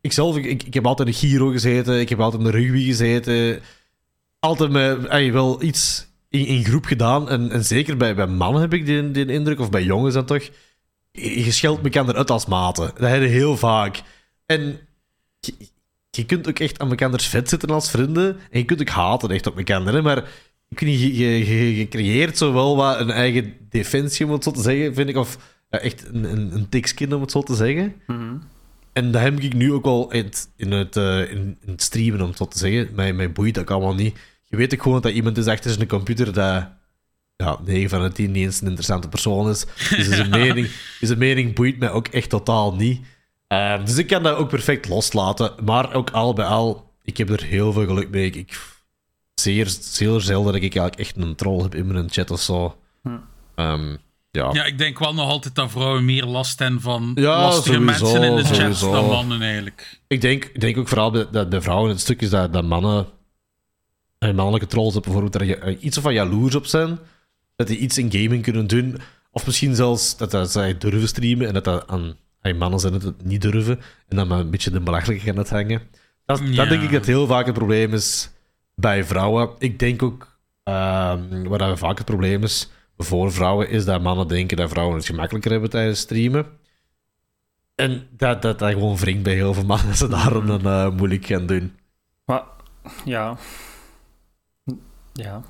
Speaker 3: ikzelf, ik, ik, ik heb altijd in Giro gezeten, ik heb altijd in de rugby gezeten. Altijd met, wel iets in, in groep gedaan. En, en zeker bij, bij mannen heb ik die, die indruk, of bij jongens dan toch. Je scheldt elkaar uit als maten. Dat heb je heel vaak. En je, je kunt ook echt aan elkaars vet zitten als vrienden. En je kunt ook haten echt op elkaar. Hè? Maar ik weet niet, je, je, je, je creëert zo wel wat een eigen defensie, om het zo te zeggen, vind ik. Of ja, echt een, een, een tikskin, om het zo te zeggen.
Speaker 2: Mhm.
Speaker 3: En dat heb ik nu ook wel in het, in het, eh, in, in het streamen, om het zo te zeggen. Mij, mij boeit dat allemaal niet. Je weet ook gewoon dat iemand is achter zijn computer dat ja, 9 van de 10 niet eens een interessante persoon is. Dus zijn, mening, zijn mening boeit mij ook echt totaal niet. Ehm, dus ik kan dat ook perfect loslaten. Maar ook al bij al, ik heb er heel veel geluk mee. Ik zeer, zeer zelden dat ik eigenlijk echt een troll heb in mijn chat of zo.
Speaker 2: Hm.
Speaker 3: Ehm, ja.
Speaker 1: Ja, ik denk wel nog altijd dat vrouwen meer last hebben van
Speaker 3: Ja,
Speaker 1: lastige
Speaker 3: sowieso,
Speaker 1: mensen in de chat
Speaker 3: sowieso.
Speaker 1: dan mannen eigenlijk.
Speaker 3: Ik denk, ik denk ook vooral dat bij vrouwen het stuk is dat, dat mannen, en mannelijke trolls op bijvoorbeeld, daar ja- iets van jaloers op zijn. Dat die iets in gaming kunnen doen. Of misschien zelfs dat, dat zij durven streamen en dat dat aan, aan mannen zijn dat het niet durven. En dan maar een beetje de belachelijke gaan het hangen. Dat,
Speaker 1: Ja.
Speaker 3: dat denk ik dat heel vaak het probleem is bij vrouwen. Ik denk ook, ehm waar dat vaak het probleem is voor vrouwen, is dat mannen denken dat vrouwen het gemakkelijker hebben tijdens streamen. En dat dat, dat gewoon wringt bij heel veel mannen, dat ze daarom dan eh, moeilijk gaan doen.
Speaker 2: Maar, ja. Ja.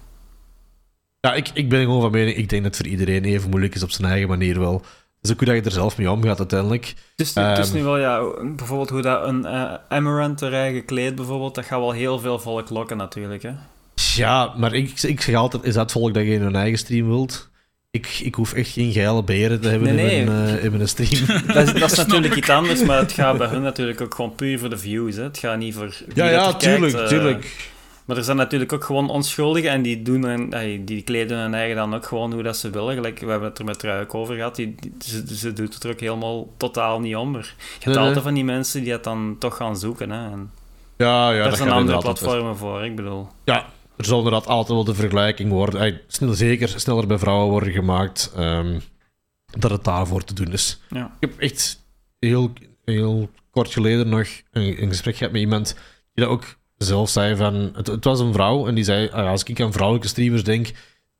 Speaker 3: Ja, ik, ik ben gewoon van mening, ik denk dat het voor iedereen even moeilijk is op zijn eigen manier wel. Dus ook hoe dat je er zelf mee omgaat uiteindelijk.
Speaker 2: Dus, het is
Speaker 3: Ehm.
Speaker 2: nu wel, ja, bijvoorbeeld hoe dat een eh Amaranth erbij gekleed, bijvoorbeeld, dat gaat wel heel veel volk lokken natuurlijk, hè.
Speaker 3: Ja, maar ik, ik zeg altijd, is dat volk dat je in hun eigen stream wilt? Ik, ik hoef echt geen geile beren te hebben
Speaker 2: Nee,
Speaker 3: in, mijn, eh, in mijn stream.
Speaker 2: Dat is, dat is natuurlijk iets anders, maar het gaat bij hun natuurlijk ook gewoon puur voor de views, hè. Het gaat niet voor
Speaker 3: ja, ja,
Speaker 2: er kijkt,
Speaker 3: tuurlijk,
Speaker 2: eh.
Speaker 3: tuurlijk.
Speaker 2: Maar er zijn natuurlijk ook gewoon onschuldigen en die, doen hun, ey, die kleden hun eigen dan ook gewoon hoe dat ze willen. Gelijk, we hebben het er met Trui ook over gehad. Die, die- ze, ze doet het er ook helemaal totaal niet om. Maar je hebt
Speaker 3: Nee,
Speaker 2: altijd van die mensen die het dan toch gaan zoeken. Hè. En
Speaker 3: Ja, ja,
Speaker 2: daar
Speaker 3: dat
Speaker 2: zijn andere platformen voor, ik bedoel.
Speaker 3: Ja, er zal inderdaad altijd wel de vergelijking worden. Snel, zeker sneller bij vrouwen worden gemaakt. ehm, dat het daarvoor te doen is.
Speaker 2: Ja.
Speaker 3: Ik heb echt heel, heel kort geleden nog een, een gesprek gehad met iemand die dat ook zelf zei van... Het, het was een vrouw en die zei, ah ja, als ik aan vrouwelijke streamers denk,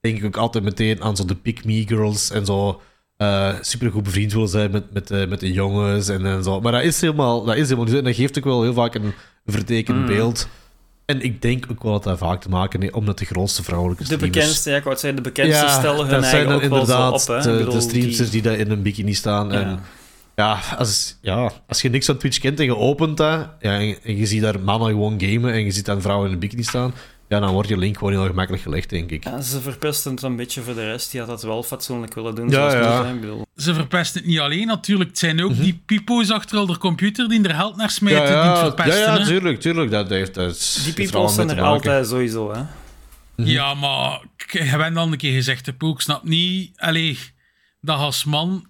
Speaker 3: denk ik ook altijd meteen aan zo de pick me girls en zo eh supergoed bevriend willen zijn met, met, eh, met de jongens en, en zo. Maar dat is helemaal, dat is helemaal niet. En dat geeft ook wel heel vaak een vertekend
Speaker 2: Mm.
Speaker 3: beeld. En ik denk ook wel dat dat vaak te maken heeft omdat de grootste vrouwelijke
Speaker 2: De
Speaker 3: streamers...
Speaker 2: bekendste, ja, ik wou zeggen, de bekendste stellen hun eigen ook wel zo op. Hè.
Speaker 3: de,
Speaker 2: bedoel,
Speaker 3: de streamsters
Speaker 2: die-
Speaker 3: die, daar in een bikini staan.
Speaker 2: Ja.
Speaker 3: En ja als, ja, als je niks van Twitch kent en je opent dat, ja, en, en je ziet daar mannen gewoon gamen en je ziet dan vrouwen in een bikini staan, ja, dan wordt je link gewoon heel gemakkelijk gelegd, denk ik.
Speaker 2: Ja, ze verpesten het een beetje voor de rest. Die had dat wel fatsoenlijk willen doen.
Speaker 3: Ja,
Speaker 2: zoals het
Speaker 3: ja.
Speaker 2: Ik bedoel,
Speaker 1: Ze verpesten het niet alleen natuurlijk. Het zijn ook die pipo's achter de computer die er geld naar
Speaker 3: Ja,
Speaker 1: smijten die het
Speaker 3: ja, ja,
Speaker 1: verpesten.
Speaker 3: ja,
Speaker 1: hè.
Speaker 3: tuurlijk, tuurlijk. Dat heeft, dat is,
Speaker 2: die
Speaker 3: allemaal
Speaker 2: zijn er altijd sowieso, hè.
Speaker 1: Ja, maar k- je bent al een keer gezegd, de poek snap niet. Allee, dat als man,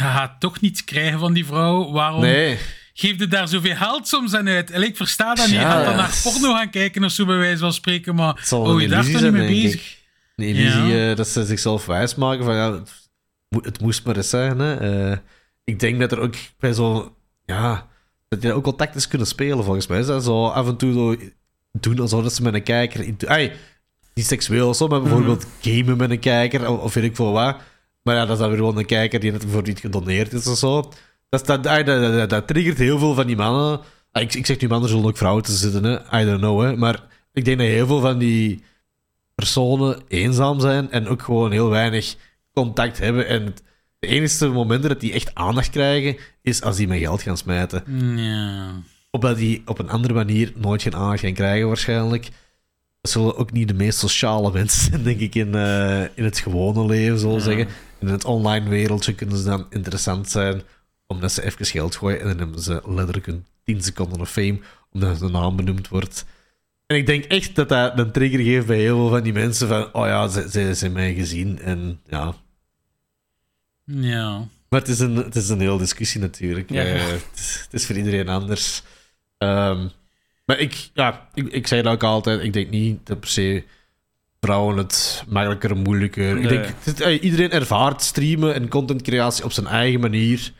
Speaker 1: gaat toch niets krijgen van die vrouw. Waarom
Speaker 3: Nee,
Speaker 1: geef je daar zoveel geld soms aan uit? Allee, ik versta dat niet. Je
Speaker 3: Ja,
Speaker 1: gaat dan naar porno gaan kijken of zo, bij wijze van spreken. Maar oh, je daar toch niet mee bezig?
Speaker 3: Een illusie
Speaker 1: Ja.
Speaker 3: eh, dat ze zichzelf wijsmaken van ja, het, mo- het moest maar eens zijn. Hè. Eh, ik denk dat er ook bij zo, ja, dat je ook wel tactisch kunnen spelen volgens mij. Is dat zo af en toe zo doen alsof dat ze met een kijker. niet seksueel of zo, maar bijvoorbeeld gamen met een kijker of, of weet ik veel wat. Maar ja, dat is dan weer gewoon een kijker die net bijvoorbeeld niet gedoneerd is of zo. Dat, dat, dat, dat, triggert heel veel van die mannen. Ah, Ik, ik zeg nu mannen zullen ook vrouwen te zitten, hè. I don't know, hè. Maar ik denk dat heel veel van die personen eenzaam zijn en ook gewoon heel weinig contact hebben. En het- De enige momenten dat die echt aandacht krijgen, is als die met geld gaan smijten.
Speaker 1: Ja.
Speaker 3: Omdat die op een andere manier nooit geen aandacht gaan krijgen, waarschijnlijk. Dat zullen ook niet de meest sociale mensen zijn, denk ik, in, eh, in het gewone leven, zo zeggen. In het online wereldje kunnen ze dan interessant zijn, omdat ze even geld gooien en dan hebben ze letterlijk een 10 seconden of fame, omdat hun naam benoemd wordt. En ik denk echt dat dat een trigger geeft bij heel veel van die mensen van, oh ja, ze, ze, hebben mij gezien. En ja,
Speaker 1: Ja.
Speaker 3: maar het is een, het is een hele discussie natuurlijk.
Speaker 2: Ja.
Speaker 3: Eh, het, is, het is voor iedereen anders. Ehm, maar ik, ja, ik, ik zei dat ook altijd. Ik denk niet dat per se vrouwen het makkelijker en moeilijker.
Speaker 2: Nee.
Speaker 3: Ik denk, het- eh, iedereen ervaart streamen en contentcreatie op zijn eigen manier.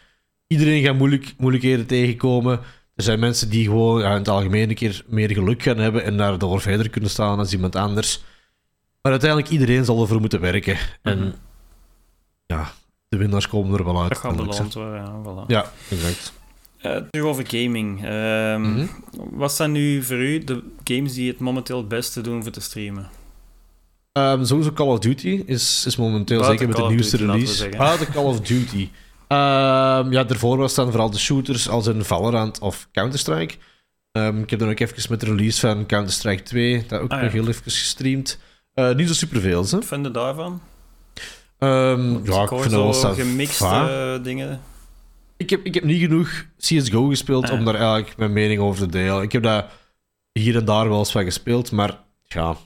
Speaker 3: Iedereen gaat moeilijk, moeilijkheden tegenkomen. Er zijn mensen die gewoon ja, in het algemeen een keer meer geluk gaan hebben en daardoor verder kunnen staan als iemand anders. Maar uiteindelijk iedereen zal ervoor moeten werken. En
Speaker 2: Mhm.
Speaker 3: ja, de winnaars komen er wel uit.
Speaker 2: Dat gaat beland worden, ja, voilà.
Speaker 3: ja, exact.
Speaker 2: Eh, terug over gaming. Ehm,
Speaker 3: Mhm.
Speaker 2: Wat zijn nu voor u de games die het momenteel het beste doen voor te streamen?
Speaker 3: Ehm, sowieso Call of Duty is, is momenteel
Speaker 2: Buiten
Speaker 3: zeker met de nieuwste
Speaker 2: Duty,
Speaker 3: release.
Speaker 2: zeggen.
Speaker 3: Buiten Call of Duty. Ehm, ja, daarvoor was dan vooral de shooters als in Valorant of Counter-Strike. Ehm, ik heb dan ook even met de release van Counter-Strike 2, dat ook
Speaker 2: Ah, ja.
Speaker 3: nog heel even gestreamd. Eh, niet zo superveel?
Speaker 2: Wat vind je daarvan?
Speaker 3: Ehm, ja, ik vind wel
Speaker 2: gemixte
Speaker 3: va.
Speaker 2: dingen.
Speaker 3: Ik heb, ik heb niet genoeg CSGO gespeeld
Speaker 2: Ah.
Speaker 3: om daar eigenlijk mijn mening over te delen. Ik heb dat hier en daar wel eens van gespeeld, maar ja,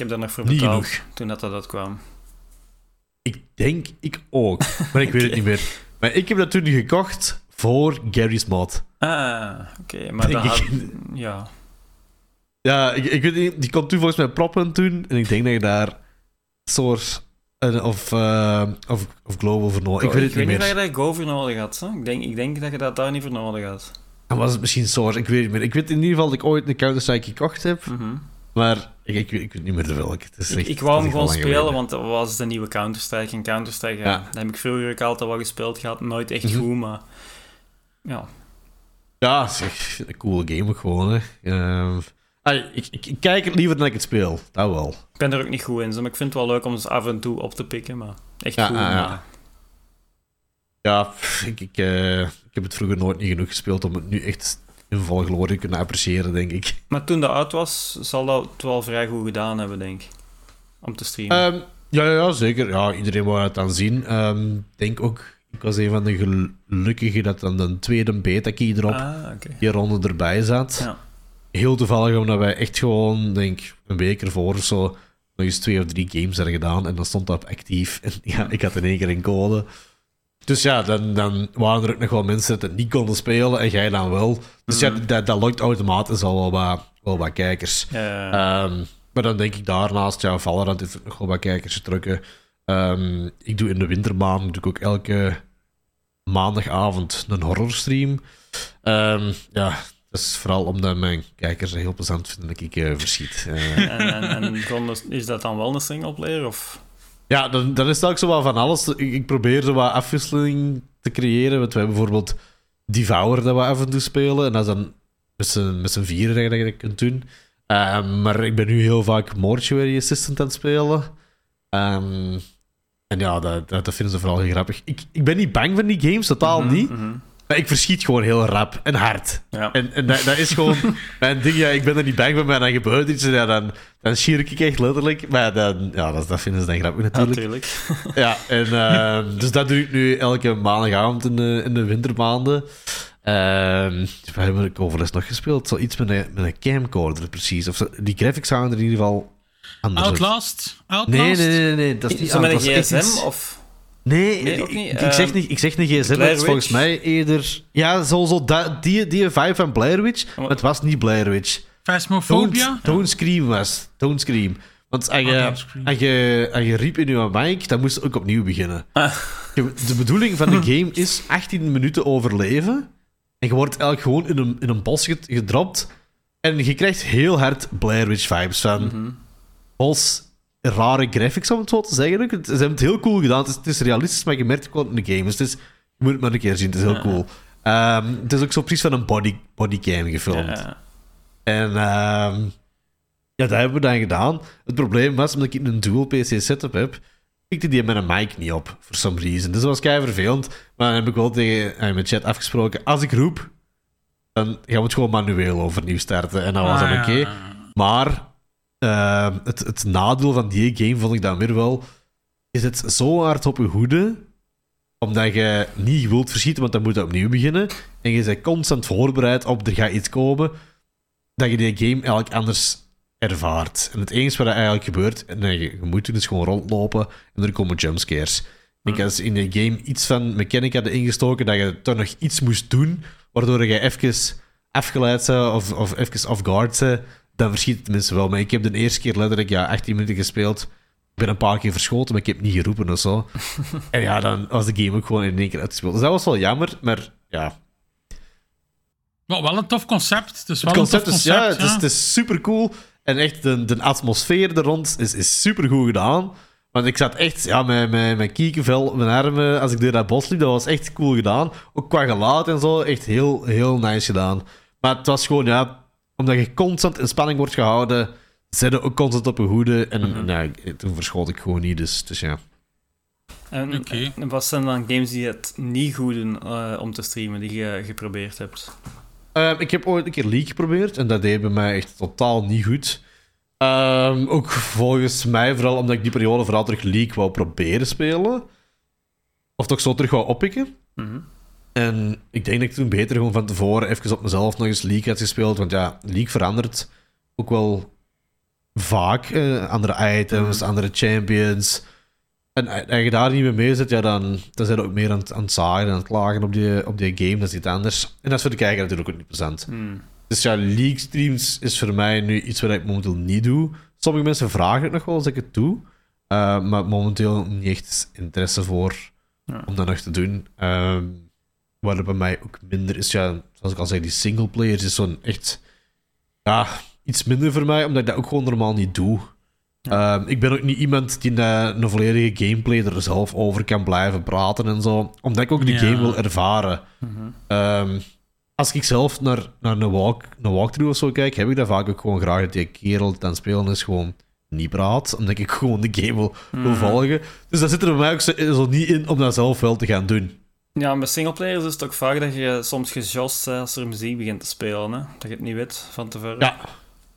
Speaker 2: heb daar nog voor
Speaker 3: Niet
Speaker 2: betaald
Speaker 3: genoeg.
Speaker 2: toen dat, dat uitkwam.
Speaker 3: Ik denk ik ook, maar ik weet het niet meer. Maar ik heb dat toen gekocht voor Gary's Mod.
Speaker 2: Ah, oké. maar
Speaker 3: Denk
Speaker 2: dat had...
Speaker 3: ik.
Speaker 2: Ja.
Speaker 3: Ja, ik, ik weet niet, die kon toen volgens mij proppen toen. En ik denk dat je daar soort of, eh, of, of Global voor nodig. Ik weet het niet
Speaker 2: niet
Speaker 3: meer.
Speaker 2: waar je daar Go voor nodig had. Hè? Ik, denk, ik denk dat je dat daar niet voor nodig had.
Speaker 3: Dan was het misschien Source, ik weet het niet meer. Ik weet in ieder geval dat ik ooit een Counter-Strike gekocht heb.
Speaker 2: Mhm.
Speaker 3: Maar ik, ik, weet- ik weet niet meer de welke. Het is
Speaker 2: Ik,
Speaker 3: echt-
Speaker 2: ik wou hem gewoon spelen,
Speaker 3: geleden.
Speaker 2: want dat was de nieuwe Counter-Strike. En Counter-Strike, ja, dat heb ik vroeger ook altijd wel gespeeld gehad. Nooit echt
Speaker 3: Mhm.
Speaker 2: goed, maar... Ja,
Speaker 3: Ja, echt een coole game ook gewoon. Hè. Ehm, ah, ik, ik, ik kijk het liever dan ik het speel. Dat wel.
Speaker 2: ik ben er ook niet goed in. Maar ik vind het wel leuk om ze af en toe op te pikken, maar echt
Speaker 3: Ja,
Speaker 2: goed.
Speaker 3: ah, ja.
Speaker 2: maar-
Speaker 3: Ja, pff, ik, ik, eh, ik heb het vroeger nooit niet genoeg gespeeld om het nu echt in volle glorie kunnen appreciëren, denk ik.
Speaker 2: Maar toen dat uit was, zal dat het wel vrij goed gedaan hebben, denk ik. Om te streamen.
Speaker 3: Ehm, ja, ja, ja, zeker. Ja, iedereen wou het dan zien. Ehm, Ik denk ook, ik was een van de gelukkigen dat dan de tweede beta-key erop
Speaker 2: ah,
Speaker 3: die ronde erbij zat.
Speaker 2: Ja.
Speaker 3: Heel toevallig, omdat wij echt gewoon, denk een week ervoor of zo, nog eens twee of drie games hadden gedaan. En dan stond dat op actief. En ja, ik had in één keer een code. Dus ja, dan, dan waren er ook nog wel mensen dat het niet konden spelen en jij dan wel. Dus ja,
Speaker 2: Mhm.
Speaker 3: dat, dat lokt automatisch al wel wat, wel wat kijkers. Ehm, maar dan denk ik daarnaast, ja, Valorant heeft nog wel wat kijkers getrokken. Ehm, ik doe in de wintermaanden doe ik ook elke maandagavond een horrorstream. Ehm, ja, dat is vooral omdat mijn kijkers het heel plezant vinden dat ik eh, verschiet. Eh,
Speaker 2: En, en, is dat dan wel een singleplayer? Of...
Speaker 3: ja, dan, dan is het ook zo van alles. Ik, ik probeer zo wat afwisseling te creëren. Want we hebben bijvoorbeeld Devour dat we af en toe spelen. En dat is dan met z'n- met z'n vieren dat je dat kunt doen. Ehm, maar ik ben nu heel vaak Mortuary Assistant aan het spelen. Ehm, en ja, dat, dat, dat vinden ze vooral heel grappig. Ik, ik ben niet bang van die games, totaal
Speaker 2: Mhm,
Speaker 3: niet.
Speaker 2: mhm.
Speaker 3: Maar ik verschiet gewoon heel rap en hard.
Speaker 2: Ja.
Speaker 3: En, en dat, dat is gewoon mijn ding. Ja, ik ben er niet bang van, maar dan gebeurt iets en ja, dan, dan schier ik echt letterlijk. Maar dan, ja, dat, dat vinden ze dan grappig natuurlijk.
Speaker 2: Natuurlijk.
Speaker 3: Ja, en, ehm, dus dat doe ik nu elke maandagavond in de, in de wintermaanden. Ehm waar heb ik overigens nog gespeeld? Zoiets met een, met een camcorder, precies. Of zo, die graphics gaan er in ieder geval anders.
Speaker 1: Outlast? Outlast?
Speaker 3: Nee, nee, nee, nee, nee. Dat is niet
Speaker 2: Zo met een gsm?
Speaker 3: iets-
Speaker 2: Of...
Speaker 3: Nee,
Speaker 2: Nee,
Speaker 3: ik,
Speaker 2: ook niet.
Speaker 3: ik, ik zeg
Speaker 2: Ehm,
Speaker 3: niet, ik zeg niet gsm, het is volgens mij eerder... Ja, zo, zo dat, die, die vibe van Blair Witch, maar het was niet Blair Witch.
Speaker 1: Phasmophobia?
Speaker 3: Don't, don't Scream was. Don't Scream. Want als
Speaker 1: Oh,
Speaker 3: je,
Speaker 1: Scream.
Speaker 3: als, je, als je riep in je mic, dan moest je ook opnieuw beginnen.
Speaker 2: Ah.
Speaker 3: De bedoeling van de game is 18 minuten overleven. En je wordt eigenlijk gewoon in een, in een bos ged- gedropt. En je krijgt heel hard Blair Witch vibes van...
Speaker 2: Mhm.
Speaker 3: Als rare graphics, om het zo te zeggen. Ze hebben het heel cool gedaan. Het is, het is realistisch, maar je merkt het gewoon in de game. Dus het is, je moet het maar een keer zien. Het is heel
Speaker 2: Ja.
Speaker 3: cool. Ehm, het is ook zo precies van een body, bodycam gefilmd.
Speaker 2: Ja.
Speaker 3: En ehm, ja, dat hebben we dan gedaan. Het probleem was, omdat ik een dual PC setup heb, pikte die met een mic niet op, for some reason. Dus dat was kei vervelend. Maar dan heb ik wel tegen eh, mijn chat afgesproken, als ik roep, dan gaan we het gewoon manueel overnieuw starten. En dat was dan
Speaker 1: Ah,
Speaker 3: oké. Maar eh, het, het nadeel van die game vond ik dan weer wel. Je zit zo hard op je hoede. Omdat je niet wilt verschieten, want dan moet je opnieuw beginnen. En je bent constant voorbereid op er gaat iets komen. Dat je die game eigenlijk anders ervaart. En het enige wat er eigenlijk gebeurt, en nee, je, je moet doen, is gewoon rondlopen. En er komen jumpscares. Ik had in de game iets van mechanic hadden ingestoken dat je toch nog iets moest doen, waardoor je even afgeleid bent of, of even off guard bent, dan verschiet het tenminste wel. Maar ik heb de eerste keer letterlijk ja, 18 minuten gespeeld. Ik ben een paar keer verschoten, maar ik heb niet geroepen of zo. en ja, dan was de game ook gewoon in één keer uitgespeeld. Dus dat was wel jammer, maar ja.
Speaker 1: Maar wel een tof concept. Het is wel
Speaker 3: Het concept
Speaker 1: een tof
Speaker 3: is, ja,
Speaker 1: concept,
Speaker 3: het is, het is super cool. En echt, de, de atmosfeer er rond is, is super goed gedaan. Want ik zat echt ja, met, met, met kiekenvel, mijn armen, als ik door dat bos liep, dat was echt cool gedaan. Ook qua geluid en zo, echt heel, heel nice gedaan. Maar het was gewoon, ja, omdat je constant in spanning wordt gehouden, zit je ook constant op je hoede. En
Speaker 1: Mhm.
Speaker 3: toen verschoot ik gewoon niet, dus, dus ja.
Speaker 2: En wat zijn dan games die het niet goed doen eh, om te streamen, die je geprobeerd hebt?
Speaker 3: Ehm, ik heb ooit een keer League geprobeerd en dat deed bij mij echt totaal niet goed. Ehm, ook volgens mij, vooral omdat ik die periode vooral terug League wou proberen spelen. Of toch zo terug wou oppikken.
Speaker 2: Mhm.
Speaker 3: En ik denk dat ik toen beter gewoon van tevoren even op mezelf nog eens League had gespeeld. Want ja, League verandert ook wel vaak. eh, andere items, andere champions. En als je daar niet mee mee zit, ja, dan, dan zijn je ook meer aan het, aan het zagen en aan het klagen op die, op die game. Dat is iets anders. En dat is voor de kijker natuurlijk ook niet plezant.
Speaker 2: Hmm.
Speaker 3: Dus ja, League streams is voor mij nu iets wat ik momenteel niet doe. Sommige mensen vragen het nog wel als ik het doe. eh, maar momenteel niet echt interesse voor
Speaker 2: Ja.
Speaker 3: om dat nog te doen. Ehm wat er bij mij ook minder is, ja, zoals ik al zei, die singleplayers is zo'n echt ja, iets minder voor mij, omdat ik dat ook gewoon normaal niet doe. Ehm, ik ben ook niet iemand die een volledige gameplay er zelf over kan blijven praten en zo, omdat ik ook
Speaker 1: Ja.
Speaker 3: game wil ervaren.
Speaker 2: Mhm.
Speaker 3: Ehm, als ik zelf naar, naar een, walk, een walkthrough of zo kijk, heb ik dat vaak ook gewoon graag dat die kerel die aan het spelen is gewoon niet praat, omdat ik gewoon de game wil, wil volgen. Dus dat zit er bij mij ook zo, zo niet in om dat zelf wel te gaan doen.
Speaker 2: Ja, met singleplayers is het ook vaak dat je soms gejost bent als er muziek begint te spelen. Hè? Dat je het niet weet van tevoren.
Speaker 3: Ja,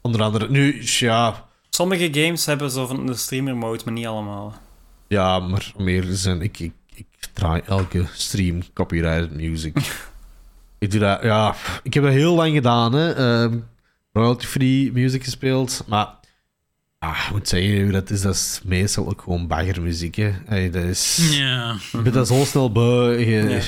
Speaker 3: onder andere. Nu, ja,
Speaker 2: Sommige games hebben zo van de streamer mode, maar niet allemaal.
Speaker 3: ja maar te zijn, ik, ik, ik draai elke stream copyrighted music. ik doe dat, ja, ik heb dat heel lang gedaan, hè. Ehm, royalty-free music gespeeld, maar ah, ik moet zeggen, dat is, dat is meestal ook gewoon baggermuziek, hè. Dat is...
Speaker 1: Ja.
Speaker 3: Je bent dat zo snel beu. Je,
Speaker 2: Ja.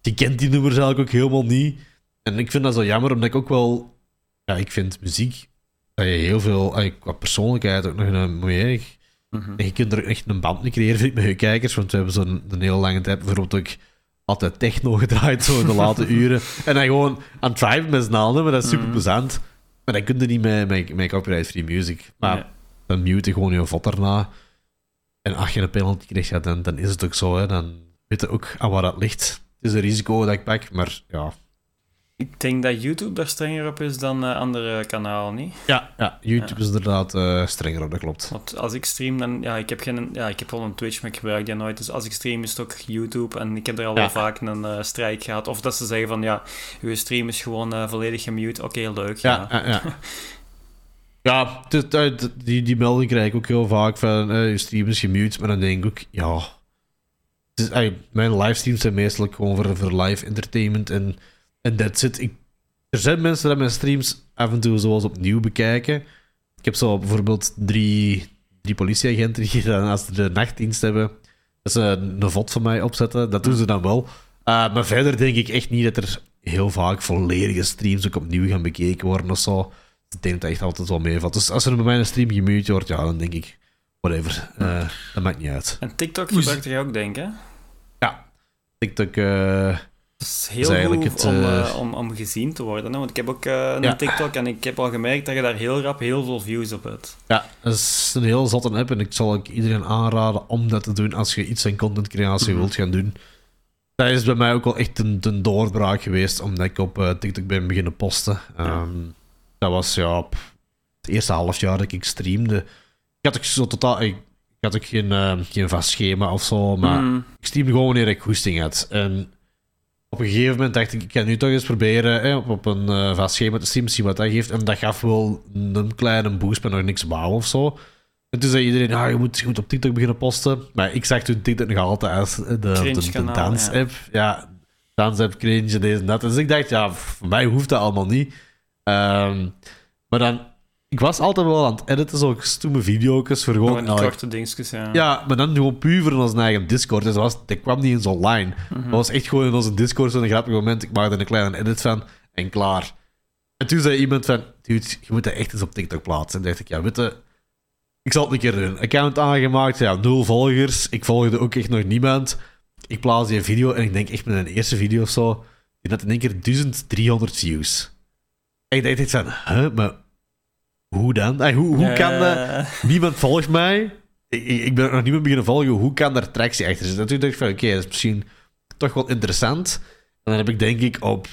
Speaker 3: je kent die nummers eigenlijk ook helemaal niet. En ik vind dat zo jammer, omdat ik ook wel... Ja, ik vind muziek... Dat je heel veel... Qua persoonlijkheid ook nog een mooie...
Speaker 2: Mhm.
Speaker 3: En je kunt er echt een band mee creëren vind ik, met je kijkers. Want we hebben zo'n een hele lange tijd bijvoorbeeld ook altijd techno gedraaid, zo in de late uren. En dan gewoon aan het driven met z'n allen, maar dat is super plezant. Maar dan kun je niet met, met, met copyright-free music. Maar
Speaker 2: Nee.
Speaker 3: dan mute je gewoon je vod daarna. En als je een penalty krijgt, ja, dan, dan is het ook zo. Hè. Dan weet je ook aan waar dat ligt. Het is een risico dat ik pak, maar ja.
Speaker 2: Ik denk dat YouTube daar strenger op is dan eh, andere kanalen, niet?
Speaker 3: Ja, ja YouTube is inderdaad eh, strenger op, dat klopt.
Speaker 2: Want als ik stream, dan... Ja, ik heb, geen, ja, ik heb wel een Twitch, maar ik gebruik die nooit. Dus als ik stream, is het ook YouTube. En ik heb er al
Speaker 3: Ja.
Speaker 2: wel vaak een eh strijk gehad. Of dat ze zeggen van, ja, uw stream is gewoon volledig gemute. Oké, leuk, ja.
Speaker 3: Ja, ja, ja. die, die melding krijg ik ook heel vaak van je stream is gemute, maar dan denk ik ook, ja. Ey, mijn livestreams zijn meestal gewoon voor, voor live entertainment en, en that's it. Ik, er zijn mensen die mijn streams af en toe zoals opnieuw bekijken. Ik heb zo bijvoorbeeld drie, drie politieagenten die dan als ze de nachtdienst hebben, dat ze een vod van mij opzetten. Dat doen ze dan wel. Uh, maar verder denk ik echt niet dat er heel vaak volledige streams ook opnieuw gaan bekeken worden of zo. Ik denk dat dat echt altijd wel meevalt. Dus als er bij mij een stream gemute wordt, ja, dan denk ik, whatever. Uh, dat maakt niet uit.
Speaker 2: En TikTok gebruikte jij ook, denk ik, hè?
Speaker 3: Ja. TikTok, uh,
Speaker 2: Het is heel
Speaker 3: eigenlijk
Speaker 2: goed
Speaker 3: het,
Speaker 2: om,
Speaker 3: eh,
Speaker 2: eh, om, om gezien te worden. Hè? Want ik heb ook eh, een
Speaker 3: Ja.
Speaker 2: TikTok en ik heb al gemerkt dat je daar heel rap heel veel views op hebt.
Speaker 3: ja, dat is een heel zotte app en ik zal ook iedereen aanraden om dat te doen als je iets aan contentcreatie wilt gaan doen. Dat is bij mij ook wel echt een, een doorbraak geweest, omdat ik op TikTok ben beginnen posten. Ehm, Dat was ja, op het eerste half jaar dat ik streamde. Ik had ook zo totaal. Ik, ik had ook geen, geen vast schema of zo, maar
Speaker 2: Mm.
Speaker 3: ik streamde gewoon wanneer ik goesting had. En op een gegeven moment dacht ik, ik ga nu toch eens proberen hè, op, op een eh, vast schema te zien wat dat geeft. En dat gaf wel een kleine boost, maar nog niks bouwen of zo. En toen zei iedereen, ah, je, moet, je moet op TikTok beginnen posten. Maar ik zag toen TikTok nog altijd als de, de, de, dans-app. Ja, dans-app, cringe, deze en dat. Dus ik dacht, ja, voor mij hoeft dat allemaal niet. Ehm, maar dan, ik was altijd wel aan het editen, zo stoeme video's voor gewoon... Elk-
Speaker 2: korte dingetjes, ja.
Speaker 3: ja, maar dan gewoon puur voor onze eigen Discord. Dus dat, was, dat kwam niet eens online. Dat was echt gewoon in onze Discord zo'n grappig moment. Ik maakte een kleine edit van en klaar. En toen zei iemand van, dude, je moet dat echt eens op TikTok plaatsen. En dacht ik, ja, weet je, ik zal het een keer doen. Account aangemaakt, ja, nul volgers. Ik volgde ook echt nog niemand. Ik plaats die video en ik denk echt met een eerste video of zo, die had in één keer 1300 views. En ik dacht echt van, huh, maar hoe dan? Ay, hoe hoe kan dat?
Speaker 2: Eh,
Speaker 3: Niemand volgt mij. Ik, ik ben nog niemand beginnen volgen. Hoe kan daar tractie achter zitten? Toen dacht ik van, oké, dat is misschien toch wel interessant. En dan heb ik denk ik op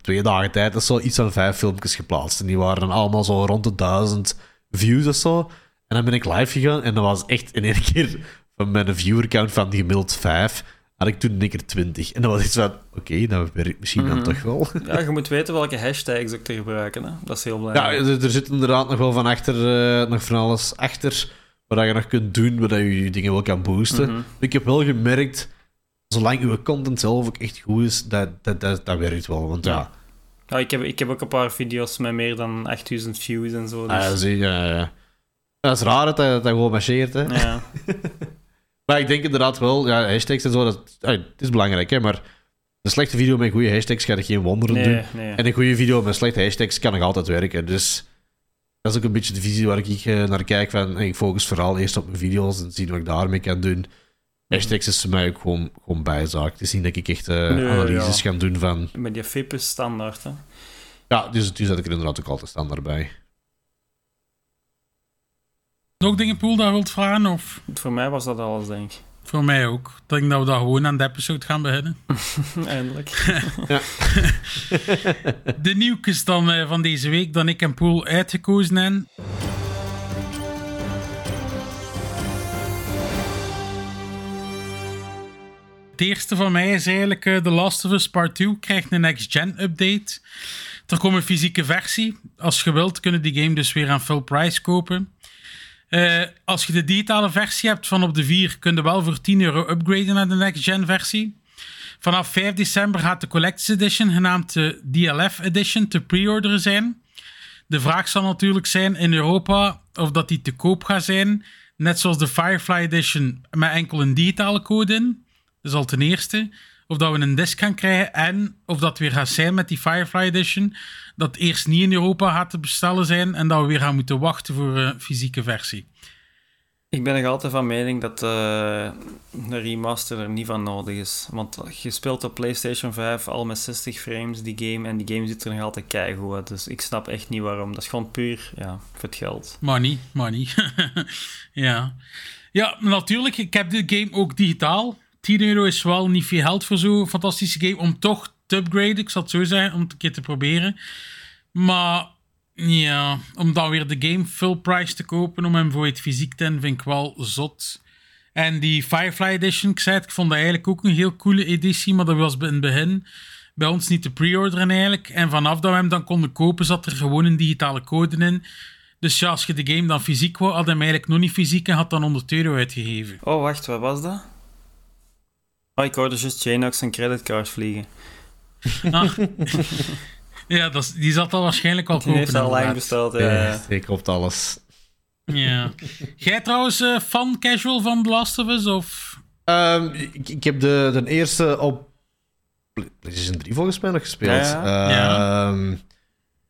Speaker 3: twee dagen tijd dat zo iets van vijf filmpjes geplaatst. En die waren dan allemaal zo rond de duizend views of zo. En dan ben ik live gegaan en dat was echt in één keer van mijn viewer-count van gemiddeld vijf, had ik toen één keer twintig. En dat was iets van, oké, dat werkt misschien dan
Speaker 2: Mhm.
Speaker 3: toch wel.
Speaker 2: ja, je moet weten welke hashtags ook te gebruiken. Hè. Dat is heel belangrijk.
Speaker 3: Ja, er, er zit inderdaad nog wel van achter, eh, nog van alles achter, wat je nog kunt doen, waar je je dingen wel kan boosten.
Speaker 2: Mhm.
Speaker 3: Ik heb wel gemerkt, zolang uw content zelf ook echt goed is, dat, dat, dat, dat werkt wel. Want ja,
Speaker 2: Ja, ik, heb, ik heb ook een paar video's met meer dan 8000 views en zo. Dus,
Speaker 3: ah, zie, ja, ja. dat is raar dat dat, dat gewoon marcheert. Hè?
Speaker 2: ja.
Speaker 3: Maar ik denk inderdaad wel, ja, hashtags en zo, dat, ah, het is belangrijk, hè, maar een slechte video met goede hashtags gaat geen wonderen doen.
Speaker 2: Nee.
Speaker 3: En een goede video met slechte hashtags kan nog altijd werken. Dus dat is ook een beetje de visie waar ik eh, naar kijk. Van, ik focus vooral eerst op mijn video's en zien wat ik daarmee kan doen. Hashtags is voor mij ook gewoon, gewoon bijzaak. Het is niet dat ik echt eh,
Speaker 2: Nee,
Speaker 3: analyses
Speaker 2: ja.
Speaker 3: ga doen van...
Speaker 2: Met die FIP is standaard. Hè.
Speaker 3: Ja, dus die zet ik er inderdaad ook altijd standaard bij.
Speaker 1: Nog dingen, Poel, dat wilt vragen? Of
Speaker 2: Voor mij was dat alles, denk ik.
Speaker 1: voor mij ook? Ik denk dat we daar gewoon aan de episode gaan beginnen.
Speaker 2: Eindelijk.
Speaker 1: De nieuwtjes dan eh, van deze week, dan ik en Poel uitgekozen hebben. Het eerste van mij is eigenlijk eh, The Last of Us Part 2 krijgt een next-gen update. Er komt een fysieke versie. Als je wilt, kunnen die game dus weer aan full price kopen. Eh, als je de digitale versie hebt van op de 4, kun je wel voor 10 euro upgraden naar de next-gen versie. Vanaf 5 december gaat de Collector's Edition, genaamd de DLF Edition, te pre-orderen zijn. De vraag zal natuurlijk zijn in Europa of dat die te koop gaat zijn. Net zoals de Firefly Edition met enkel een digitale code in. Dat is ten eerste. Of dat we een disc gaan krijgen en of dat weer gaat zijn met die Firefly Edition. Dat eerst niet in Europa gaat te bestellen zijn en dat we weer gaan moeten wachten voor een fysieke versie.
Speaker 2: Ik ben nog altijd van mening dat eh de remaster er niet van nodig is. Want je speelt op PlayStation 5 al met 60 frames die game en die game ziet er nog altijd keigoed uit. Dus ik snap echt niet waarom. Dat is gewoon puur ja, voor het geld.
Speaker 1: Money, money. ja. Ja, natuurlijk. Ik heb dit game ook digitaal. 10 euro is wel niet veel geld voor zo'n fantastische game. Om toch te upgraden, ik zal het zo zeggen, om het een keer te proberen. Maar ja, om dan weer de game full price te kopen, om hem voor het fysiek te hebben, vind ik wel zot. En die Firefly Edition, ik zei het, ik vond dat eigenlijk ook een heel coole editie, maar dat was in het begin bij ons niet te pre-orderen eigenlijk. En vanaf dat we hem dan konden kopen, zat er gewoon een digitale code in. Dus ja, als je de game dan fysiek wou, had hem eigenlijk nog niet fysiek en had dan 100 euro uitgegeven.
Speaker 2: Oh, wacht, wat was dat? Oh, ik hoorde juist Janox een creditcard vliegen.
Speaker 1: Ah. ja, dat is- die zat al waarschijnlijk al
Speaker 2: Die
Speaker 1: kopen.
Speaker 2: heeft al lang
Speaker 1: inderdaad.
Speaker 2: besteld.
Speaker 3: Ja,
Speaker 2: Ja.
Speaker 3: ik klopt alles.
Speaker 1: Ja. Jij trouwens eh, fan casual van The Last of Us? Of...
Speaker 3: Ehm, ik, ik heb de, de eerste op Play- PlayStation 3 volgens mij nog gespeeld.
Speaker 2: Ja,
Speaker 1: ja.
Speaker 3: Ehm,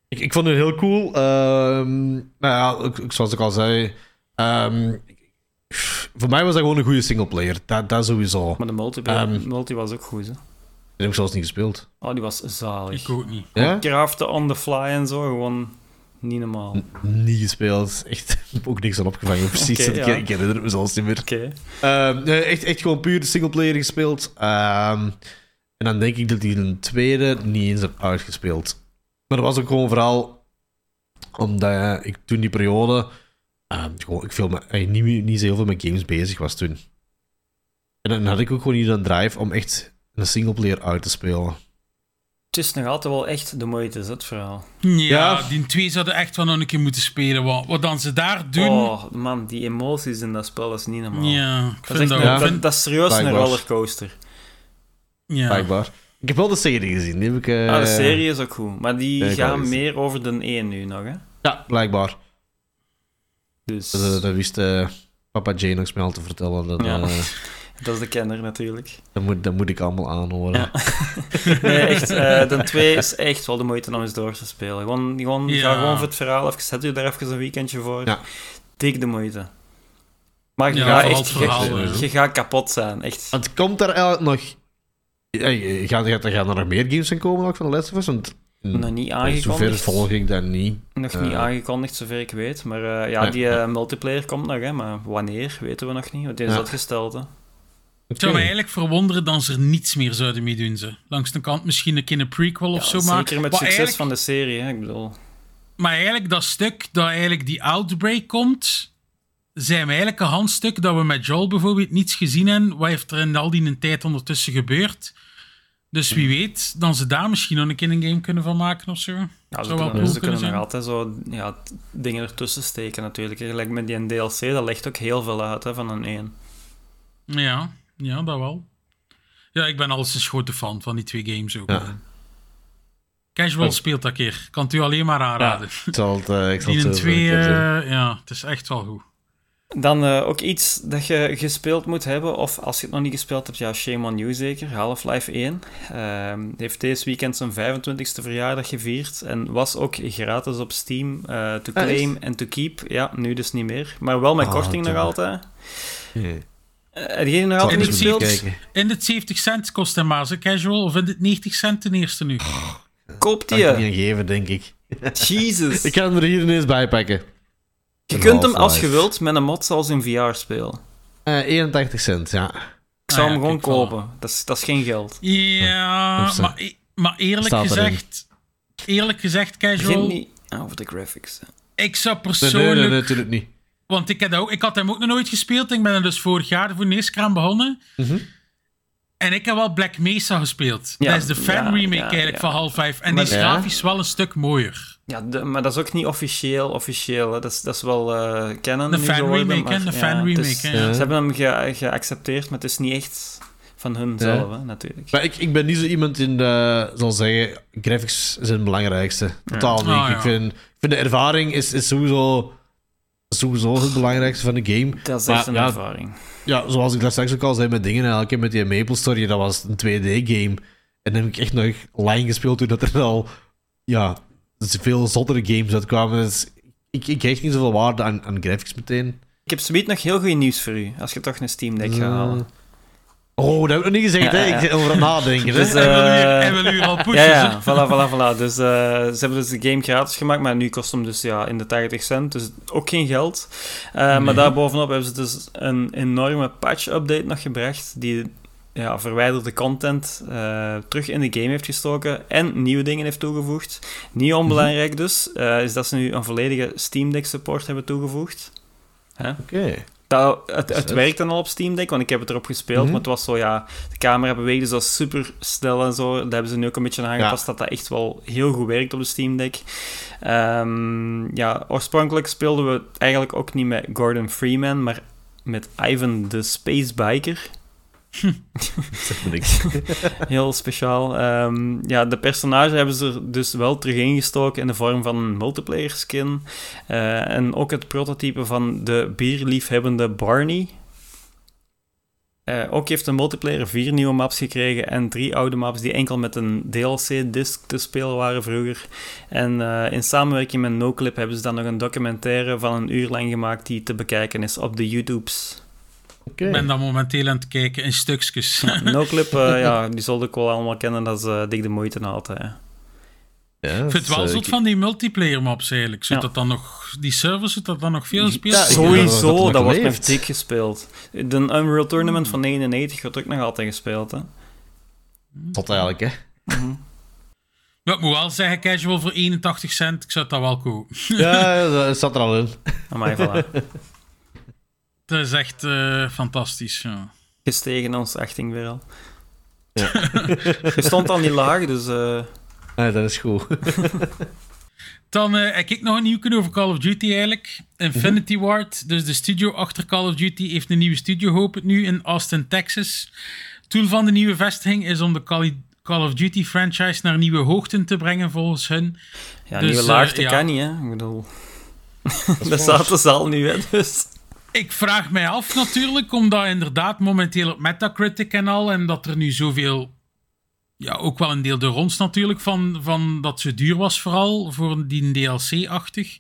Speaker 3: Ik, ik vond het heel cool. Ehm nou ja, ook zoals ik al zei. ehm, voor mij was dat gewoon een goede singleplayer. Dat, dat sowieso.
Speaker 2: Maar de multi,
Speaker 3: Ehm.
Speaker 2: multi was ook goed, hè?
Speaker 3: Die heb ik zelfs niet gespeeld.
Speaker 2: Oh, die was zalig.
Speaker 1: Ik ook niet.
Speaker 3: Ja?
Speaker 2: Craften on the fly en zo, gewoon niet normaal.
Speaker 3: Niet gespeeld. Echt ik heb ook niks aan opgevangen. Precies. Ik,
Speaker 2: ja.
Speaker 3: ik herinner het me zelfs niet meer.
Speaker 2: Oké.
Speaker 3: Ehm, echt, echt gewoon puur de singleplayer gespeeld. Ehm, en dan denk ik dat hij een tweede niet eens heb uitgespeeld. Maar dat was ook gewoon vooral omdat ik toen die periode gewoon, ik veel met, eh, niet, niet zo heel veel met games bezig was toen. En dan had ik ook gewoon niet een drive om echt een singleplayer uit te spelen.
Speaker 2: Het is nog altijd wel echt de moeite, is het verhaal.
Speaker 1: Ja,
Speaker 3: Ja.
Speaker 1: die twee zouden echt wel nog een keer moeten spelen. Wat, wat dan ze daar doen...
Speaker 2: Oh, man, die emoties in dat spel is niet normaal.
Speaker 1: ja, ik
Speaker 2: Dat is,
Speaker 1: vind
Speaker 2: echt
Speaker 1: dat,
Speaker 2: een- dat, is serieus een
Speaker 3: Blijkbaar.
Speaker 2: rollercoaster.
Speaker 1: ja.
Speaker 3: Blijkbaar. Ik heb wel de serie gezien. Die heb ik, eh,
Speaker 2: Ah, de serie is ook goed, maar die
Speaker 3: Ja, ik
Speaker 2: gaan meer over de 1 nu nog, hè.
Speaker 3: Ja, blijkbaar.
Speaker 2: Dus
Speaker 3: Dat, wist eh, papa Jane nog snel te vertellen. Dat,
Speaker 2: Ja.
Speaker 3: eh,
Speaker 2: dat is de kenner natuurlijk.
Speaker 3: dat, moet, dat moet ik allemaal aanhoren.
Speaker 2: Ja. Nee, echt, eh, de 2 is echt wel de moeite om eens door te spelen. Gewoon, gewoon,
Speaker 1: Ja.
Speaker 2: Ga gewoon voor het verhaal, even, zet u daar even een weekendje voor.
Speaker 3: Ja.
Speaker 2: Dik de moeite. Maar je
Speaker 1: Ja,
Speaker 2: gaat echt
Speaker 1: verhaal,
Speaker 2: je, gaat kapot zijn, echt.
Speaker 3: Want komt er eigenlijk nog... Ja, je- Gaan, gaan, gaan er nog meer games in komen ook van de Last of Us? Want
Speaker 2: Nog niet
Speaker 3: zover
Speaker 2: aangekondigd.
Speaker 3: volg ik dat niet.
Speaker 2: Nog niet
Speaker 3: Eh.
Speaker 2: aangekondigd, zover ik weet. Maar eh, ja,
Speaker 3: Nee,
Speaker 2: die
Speaker 3: nee.
Speaker 2: eh, multiplayer komt nog, hè. Maar wanneer, weten we nog niet. Want die is
Speaker 3: Ja.
Speaker 2: uitgesteld, hè.
Speaker 1: Het zou me eigenlijk verwonderen dat ze er niets meer zouden mee doen. Ze. Langs de kant misschien een keer een prequel of zo. Maar,
Speaker 2: zeker met
Speaker 1: maar
Speaker 2: succes
Speaker 1: eigenlijk-
Speaker 2: van de serie, hè. Ik bedoel...
Speaker 1: Maar eigenlijk dat stuk dat eigenlijk die outbreak komt, zijn we eigenlijk een handstuk dat we met Joel bijvoorbeeld niets gezien hebben. Wat heeft er in al die tijd ondertussen gebeurd? Dus wie weet, dan ze daar misschien nog een keer een game kunnen van maken of zo.
Speaker 2: Ja, ze kunnen,
Speaker 1: cool
Speaker 2: ze kunnen
Speaker 1: kunnen
Speaker 2: nog
Speaker 1: zijn.
Speaker 2: altijd zo ja, dingen ertussen steken natuurlijk. Gelijk met die DLC, dat legt ook heel veel uit hè, van een 1.
Speaker 1: Ja, ja, dat wel. Ja, ik ben al eens een grote fan van die twee games ook.
Speaker 3: Ja.
Speaker 1: Casual
Speaker 3: Oh.
Speaker 1: speelt dat keer. Kan het u alleen maar aanraden.
Speaker 3: Ik zal het, eh, ik zal het
Speaker 1: twee, eh, ja, het is echt wel goed.
Speaker 2: Dan eh, ook iets dat je gespeeld moet hebben, of als je het nog niet gespeeld hebt, ja, shame on you zeker. Half-Life 1 Ehm, heeft deze weekend zijn 25e verjaardag gevierd en was ook gratis op Steam eh, to
Speaker 3: Ah,
Speaker 2: claim en to keep. Ja, nu dus niet meer. Maar wel met
Speaker 3: Ah,
Speaker 2: korting nog altijd.
Speaker 3: Nee.
Speaker 2: Eh, heb je nog altijd
Speaker 3: ik
Speaker 2: niet gespeeld?
Speaker 1: In het 70 cent kost hij maar, ze casual. Of in het 90 cent ten eerste nu.
Speaker 2: Koop
Speaker 3: Kan ik er
Speaker 2: die.
Speaker 3: niet aan geven, denk ik.
Speaker 2: Jesus.
Speaker 3: Ik ga hem er hier ineens bij pakken.
Speaker 2: Je kunt hem als je wilt met een mod zelfs in VR spelen.
Speaker 3: Eh 81 cent, ja.
Speaker 2: Ik zou
Speaker 1: Ah,
Speaker 2: hem
Speaker 1: ja,
Speaker 2: gewoon kopen. Dat is, dat is geen geld.
Speaker 1: Ja, maar, e- maar eerlijk
Speaker 3: Staat erin.
Speaker 1: gezegd... Eerlijk gezegd, casual...
Speaker 2: niet over de graphics.
Speaker 1: Ik zou persoonlijk...
Speaker 3: nee, nee, natuurlijk niet.
Speaker 1: Want ik, had ook, ik had hem ook nog nooit gespeeld. Ik ben er dus vorig jaar voor de eerste keer aan begonnen.
Speaker 3: Mhm.
Speaker 1: En ik heb wel Black Mesa gespeeld.
Speaker 2: Ja,
Speaker 1: dat is de fan
Speaker 2: ja,
Speaker 1: remake
Speaker 2: ja,
Speaker 1: eigenlijk
Speaker 2: ja.
Speaker 1: van Half-Life. En
Speaker 2: Maar-
Speaker 1: die is
Speaker 3: Ja?
Speaker 1: grafisch wel een stuk mooier.
Speaker 2: Ja, de- maar dat is ook niet officieel. officieel hè. Dat, is, dat is wel eh kennen.
Speaker 1: De
Speaker 2: nu
Speaker 1: fan
Speaker 2: geworden,
Speaker 1: remake,
Speaker 2: maar
Speaker 1: de
Speaker 2: ja,
Speaker 1: fan
Speaker 2: het
Speaker 1: remake,
Speaker 2: is-
Speaker 1: hè,
Speaker 3: ja.
Speaker 2: Ze hebben hem ge- geaccepteerd, maar het is niet echt van hun zelf, hè, natuurlijk.
Speaker 3: Maar ik, ik ben niet zo iemand in de, zal zeggen, graphics zijn het belangrijkste. Totaal niet.
Speaker 1: Ja.
Speaker 3: ik, vind, ik vind de ervaring is, is sowieso, sowieso het belangrijkste van de game.
Speaker 2: Dat is
Speaker 3: Maar
Speaker 2: echt een
Speaker 3: ja,
Speaker 2: ervaring.
Speaker 3: Ja, zoals ik daar straks ook al zei met dingen eigenlijk, hè, met die Maple Story, dat was een 2D-game. En dan heb ik echt nog lang gespeeld toen dat er al, ja, veel zottere games uitkwamen. Dus ik, ik hecht niet zoveel waarde aan, aan graphics meteen.
Speaker 2: Ik heb zometeen nog heel goed nieuws voor u, als je toch een Steam Deck gaat halen.
Speaker 3: Oh, dat heb ik nog niet gezegd, hè.
Speaker 2: Ja,
Speaker 3: Ik zit over het nadenken.
Speaker 2: Dus,
Speaker 1: Hij wil
Speaker 2: eh,
Speaker 1: hier- hij wil hier al pushen.
Speaker 2: ja, voilà, voilà, voilà. Dus eh, ze hebben dus de game gratis gemaakt, maar nu kost hem dus ja, in de 80 cent, dus ook geen geld. Eh, Maar daarbovenop hebben ze dus een enorme patch-update nog gebracht, die ja, verwijderde content eh, terug in de game heeft gestoken en nieuwe dingen heeft toegevoegd. Niet onbelangrijk dus, eh, is dat ze nu een volledige Steam Deck support hebben toegevoegd.
Speaker 3: Oké.
Speaker 2: Dat, het, het werkt dan al op Steam Deck, want ik heb het erop gespeeld,
Speaker 3: Mhm.
Speaker 2: maar het was zo, ja, de camera beweegde zo super snel en zo. Daar hebben ze nu ook een beetje aan aangepast, dat dat echt wel heel goed werkt op de Steam Deck. Ehm, ja, oorspronkelijk speelden we eigenlijk ook niet met Gordon Freeman, maar met Ivan de Space Biker.
Speaker 3: Zeg me niks.
Speaker 2: Heel speciaal. Ehm, ja, de personage hebben ze er dus wel terug ingestoken in de vorm van een multiplayer skin. Eh, en ook het prototype van de bierliefhebbende Barney. Eh, ook heeft de multiplayer vier nieuwe maps gekregen en drie oude maps die enkel met een DLC-disc te spelen waren vroeger. En eh, in samenwerking met NoClip hebben ze dan nog een documentaire van een uur lang gemaakt die te bekijken is op de YouTubes.
Speaker 1: Ik ben dan momenteel aan het kijken in stukjes.
Speaker 2: NoClip, eh ja, die zulde ik wel allemaal kennen, dat is eh, dik de moeite altijd. hè.
Speaker 3: Ja,
Speaker 1: Ik vind het wel
Speaker 3: dus,
Speaker 1: zot
Speaker 3: eh,
Speaker 1: van die multiplayer maps eigenlijk. Zit
Speaker 2: Ja.
Speaker 1: dat dan nog, die servers, zit dat dan nog veel spelen?
Speaker 3: Ja, denk dat dat
Speaker 2: Sowieso, dat wordt nog
Speaker 3: leeft.
Speaker 2: dik gespeeld. De Unreal Tournament van 99 wordt ook nog altijd gespeeld, hè.
Speaker 3: Tot eigenlijk, hè.
Speaker 1: Maar ik moet wel zeggen, casual voor 81 cent, ik zou dat wel kopen.
Speaker 3: Ja, dat staat er al in.
Speaker 2: Amai, voilà.
Speaker 1: Dat is echt eh, fantastisch. Ja.
Speaker 2: Gestegen ons achting weer al. Je stond al niet laag, dus... eh,
Speaker 3: Ja, dat is goed.
Speaker 1: Dan eh, heb ik nog een nieuw over Call of Duty eigenlijk. Infinity Ward, dus de studio achter Call of Duty, heeft een nieuwe studio geopend nu in Austin, Texas. Het doel van de nieuwe vestiging is om de Call of Duty franchise naar nieuwe hoogten te brengen volgens hun.
Speaker 2: ja,
Speaker 1: Dus,
Speaker 2: nieuwe laagte
Speaker 1: ja.
Speaker 2: kan niet, hè. Ik bedoel... Dat staat de zaal nu, hè, dus...
Speaker 1: Ik vraag mij af natuurlijk, omdat inderdaad momenteel op Metacritic en al, en dat er nu zoveel, ja, ook wel een deel de rons natuurlijk, van, van dat ze duur was vooral, voor die DLC-achtig.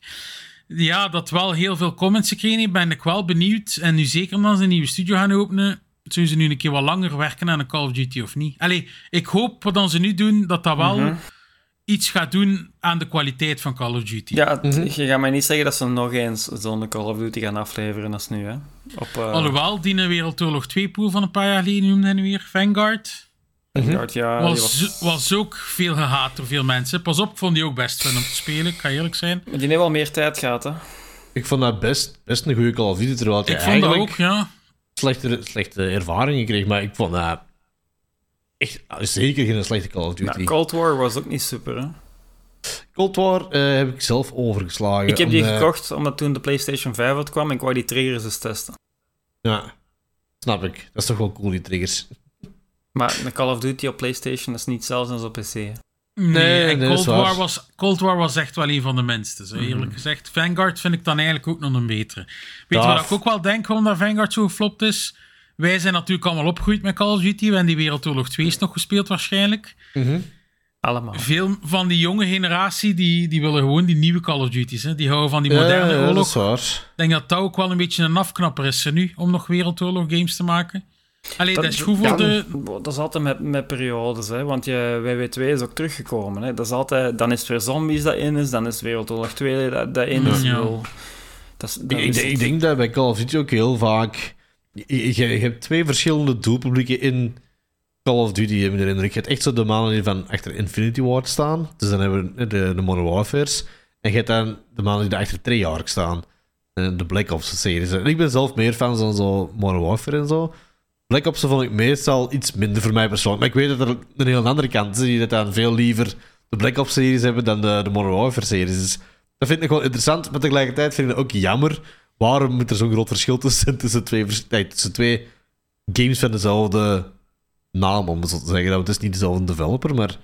Speaker 1: Ja, dat wel heel veel comments gekregen ben ik wel benieuwd. En nu zeker als ze een nieuwe studio gaan openen, zullen ze nu een keer wat langer werken aan een Call of Duty of niet? Allee, ik hoop wat dan ze nu doen, dat dat wel iets gaat doen aan de kwaliteit van Call of Duty.
Speaker 2: Ja, het- je gaat mij niet zeggen dat ze nog eens zo'n Call of Duty gaan afleveren als nu, hè. Op, eh
Speaker 1: Alhoewel, die Wereldoorlog 2 pool van een paar jaar geleden noemde hij weer, Vanguard.
Speaker 2: Vanguard, ja, die
Speaker 1: was,
Speaker 2: was...
Speaker 1: was ook veel gehaat door veel mensen. Pas op, ik vond die ook best fun om te spelen, ik ga eerlijk zijn.
Speaker 2: Maar Die heeft wel meer tijd gehad, hè.
Speaker 3: Ik vond dat best, best een goede Call of Duty, terwijl
Speaker 1: Ik vond dat
Speaker 3: eigenlijk
Speaker 1: ook, ja.
Speaker 3: slechte, slechte ervaringen kreeg. Maar ik vond dat echt zeker geen slechte Call of Duty.
Speaker 2: Ja, Cold War was ook niet super, hè.
Speaker 3: Cold War eh, heb ik zelf overgeslagen.
Speaker 2: Ik heb die
Speaker 3: omdat-
Speaker 2: gekocht omdat toen de PlayStation 5 uitkwam en ik wou die triggers eens testen.
Speaker 3: Ja, snap ik. Dat is toch wel cool, die triggers.
Speaker 2: Maar een Call of Duty op PlayStation is niet zelfs als op PC. hè.
Speaker 1: Nee, en
Speaker 3: nee, dat is
Speaker 1: Cold,
Speaker 3: waar.
Speaker 1: War was, Cold War was echt wel een van de minste, zo eerlijk gezegd. Vanguard vind ik dan eigenlijk ook nog een betere. Weet je wat ik ook wel denk, waarom dat Vanguard zo geflopt is? Wij zijn natuurlijk allemaal opgegroeid met Call of Duty. We hebben die Wereldoorlog 2 is nog gespeeld waarschijnlijk.
Speaker 2: Allemaal.
Speaker 1: Veel van die jonge generatie, die, die willen gewoon die nieuwe Call of Duty's. Hè. Die houden van die moderne
Speaker 3: ja, ja,
Speaker 1: oorlog.
Speaker 3: dat is waar.
Speaker 1: Ik denk dat dat ook wel een beetje een afknapper is hè, nu, om nog Wereldoorlog games te maken. Allee, dat, is goed voor
Speaker 2: ja,
Speaker 1: de...
Speaker 2: Dat is altijd met, met periodes, hè. Want je, WW2 is ook teruggekomen, hè. Dat is altijd... Dan is het weer zombies dat in is, dan is het Wereldoorlog 2 dat, dat in is.
Speaker 1: Ja.
Speaker 2: Bedoel, Dat is, dat
Speaker 3: Ik,
Speaker 2: is
Speaker 3: ik denk dat bij Call of Duty ook heel vaak... Je, hebt twee verschillende doelpublieken in Call of Duty, heb ik indruk. Je hebt echt zo de mannen die van achter Infinity Ward staan. Dus dan hebben we de, de Modern Warfare's. En je hebt dan de mannen die achter Treyarch staan. De Black Ops series. En ik ben zelf meer fan van zo Modern Warfare en zo. Black Ops vond ik meestal iets minder voor mij persoonlijk. Maar ik weet dat er een heel andere kant is. Die dat dan veel liever de Black Ops series hebben dan de, de Modern Warfare series. Dat vind ik wel interessant. Maar tegelijkertijd vind ik het ook jammer. Waarom moet er zo'n groot verschil tussen, tussen, twee, nee, tussen twee games van dezelfde naam, om het zo te zeggen? Dat het is niet dezelfde developer, maar...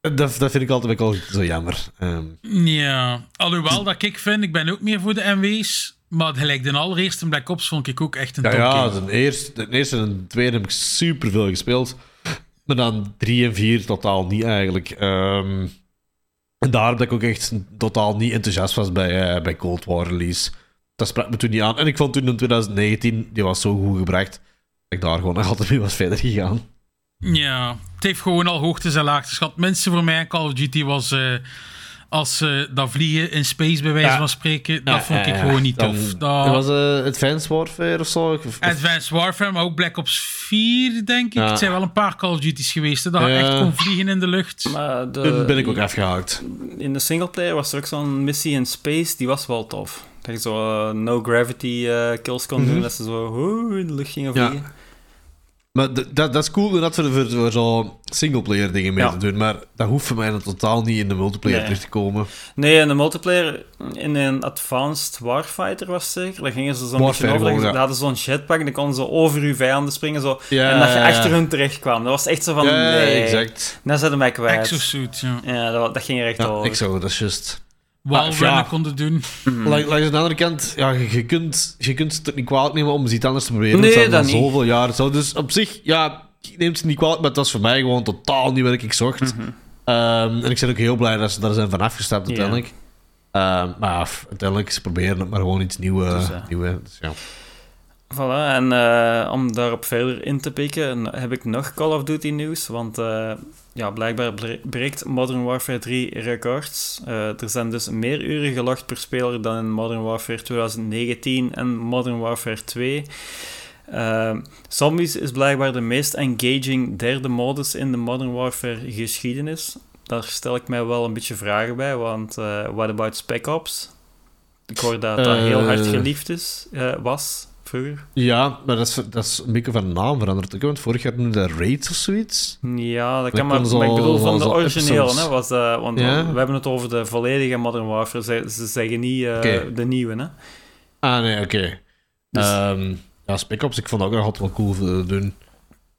Speaker 3: Dat, dat vind ik altijd wel zo jammer. Ehm,
Speaker 1: Ja, alhoewel dat ik vind, ik ben ook meer voor de MW's. Maar gelijk de allereerste Black Ops vond ik ook echt een
Speaker 3: ja,
Speaker 1: top
Speaker 3: ja de, eerste, de eerste en de tweede heb ik super veel gespeeld. Maar dan drie en vier totaal niet eigenlijk. Ehm, en daarom dat ik ook echt totaal niet enthousiast was bij, eh, bij Cold War release. Dat sprak me toen niet aan. En ik vond toen in 2019, die was zo goed gebracht, dat ik daar gewoon nog altijd mee was verder gegaan.
Speaker 1: Ja, het heeft gewoon al hoogtes en laagtes gehad. Minste voor mij Call of Duty was eh, als ze dat vliegen in space bij wijze
Speaker 3: Ja.
Speaker 1: van spreken. Dat
Speaker 3: Ja,
Speaker 1: vond ik
Speaker 3: ja, ja.
Speaker 1: gewoon niet tof.
Speaker 3: Dat
Speaker 1: Dat,
Speaker 3: was eh Advanced Warfare of zo. Of- of-
Speaker 1: Advanced Warfare, maar ook Black Ops 4, denk ik.
Speaker 3: Ja.
Speaker 1: Het zijn wel een paar Call of Duty's geweest. Hè, dat je echt kon vliegen in de lucht.
Speaker 2: Maar de,
Speaker 3: Toen ben ik ook afgehaakt.
Speaker 2: In de singleplayer was er ook zo'n missie in space, die was wel tof. Dat je zo eh, no gravity eh, kills kon doen, dat ze zo oeh, in de lucht gingen
Speaker 3: Mhm. Ja.
Speaker 2: vliegen.
Speaker 3: Maar dat, dat is cool inderdaad voor, voor, voor zo singleplayer dingen mee
Speaker 2: Ja.
Speaker 3: te doen. Maar dat hoeft voor mij dan totaal niet in de multiplayer
Speaker 2: Nee.
Speaker 3: terug te komen.
Speaker 2: Nee, in de multiplayer, in een Advanced Warfighter was het zeker, daar gingen ze zo'n beetje over,
Speaker 3: gewoon,
Speaker 2: daar
Speaker 3: ja.
Speaker 2: hadden ze zo'n jetpack, dan konden ze over uw vijanden springen, zo,
Speaker 3: Ja,
Speaker 2: en dat je
Speaker 3: ja, ja.
Speaker 2: achter hun terecht kwam. Dat was echt zo van,
Speaker 3: ja,
Speaker 2: nee,
Speaker 3: exact.
Speaker 2: dat zetten mij kwijt.
Speaker 1: Exosuit, ja.
Speaker 2: Ja, dat, dat ging er echt
Speaker 3: Ja,
Speaker 2: over.
Speaker 3: ik zou dat is juist.
Speaker 1: Wallrunnen
Speaker 3: ja.
Speaker 1: konden doen.
Speaker 2: Mhm.
Speaker 3: Langs, langs de andere kant, ja, je, je kunt, je kunt het niet kwalijk nemen om eens iets anders te proberen.
Speaker 2: Nee, dat
Speaker 3: zoveel jaar zo. Dus op zich, ja, ik neem het niet kwalijk, maar het was voor mij gewoon totaal niet wat ik zocht.
Speaker 2: Mhm.
Speaker 3: Ehm, en ik ben ook heel blij dat ze daar zijn van afgestapt
Speaker 2: Ja.
Speaker 3: uiteindelijk. Ehm, maar ja, f- uiteindelijk, ze proberen het maar gewoon iets nieuws.
Speaker 2: Dus,
Speaker 3: nieuw, dus, ja.
Speaker 2: Voilà, en eh, om daarop verder in te pikken, heb ik nog Call of Duty nieuws. Want eh, ja, blijkbaar bre- breekt Modern Warfare 3 records. Eh, er zijn dus meer uren gelogd per speler dan in Modern Warfare 2019 en Modern Warfare 2. Eh, Zombies is blijkbaar de meest engaging derde modus in de Modern Warfare geschiedenis. Daar stel ik mij wel een beetje vragen bij, want what about Spec Ops? Ik hoor dat dat heel hard geliefd is, was, vroeger.
Speaker 3: Ja, maar dat is, dat is een beetje van naam veranderd. ook, Want vorig jaar noemde dat Raids of zoiets.
Speaker 2: Ja, dat kan maar, ik bedoel van de originele,
Speaker 3: episodes.
Speaker 2: hè, was dat, want
Speaker 3: Ja.
Speaker 2: we hebben het over de volledige Modern Warfare, ze, ze zeggen niet eh, de nieuwe, hè.
Speaker 3: Ah, nee, oké.
Speaker 2: Dus-
Speaker 3: Ehm, ja, Spec Ops, ik vond dat ook nog altijd wel cool te doen.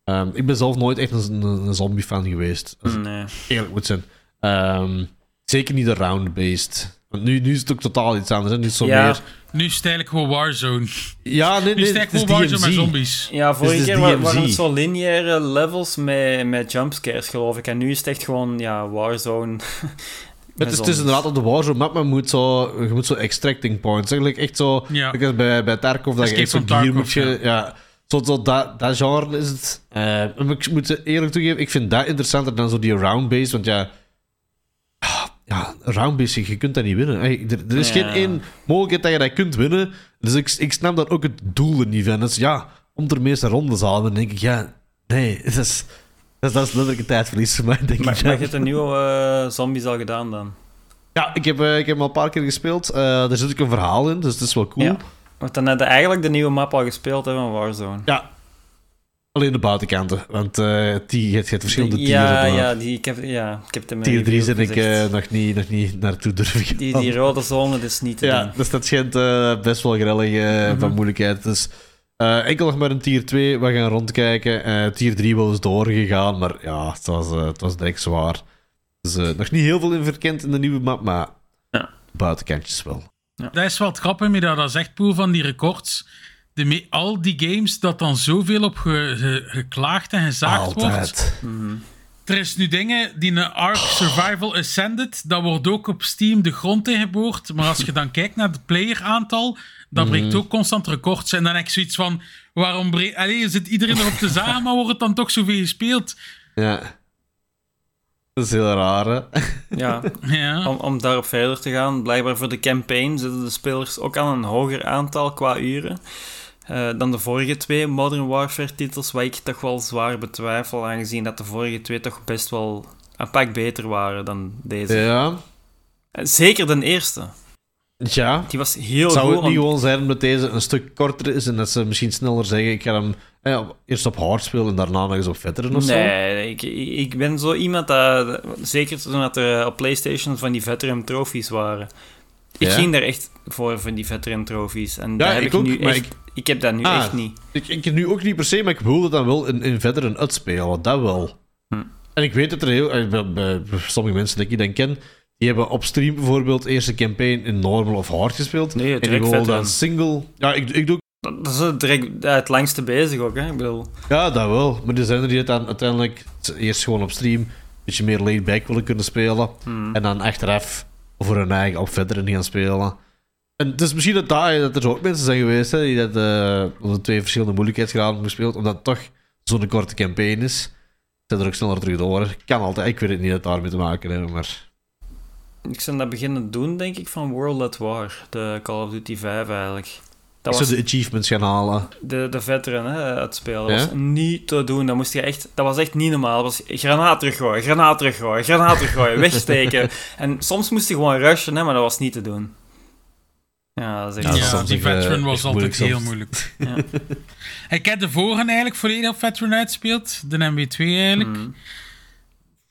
Speaker 3: Ehm, ik ben zelf nooit echt een, zombie-fan geweest, als ik
Speaker 2: Nee.
Speaker 3: eerlijk moet zijn. Ehm, zeker niet de round-based. Want nu, nu is het ook totaal iets anders. Hè? Nu is het zo
Speaker 2: Ja.
Speaker 3: meer...
Speaker 1: Nu is het eigenlijk gewoon Warzone.
Speaker 3: Ja, nee,
Speaker 1: Nu is eigenlijk gewoon Warzone met zombies.
Speaker 2: Ja, vorige
Speaker 3: Dus
Speaker 2: keer wa- waren het zo lineaire levels met, met jumpscares, geloof ik. En nu is het echt gewoon, ja, Warzone.
Speaker 3: Het is, het is inderdaad op de Warzone map, maar je moet zo, je moet zo extracting points. Eigenlijk echt zo,
Speaker 1: Ja.
Speaker 3: bij, bij Tarkov, dat je echt zo
Speaker 1: from
Speaker 3: gear
Speaker 1: Tarkov,
Speaker 3: moet je... Ja. Zo, zo dat, dat genre is het. Eh, ik moet eerlijk toegeven, ik vind dat interessanter dan zo die round-based, want ja... Ja, round-based, je kunt dat niet winnen. Hey, er, er is
Speaker 2: Ja.
Speaker 3: geen één mogelijkheid dat je dat kunt winnen. Dus ik, ik snap dan ook het doel er niet van. Dus ja, om de meeste rondes halen, dan denk ik, ja, nee, dat is... Dat is, dat is letterlijk een tijdverlies voor mij, denk
Speaker 2: Maar,
Speaker 3: ik.
Speaker 2: maar
Speaker 3: ja.
Speaker 2: je hebt de nieuwe eh, zombies al gedaan dan?
Speaker 3: Ja, ik heb, eh, ik heb hem al een paar keer gespeeld. Eh daar zit ook een verhaal in, dus het is wel cool.
Speaker 2: Ja. Want dan heb je eigenlijk de nieuwe map al gespeeld hè, van Warzone.
Speaker 3: Ja. Alleen de buitenkanten, want eh die, je hebt verschillende tieren.
Speaker 2: ja,
Speaker 3: maar
Speaker 2: ja, die, ik heb, ja, ik heb het in mijn
Speaker 3: Tier 3
Speaker 2: review
Speaker 3: zit ik eh, nog, niet, nog niet naartoe durven gaan.
Speaker 2: Die, die rode zone, dat is niet te
Speaker 3: ja,
Speaker 2: doen.
Speaker 3: dus dat schijnt eh, best wel grillig eh,
Speaker 2: Mhm.
Speaker 3: van moeilijkheid. Dus eh, enkel nog maar een tier 2, we gaan rondkijken. Eh tier 3 wel eens doorgegaan, maar ja, het was, het was direct zwaar. Dus nog niet heel veel in verkend in de nieuwe map, maar
Speaker 2: Ja.
Speaker 3: buitenkantjes wel.
Speaker 1: Dat is wel het grappige met dat, dat zegt Poel van die records. De, me- al die games dat dan zoveel op ge- ge- geklaagd en gezaagd wordt.
Speaker 3: Altijd.
Speaker 1: Er is nu dingen die een Ark Survival Ascended, dat wordt ook op Steam de grond ingeboord. Maar als je dan kijkt naar het playeraantal, dat breekt ook constant records. En dan heb ik zoiets van, waarom breekt... Allee, zit iedereen erop te zagen, maar wordt het dan toch zoveel gespeeld?
Speaker 3: Ja. Dat is heel raar, hè?
Speaker 2: Ja,
Speaker 1: Ja.
Speaker 2: om, om daarop verder te gaan, blijkbaar voor de campaign zitten de spelers ook aan een hoger aantal qua uren eh, dan de vorige twee Modern Warfare titels, wat ik toch wel zwaar betwijfel, aangezien dat de vorige twee toch best wel een pak beter waren dan deze.
Speaker 3: Ja.
Speaker 2: Eh, Zeker de eerste.
Speaker 3: Ja.
Speaker 2: Die was heel
Speaker 3: Zou
Speaker 2: goed.
Speaker 3: het niet
Speaker 2: want-
Speaker 3: gewoon zijn omdat deze een stuk korter is en dat ze misschien sneller zeggen: ik ga hem eh, eerst op hard spelen en daarna nog eens op veteran of zo?
Speaker 2: Nee, ik, ik ben zo iemand dat... Zeker toen dat er op PlayStation van die veteran trophies waren. Ik
Speaker 3: Ja?
Speaker 2: ging daar echt voor, van die veteran trophies. En
Speaker 3: Ja,
Speaker 2: dat heb
Speaker 3: ik
Speaker 2: ik,
Speaker 3: ook,
Speaker 2: nu
Speaker 3: maar
Speaker 2: echt... Ik... heb dat nu
Speaker 3: Ah.
Speaker 2: echt niet.
Speaker 3: Ik, ik nu ook niet per se, maar ik wilde dan wel in, in veteran uitspelen, dat wel.
Speaker 2: Hm.
Speaker 3: En ik weet dat er heel... eh, bij- bij sommige mensen die ik dan ken, die hebben op stream bijvoorbeeld eerst een campaign in normal of hard gespeeld.
Speaker 2: Nee,
Speaker 3: en willen
Speaker 2: veteran.
Speaker 3: dan single... Ja, ik, ik doe...
Speaker 2: Dat is het direct het langste bezig ook, hè. Ik bedoel...
Speaker 3: Ja, dat wel. Maar er zijn er die het dan uiteindelijk eerst gewoon op stream een beetje meer laid back willen kunnen spelen.
Speaker 2: hmm.
Speaker 3: En dan achteraf voor hun eigen op verder gaan spelen. En het is misschien dat, daar, dat er ook mensen zijn geweest hè, die dat de twee verschillende moeilijkheidsgraden hebben gespeeld, omdat het toch zo'n korte campaign is. Zijn er ook sneller terug door. Kan altijd. Ik weet het niet dat het daarmee te maken heeft, maar...
Speaker 2: Ik zou dat beginnen doen, denk ik, van World at War. De Call of Duty 5, eigenlijk. Dat was
Speaker 3: de achievements gaan halen.
Speaker 2: de, de veteran, hè, het spelen. Dat
Speaker 3: Ja?
Speaker 2: was niet te doen. Dat, moest je echt, dat was echt niet normaal. Dat was granaat teruggooien, granaat teruggooien, granaat teruggooien, wegsteken. En soms moest je gewoon rushen, hè, maar dat was niet te doen. Ja, dat is
Speaker 3: Ja,
Speaker 2: echt...
Speaker 3: dat
Speaker 1: Ja, die
Speaker 3: eh,
Speaker 1: veteran was altijd heel moeilijk.
Speaker 2: Ja.
Speaker 1: Ik heb de vorige eigenlijk volledig op veteran uitspeeld. De MW2 eigenlijk.
Speaker 2: Hmm.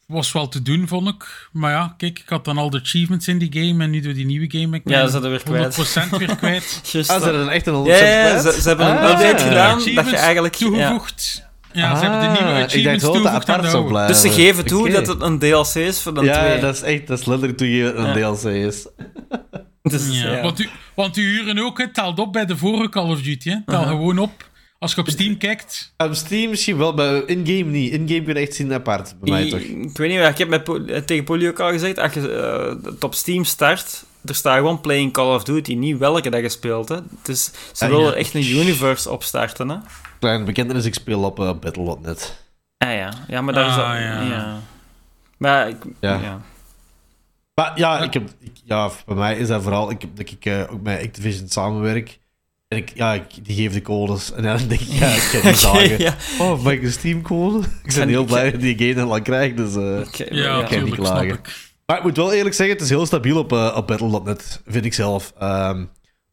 Speaker 1: Was wel te doen, vond ik. Maar ja, kijk, ik had dan al de achievements in die game. En nu door die nieuwe game ben ik
Speaker 2: Ja, ze hadden weer kwijt.
Speaker 1: 100% weer kwijt.
Speaker 2: Just,
Speaker 3: Ah, ze hebben echt een 100%
Speaker 2: ja, ja, ja,
Speaker 3: kwijt?
Speaker 2: ze, ze hebben een
Speaker 3: Ah.
Speaker 2: update gedaan dat je
Speaker 1: Achievements
Speaker 2: eigenlijk... Ja.
Speaker 1: toegevoegd. Ja, ze hebben de nieuwe
Speaker 3: Ah, ik dacht
Speaker 1: achievements
Speaker 3: dat dat
Speaker 1: toegevoegd aan de oude.
Speaker 2: Dus ze geven toe dat het een DLC is voor dan
Speaker 3: Ja,
Speaker 2: twee.
Speaker 3: dat is echt... Dat is letterlijk toegeven dat het
Speaker 2: Ja.
Speaker 3: een DLC is.
Speaker 2: Dus,
Speaker 1: Ja,
Speaker 2: ja.
Speaker 1: Want, u, want die uren ook, het telt op bij de vorige Call of Duty. Hè. Tel gewoon op. Als je op Steam kijkt.
Speaker 3: Op Steam misschien wel, maar in-game niet. In-game kun je echt zien apart, bij mij
Speaker 2: Ik,
Speaker 3: toch.
Speaker 2: ik weet niet, ik heb met, eh, tegen Polly ook al gezegd, als je eh, het op Steam start, er staat gewoon Playing Call of Duty, niet welke dat je speelt. Hè. Dus ze
Speaker 3: Ah,
Speaker 2: willen
Speaker 3: ja.
Speaker 2: echt een universe opstarten. Hè.
Speaker 3: Kleine bekentenis, ik speel op uh, Battle.net.
Speaker 2: Ah ja, ja maar daar is
Speaker 1: Ah,
Speaker 2: dat...
Speaker 1: ja.
Speaker 2: Ja. Maar ik...
Speaker 3: Ja. Maar ja, ik heb, ik- ja, bij mij is dat vooral ik, dat ik eh, ook met Activision samenwerk. En ik, ja, ik, die geef de codes. En dan denk ik, ja, ik kan niet zagen.
Speaker 2: ja.
Speaker 3: Oh, mag ik een Steam-code? Ik ben
Speaker 2: En
Speaker 3: heel
Speaker 2: ik-
Speaker 3: blij dat die game dan al krijg, dus... eh,
Speaker 2: Ik-
Speaker 1: Ja,
Speaker 2: ja.
Speaker 3: kan niet klagen.
Speaker 1: ik.
Speaker 3: Maar ik moet wel eerlijk zeggen, het is heel stabiel op, eh, op Battle.net, vind ik zelf. Ehm,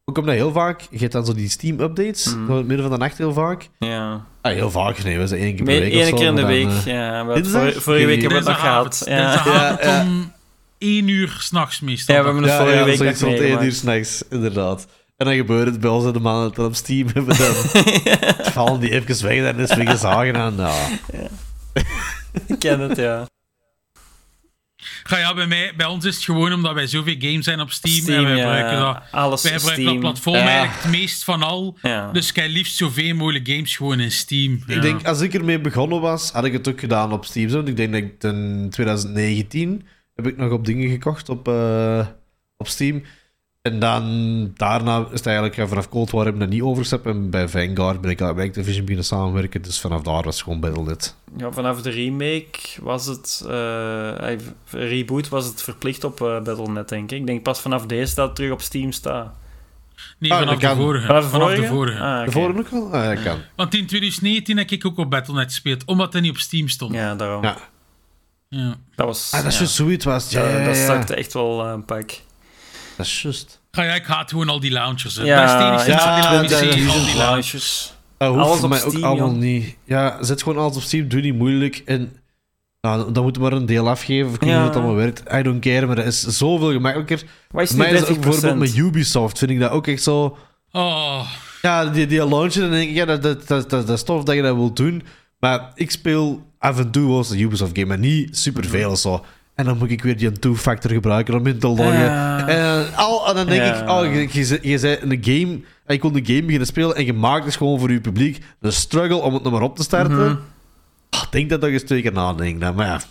Speaker 3: ook omdat heel vaak, je hebt dan zo die Steam-updates, zo in het midden van de nacht heel vaak.
Speaker 2: Ja.
Speaker 3: Ah, heel vaak, nee, we zijn één keer per week
Speaker 2: Eén
Speaker 3: zo,
Speaker 2: keer in de
Speaker 3: maar dan,
Speaker 2: week.
Speaker 3: eh,
Speaker 2: Ja, vorige, week hebben we het nog gehad. Ja.
Speaker 1: 1 uur s'nachts meestal.
Speaker 2: Ja, we hebben het
Speaker 3: ja,
Speaker 2: vorige
Speaker 3: ja,
Speaker 2: week nog
Speaker 3: rond één uur s'nachts, inderdaad. En dan gebeurt het bij ons in de maanden dat we op Steam hebben. Dan vallen die even weg en is weer gezagen aan. Nou,
Speaker 2: Ik ken het, ja.
Speaker 1: Ga ja, bij, mij, bij ons is het gewoon omdat wij zoveel games zijn op Steam, en wij
Speaker 2: ja.
Speaker 1: gebruiken dat.
Speaker 2: Alles
Speaker 1: Wij gebruiken dat
Speaker 2: Steam.
Speaker 1: platform
Speaker 3: Ja.
Speaker 1: eigenlijk het meest van al.
Speaker 2: Ja.
Speaker 1: Dus ik heb liefst zoveel mogelijk games gewoon in Steam.
Speaker 3: Ik denk, als ik ermee begonnen was, had ik het ook gedaan op Steam. Zo. Ik denk dat ik in 2019 heb ik nog op dingen gekocht op, eh, op Steam. En dan daarna is het eigenlijk ja, vanaf Cold War heb ik dat niet overgestapt. En bij Vanguard ben ik bij Activision beginnen samenwerken. Dus vanaf daar was het gewoon Battle.net.
Speaker 2: Ja, vanaf de remake was het... eh, eh, reboot was het verplicht op eh, Battle.net, denk ik. Ik denk pas vanaf deze dat het terug op Steam staat.
Speaker 1: Nee,
Speaker 3: Ah,
Speaker 1: vanaf de vorige.
Speaker 2: Vanaf de
Speaker 1: Vanaf de
Speaker 2: vorige? Ah.
Speaker 3: De vorige ook wel? Ah, ja, kan.
Speaker 1: Want in 2019 heb ik ook op Battle.net gespeeld, omdat het niet op Steam stond. Ja.
Speaker 2: Ja, daarom.
Speaker 3: Ja.
Speaker 2: Dat was...
Speaker 3: Ah, dat is
Speaker 2: ja.
Speaker 3: juist zoiets was. Ja,
Speaker 2: Dat-
Speaker 3: ja, ja,
Speaker 2: Dat
Speaker 3: ja.
Speaker 2: zakte echt wel eh, een pak.
Speaker 3: Dat is juist.
Speaker 1: Ga ja, ik haat gewoon al die launchers. Hè.
Speaker 2: Ja,
Speaker 3: ja,
Speaker 1: dat- al die launchers.
Speaker 3: Dat hoeft
Speaker 2: Alles
Speaker 3: voor mij ook
Speaker 2: Steam,
Speaker 3: allemaal
Speaker 2: joh.
Speaker 3: niet. Ja, zet gewoon alles op Steam, doe niet moeilijk. En nou, dan moet je maar een deel afgeven. Ik weet niet
Speaker 2: Ja.
Speaker 3: hoe het allemaal werkt. I don't care, maar dat is zoveel gemakkelijker.
Speaker 2: Wat is
Speaker 3: mij ook
Speaker 2: 30%?
Speaker 3: bijvoorbeeld met Ubisoft, vind ik dat ook echt zo...
Speaker 1: Oh,
Speaker 3: Ja, die, die launchen, dan denk ik, ja, dat, dat, dat, dat, dat is tof dat je dat wilt doen. Maar ik speel af en toe eens een Ubisoft game, maar niet superveel zo. En dan moet ik weer die two-factor gebruiken om in te loggen. En, al, en dan denk ik, oh, je, je, je zei een game, en je kon de game beginnen spelen en je maakt het gewoon voor je publiek een struggle om het nog maar op te starten.
Speaker 2: Mhm.
Speaker 3: Ah, ik denk dat ik eens twee keer nadenk. dan, Maar ja.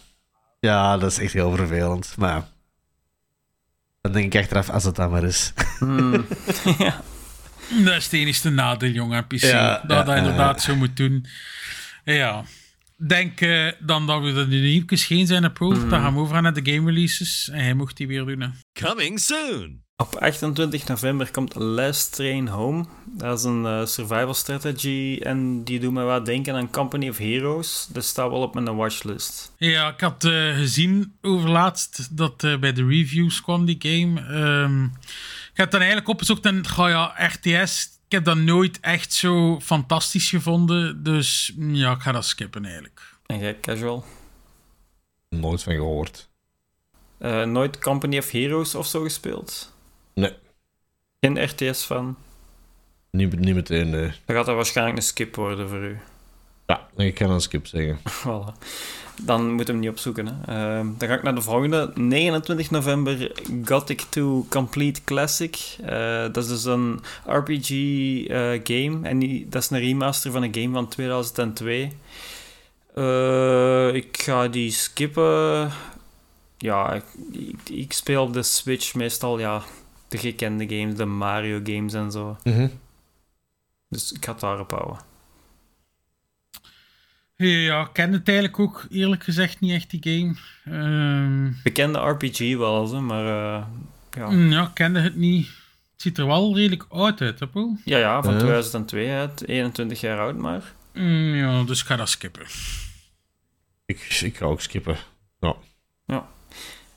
Speaker 3: ja, dat is echt heel vervelend. Maar ja. Dan denk ik achteraf, als het dan maar is.
Speaker 2: Hmm. ja.
Speaker 1: dat is het enige nadeel, jongen, PC.
Speaker 3: Ja,
Speaker 1: dat
Speaker 3: ja,
Speaker 1: dat
Speaker 3: ja,
Speaker 1: inderdaad zo moet doen. Ja. Denk eh, dan dat we er nu geen zijn approved. Dan gaan we over naar de game releases. En hij mocht die weer doen. Hè.
Speaker 4: Coming soon.
Speaker 2: Op 28 november komt Last Train Home. Dat is een eh, survival strategy en die doet me wat denken aan Company of Heroes. Dat staat wel op mijn watchlist.
Speaker 1: Ja, ik had eh, gezien overlaatst dat eh, bij de reviews kwam die game. Ehm, ik heb dan eigenlijk opgezocht en ga ja, RTS, ik heb dat nooit echt zo fantastisch gevonden. Dus mm, ja, ik ga dat skippen eigenlijk.
Speaker 2: En jij, casual?
Speaker 3: Nooit van gehoord.
Speaker 2: Eh, nooit Company of Heroes of zo gespeeld?
Speaker 3: Nee,
Speaker 2: Geen RTS van?
Speaker 3: niet, niet meteen. nee.
Speaker 2: Dan gaat dat waarschijnlijk een skip worden voor u.
Speaker 3: Ja, ik kan een skip zeggen.
Speaker 2: Voilà. Dan moet hem niet opzoeken. Hè. Ehm, dan ga ik naar de volgende. 29 november, Gothic 2 Complete Classic. Eh, dat is dus een RPG-game. en die, dat is een remaster van een game van 2002. Eh, ik ga die skippen. Ja, ik, ik, ik speel op de Switch meestal ja, de gekende games, de Mario games en zo. Dus ik ga het daarop houden.
Speaker 1: Ja, ik ken het eigenlijk ook eerlijk gezegd niet echt, die game. Ehm,
Speaker 2: Bekende RPG wel, zo, maar eh, ja.
Speaker 1: mm, ja, ik kende het niet. Het ziet er wel redelijk oud uit, hè, Paul?
Speaker 2: Ja, ja, van
Speaker 3: Ja.
Speaker 2: 2002, uit 21 jaar oud maar.
Speaker 1: Mm, ja, dus ik ga dat skippen.
Speaker 3: Ik, ik ga ook skippen. Ja.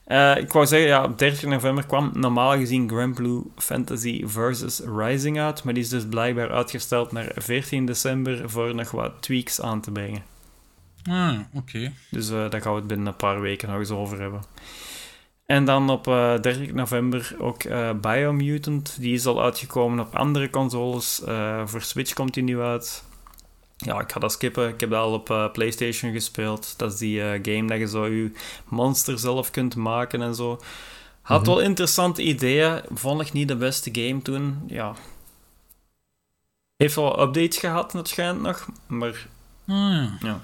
Speaker 2: Eh, ik wou zeggen, ja, op 30 november kwam normaal gezien Grand Blue Fantasy Versus Rising uit, maar die is dus blijkbaar uitgesteld naar 14 december voor nog wat tweaks aan te brengen.
Speaker 1: Ah, oké.
Speaker 2: Dus eh, daar gaan we het binnen een paar weken nog eens over hebben. En dan op eh 30 november ook eh, Biomutant. Die is al uitgekomen op andere consoles. Voor Switch komt die nu uit. Ja, ik ga dat skippen. Ik heb dat al op PlayStation gespeeld. Dat is die game dat je zo je monster zelf kunt maken en zo. Had wel interessante ideeën. Vond ik niet de beste game toen. Ja. Heeft wel updates gehad, waarschijnlijk nog. Maar
Speaker 1: Ah, ja.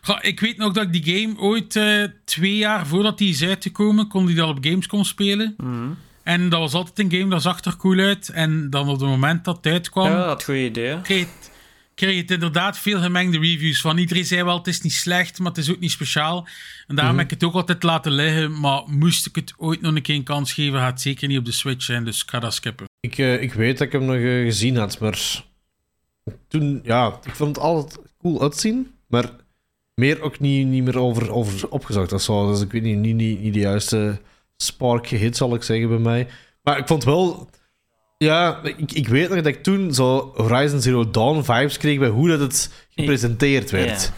Speaker 1: Ga, ik weet nog dat ik die game ooit eh, twee jaar voordat die is uitgekomen, kon die dat op Gamescom spelen.
Speaker 2: Mhm.
Speaker 1: En dat was altijd een game dat zag er cool uit. En dan op het moment dat het uitkwam,
Speaker 2: Ja, dat goede idee.
Speaker 1: kreeg, het, kreeg het inderdaad veel gemengde reviews van. Iedereen zei wel, het is niet slecht, maar het is ook niet speciaal. En daarom heb ik het ook altijd laten liggen. Maar moest ik het ooit nog een keer een kans geven, gaat het zeker niet op de Switch zijn. Dus ik ga dat skippen.
Speaker 3: Ik, eh, ik weet dat ik hem nog eh, gezien had, maar toen, ja, ik vond het altijd cool uitzien, maar meer ook niet, niet meer over, over opgezocht of zo. Dus ik weet niet, niet, niet, niet de juiste spark gehit, zal ik zeggen, bij mij. Maar ik vond wel... Ja, ik, ik weet nog dat ik toen zo Horizon Zero Dawn vibes kreeg bij hoe dat het gepresenteerd werd.
Speaker 2: Ja.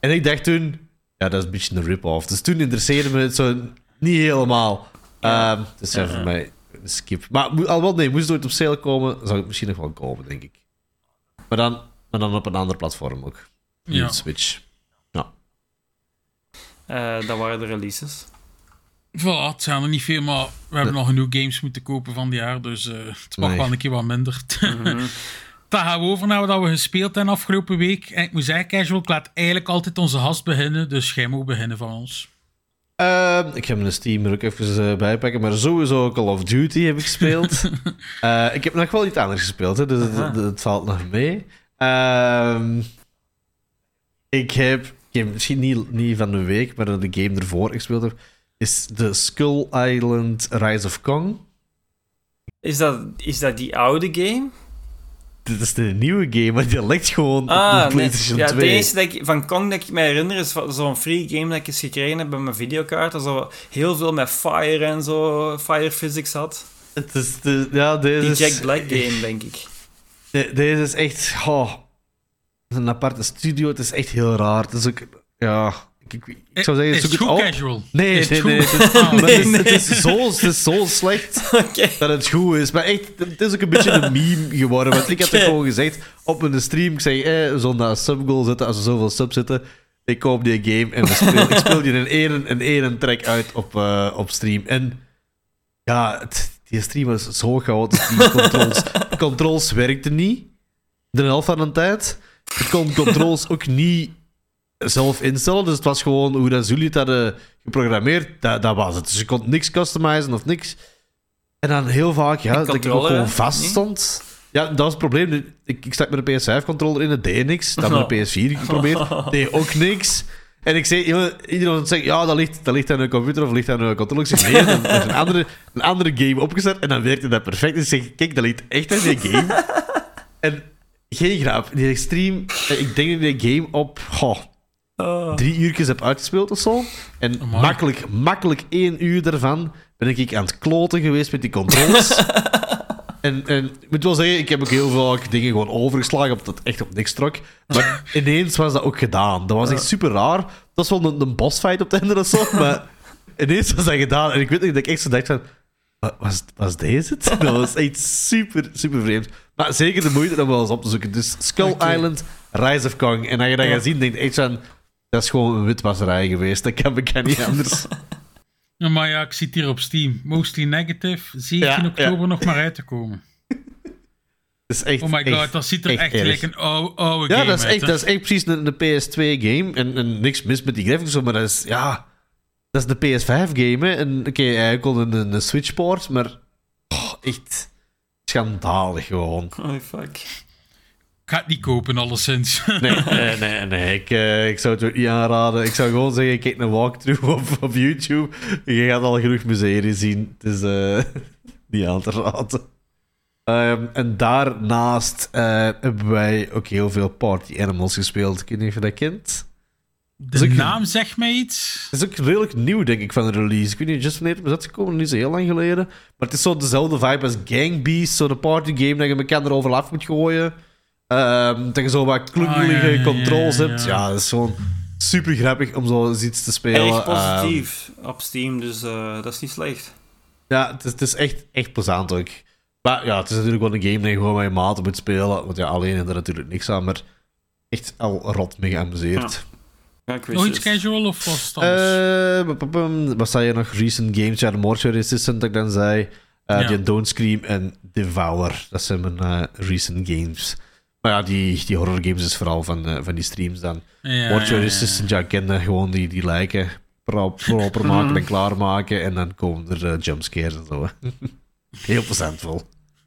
Speaker 3: En ik dacht toen, ja, dat is een beetje een rip-off. Dus toen interesseerde me het zo niet helemaal.
Speaker 2: Ja.
Speaker 3: Ehm, dus ja, voor mij een skip. Maar al wel, nee, moest het ooit op sale komen, zou het misschien nog wel komen, denk ik. Maar dan, maar dan op een ander platform ook. Niet
Speaker 1: Ja.
Speaker 3: Switch.
Speaker 2: Eh, dat waren de releases.
Speaker 1: Voilà, het zijn er niet veel, maar we hebben nog genoeg games moeten kopen van dit jaar, dus eh, het mag
Speaker 3: Nee.
Speaker 1: wel een keer wat minder.
Speaker 2: Mhm.
Speaker 1: Dan gaan we over naar wat we gespeeld hebben afgelopen week. En ik moet zeggen, Casual, ik laat eigenlijk altijd onze gast beginnen, dus jij moet beginnen van ons.
Speaker 3: Ehm, ik ga mijn Steam er ook even eh, bij pakken, maar sowieso Call of Duty heb ik gespeeld. Eh, ik heb nog wel iets anders gespeeld, hè, dus het- het valt nog mee. Ehm, ik heb, misschien niet, niet van de week, maar de game ervoor gespeeld heb, is de Skull Island Rise of Kong.
Speaker 2: Is dat, is dat die oude game?
Speaker 3: Dit is de nieuwe game, maar die lijkt gewoon op
Speaker 2: Ah,
Speaker 3: de
Speaker 2: nee.
Speaker 3: PlayStation
Speaker 2: Ja,
Speaker 3: 2.
Speaker 2: de enige dat ik, van Kong dat ik me herinner is zo'n free game dat ik eens gekregen heb bij mijn videokaart. Dat zo heel veel met fire en zo, fire physics had.
Speaker 3: Het is de, ja, deze
Speaker 2: Die Jack Black game, denk ik.
Speaker 3: De- deze is echt. Oh, is een aparte studio. Het is echt heel raar. Het is ook. Ja. Ik, zou zeggen,
Speaker 1: is
Speaker 3: zoek
Speaker 1: het
Speaker 3: het
Speaker 1: goed,
Speaker 3: op.
Speaker 1: Casual?
Speaker 3: Nee,
Speaker 1: Is
Speaker 3: nee, nee. Het is,
Speaker 1: Ah,
Speaker 3: maar het is,
Speaker 2: nee,
Speaker 3: het is zo, het is zo slecht dat het goed is. Maar echt, het is ook een beetje een meme geworden. Want ik had het gewoon gezegd op een stream. Ik zei, eh, een subgoal zitten als er zoveel subs zitten. Ik koop die game en speel, ik speel die in één, in één track uit op, eh, op stream. En ja, het- die stream was zo chaotisch. Die controls, controls werkten niet. De helft van de tijd. Ik kon controls ook niet zelf instellen. Dus het was gewoon hoe dat jullie het hadden geprogrammeerd. Dat, dat was het. Dus je kon niks customizen of niks. En dan heel vaak, ja,
Speaker 2: En
Speaker 3: dat ik ook gewoon vast stond. Ja, dat was het probleem. Ik, ik stak met een PS5-controller in, het deed niks. Dat met een PS4 geprobeerd, deed ook niks. En ik zei, iedereen zegt, ja, dat ligt, dat ligt aan een computer of ligt aan een controller. Ik zeg, nee, dan is een andere, een andere game opgestart en dan werkte dat perfect. Dus ik zeg, kijk, dat ligt echt aan die game. En geen grap, die stream, eh, ik denk dat ik die game op goh,
Speaker 2: Oh.
Speaker 3: drie uurtjes heb uitgespeeld of zo. En
Speaker 1: Amai.
Speaker 3: makkelijk, makkelijk één uur daarvan ben ik aan het kloten geweest met die controls. en, en ik moet wel zeggen, ik heb ook heel vaak dingen gewoon overgeslagen, omdat het echt op niks trok. Maar ineens was dat ook gedaan. Dat was echt super raar. Dat was wel een, een bossfight op het einde of zo, maar ineens was dat gedaan. En ik weet nog dat ik echt zo dacht van... "Wa- Was, was deze het? Dat was echt super, super vreemd. Maar zeker de moeite om wel eens op te zoeken. Dus Skull. Island, Rise of Kong. En als je dat gaat zien, denk je echt van... Dat is gewoon een witwasserij geweest. Dat kan, kan niet anders.
Speaker 1: Ja, maar ja, ik zie het hier op Steam. Mostly negative. 17
Speaker 3: Ja,
Speaker 1: oktober
Speaker 3: ja.
Speaker 1: nog maar uit te komen.
Speaker 3: Is echt,
Speaker 1: Oh my god,
Speaker 3: echt-
Speaker 1: dat ziet er
Speaker 3: echt
Speaker 1: echt, gelijk een oude, oude
Speaker 3: Ja,
Speaker 1: game
Speaker 3: dat is,
Speaker 1: uit,
Speaker 3: echt,
Speaker 1: hè.
Speaker 3: dat is echt precies een, een PS2-game. En, en niks mis met die graphics, maar dat is... Ja, dat is de PS5-game, hè. En oké, hij kon een, een, Switch-port, maar... oh, echt schandalig gewoon.
Speaker 2: Holy fuck.
Speaker 1: Ik ga het niet kopen, alleszins.
Speaker 3: Nee, nee, nee, nee. Ik, eh, ik zou het ook niet aanraden. Ik zou gewoon zeggen, kijk een walkthrough op, op YouTube. Je gaat al genoeg miserie zien. Het is eh, niet aan te raden. Ehm, en daarnaast eh, hebben wij ook heel veel Party Animals gespeeld. Ik weet niet of je dat kent.
Speaker 1: De
Speaker 3: ook-
Speaker 1: naam zegt mij iets.
Speaker 3: Het is ook redelijk nieuw, denk ik, van de release. Ik weet niet just wanneer het is uitgekomen, niet zo heel lang geleden. Maar het is zo dezelfde vibe als Gang Beast, zo de party game dat je elkaar erover af moet gooien. Ehm dat je zo wat klungelige
Speaker 1: Ah, ja,
Speaker 3: controls
Speaker 1: ja, ja,
Speaker 3: hebt.
Speaker 1: ja.
Speaker 3: Ja, dat is gewoon super grappig om zo iets te spelen.
Speaker 2: Erg
Speaker 3: Ehm,
Speaker 2: positief op Steam, dus eh, dat is niet slecht.
Speaker 3: ja, het is, het is echt, echt plezant ook. Maar ja, het is natuurlijk wel een game dat je gewoon met je maten moet spelen. Want ja, alleen is er natuurlijk niks aan, maar echt al rot mee geamuseerd.
Speaker 2: Ja, ik weet
Speaker 1: Nog iets
Speaker 2: het.
Speaker 1: casual of was het
Speaker 3: wat zei je nog? Recent games. Ja, de Mortuary Assistant, dat ik dan zei. Eh
Speaker 1: Ja.
Speaker 3: Don't Scream en Devour. Dat zijn mijn eh, recent games. Maar ja, die, die horror games is vooral van, eh, van die streams dan.
Speaker 1: ja,
Speaker 3: Mortuary
Speaker 1: ja, ja.
Speaker 3: Assistant, ja, ik ken dat gewoon die, die lijken pro- proper maken en klaarmaken. En dan komen er jumpscares en zo. Heel plezentvol.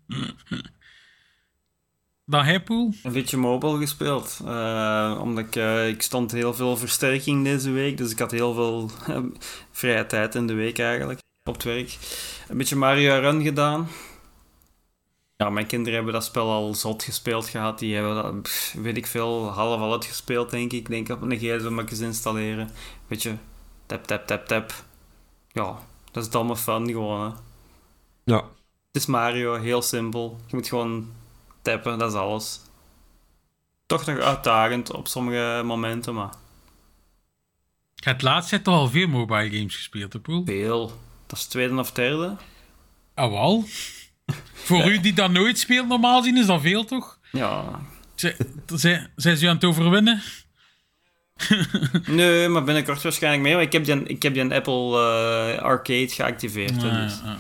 Speaker 1: Dan Hippoel?
Speaker 2: Een beetje mobile gespeeld. eh, omdat ik, eh, ik stond heel veel versterking deze week. Dus ik had heel veel eh, vrije tijd in de week eigenlijk. Op het werk. Een beetje Mario Run gedaan. Ja, mijn kinderen hebben dat spel al zot gespeeld gehad. Die hebben dat, pff, weet ik veel, half al uitgespeeld, denk ik. Ik denk op een gsm maar eens installeren. Weet je, tap, tap, tap, tap. Ja, dat is domme fun gewoon, hè.
Speaker 3: Ja.
Speaker 2: Het is Mario, heel simpel. Je moet gewoon tappen, dat is alles. Toch nog uitdagend op sommige momenten, maar
Speaker 1: Je hebt laatst hebt toch al veel mobile games gespeeld, hè, Poel?
Speaker 2: veel. Dat is tweede of derde.
Speaker 1: Ah, wel. Voor u die dat nooit speelt, normaal zien, is dat veel, toch?
Speaker 2: Ja.
Speaker 1: Zij, zij, zijn ze aan het overwinnen?
Speaker 2: Nee, maar binnenkort waarschijnlijk mee. Maar ik heb die, ik heb die Apple eh, Arcade geactiveerd.
Speaker 1: Ah,
Speaker 2: dus.
Speaker 1: ah, ah.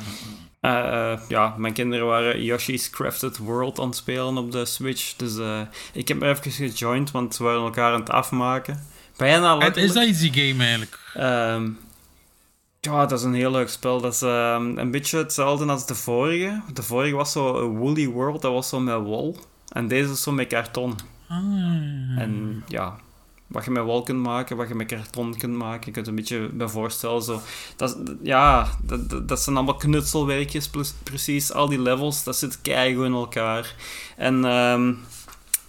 Speaker 2: Eh, eh, ja, mijn kinderen waren Yoshi's Crafted World aan het spelen op de Switch. Dus eh, ik heb me even gejoind, want we waren elkaar aan het afmaken. Bijna
Speaker 1: En
Speaker 2: letterlijk.
Speaker 1: is dat iets, die game eigenlijk?
Speaker 2: Ehm, ja, dat is een heel leuk spel. Dat is ehm, een beetje hetzelfde als de vorige. De vorige was zo Woolly World, dat was zo met wol. En deze is zo met karton.
Speaker 1: Ah.
Speaker 2: En ja, wat je met wol kunt maken, wat je met karton kunt maken. Je kunt een beetje bij voorstellen. Zo. Dat, ja, dat, dat, zijn allemaal knutselwerkjes, plus- precies. Al die levels, dat zit keigoed in elkaar. En ehm,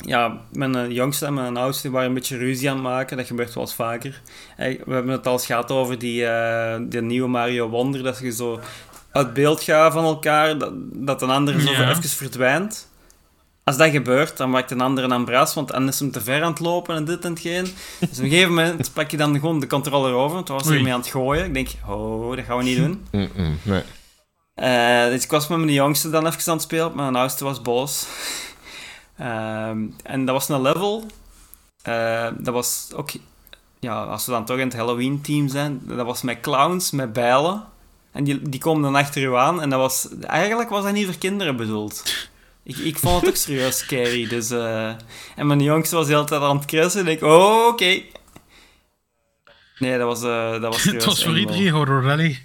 Speaker 2: ja, mijn eh, jongste en mijn oudste waren een beetje ruzie aan het maken. Dat gebeurt wel eens vaker. We hebben het al eens gehad over die, eh, die nieuwe Mario Wonder. Dat je zo uit beeld gaat van elkaar. Dat, dat een ander zo
Speaker 1: Ja.
Speaker 2: even verdwijnt. Als dat gebeurt, dan maakt een ander een ambraas, want dan is hem te ver aan het lopen en dit en hetgeen. Dus op een gegeven moment pak je dan gewoon de controller over, want toen was ermee aan het gooien. Ik denk, oh, dat gaan we niet doen.
Speaker 3: Mm-mm, nee.
Speaker 2: Eh, dus ik was met mijn jongste dan even aan het spelen, maar mijn oudste was boos. Ehm, en dat was een level. eh, dat was ook, ja, als we dan toch in het Halloween-team zijn, dat was met clowns, met bijlen. En die, die komen dan achter u aan. En dat was, eigenlijk was dat niet voor kinderen bedoeld. Ik, ik vond het ook serieus scary. Dus, eh, en mijn jongste was de hele tijd aan het krissen. En ik, oh, oké. Nee, dat was, eh dat was serieus
Speaker 1: Het was voor iedereen horror rally.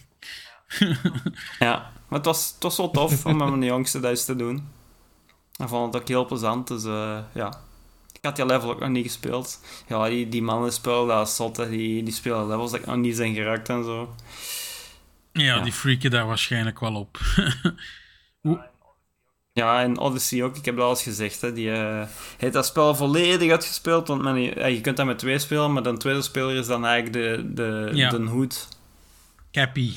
Speaker 2: Ja, maar het was, het was wel tof om met mijn jongste dat eens te doen. Ik vond het ook heel plezant, dus eh, ja. Ik had die level ook nog niet gespeeld. Ja, die, die mannen spelen dat is zot, hè. die, die spelen levels dat ik nog niet zijn geraakt en zo.
Speaker 1: Ja,
Speaker 2: Ja.
Speaker 1: die freaken daar waarschijnlijk wel op.
Speaker 2: Ja, en Odyssey ook, ik heb dat al eens gezegd, hè. die eh, heeft dat spel volledig uitgespeeld, want men, ja, je kunt dat met twee spelen, maar de tweede speler is dan eigenlijk de, de,
Speaker 1: Ja.
Speaker 2: de hoed.
Speaker 1: Cappy.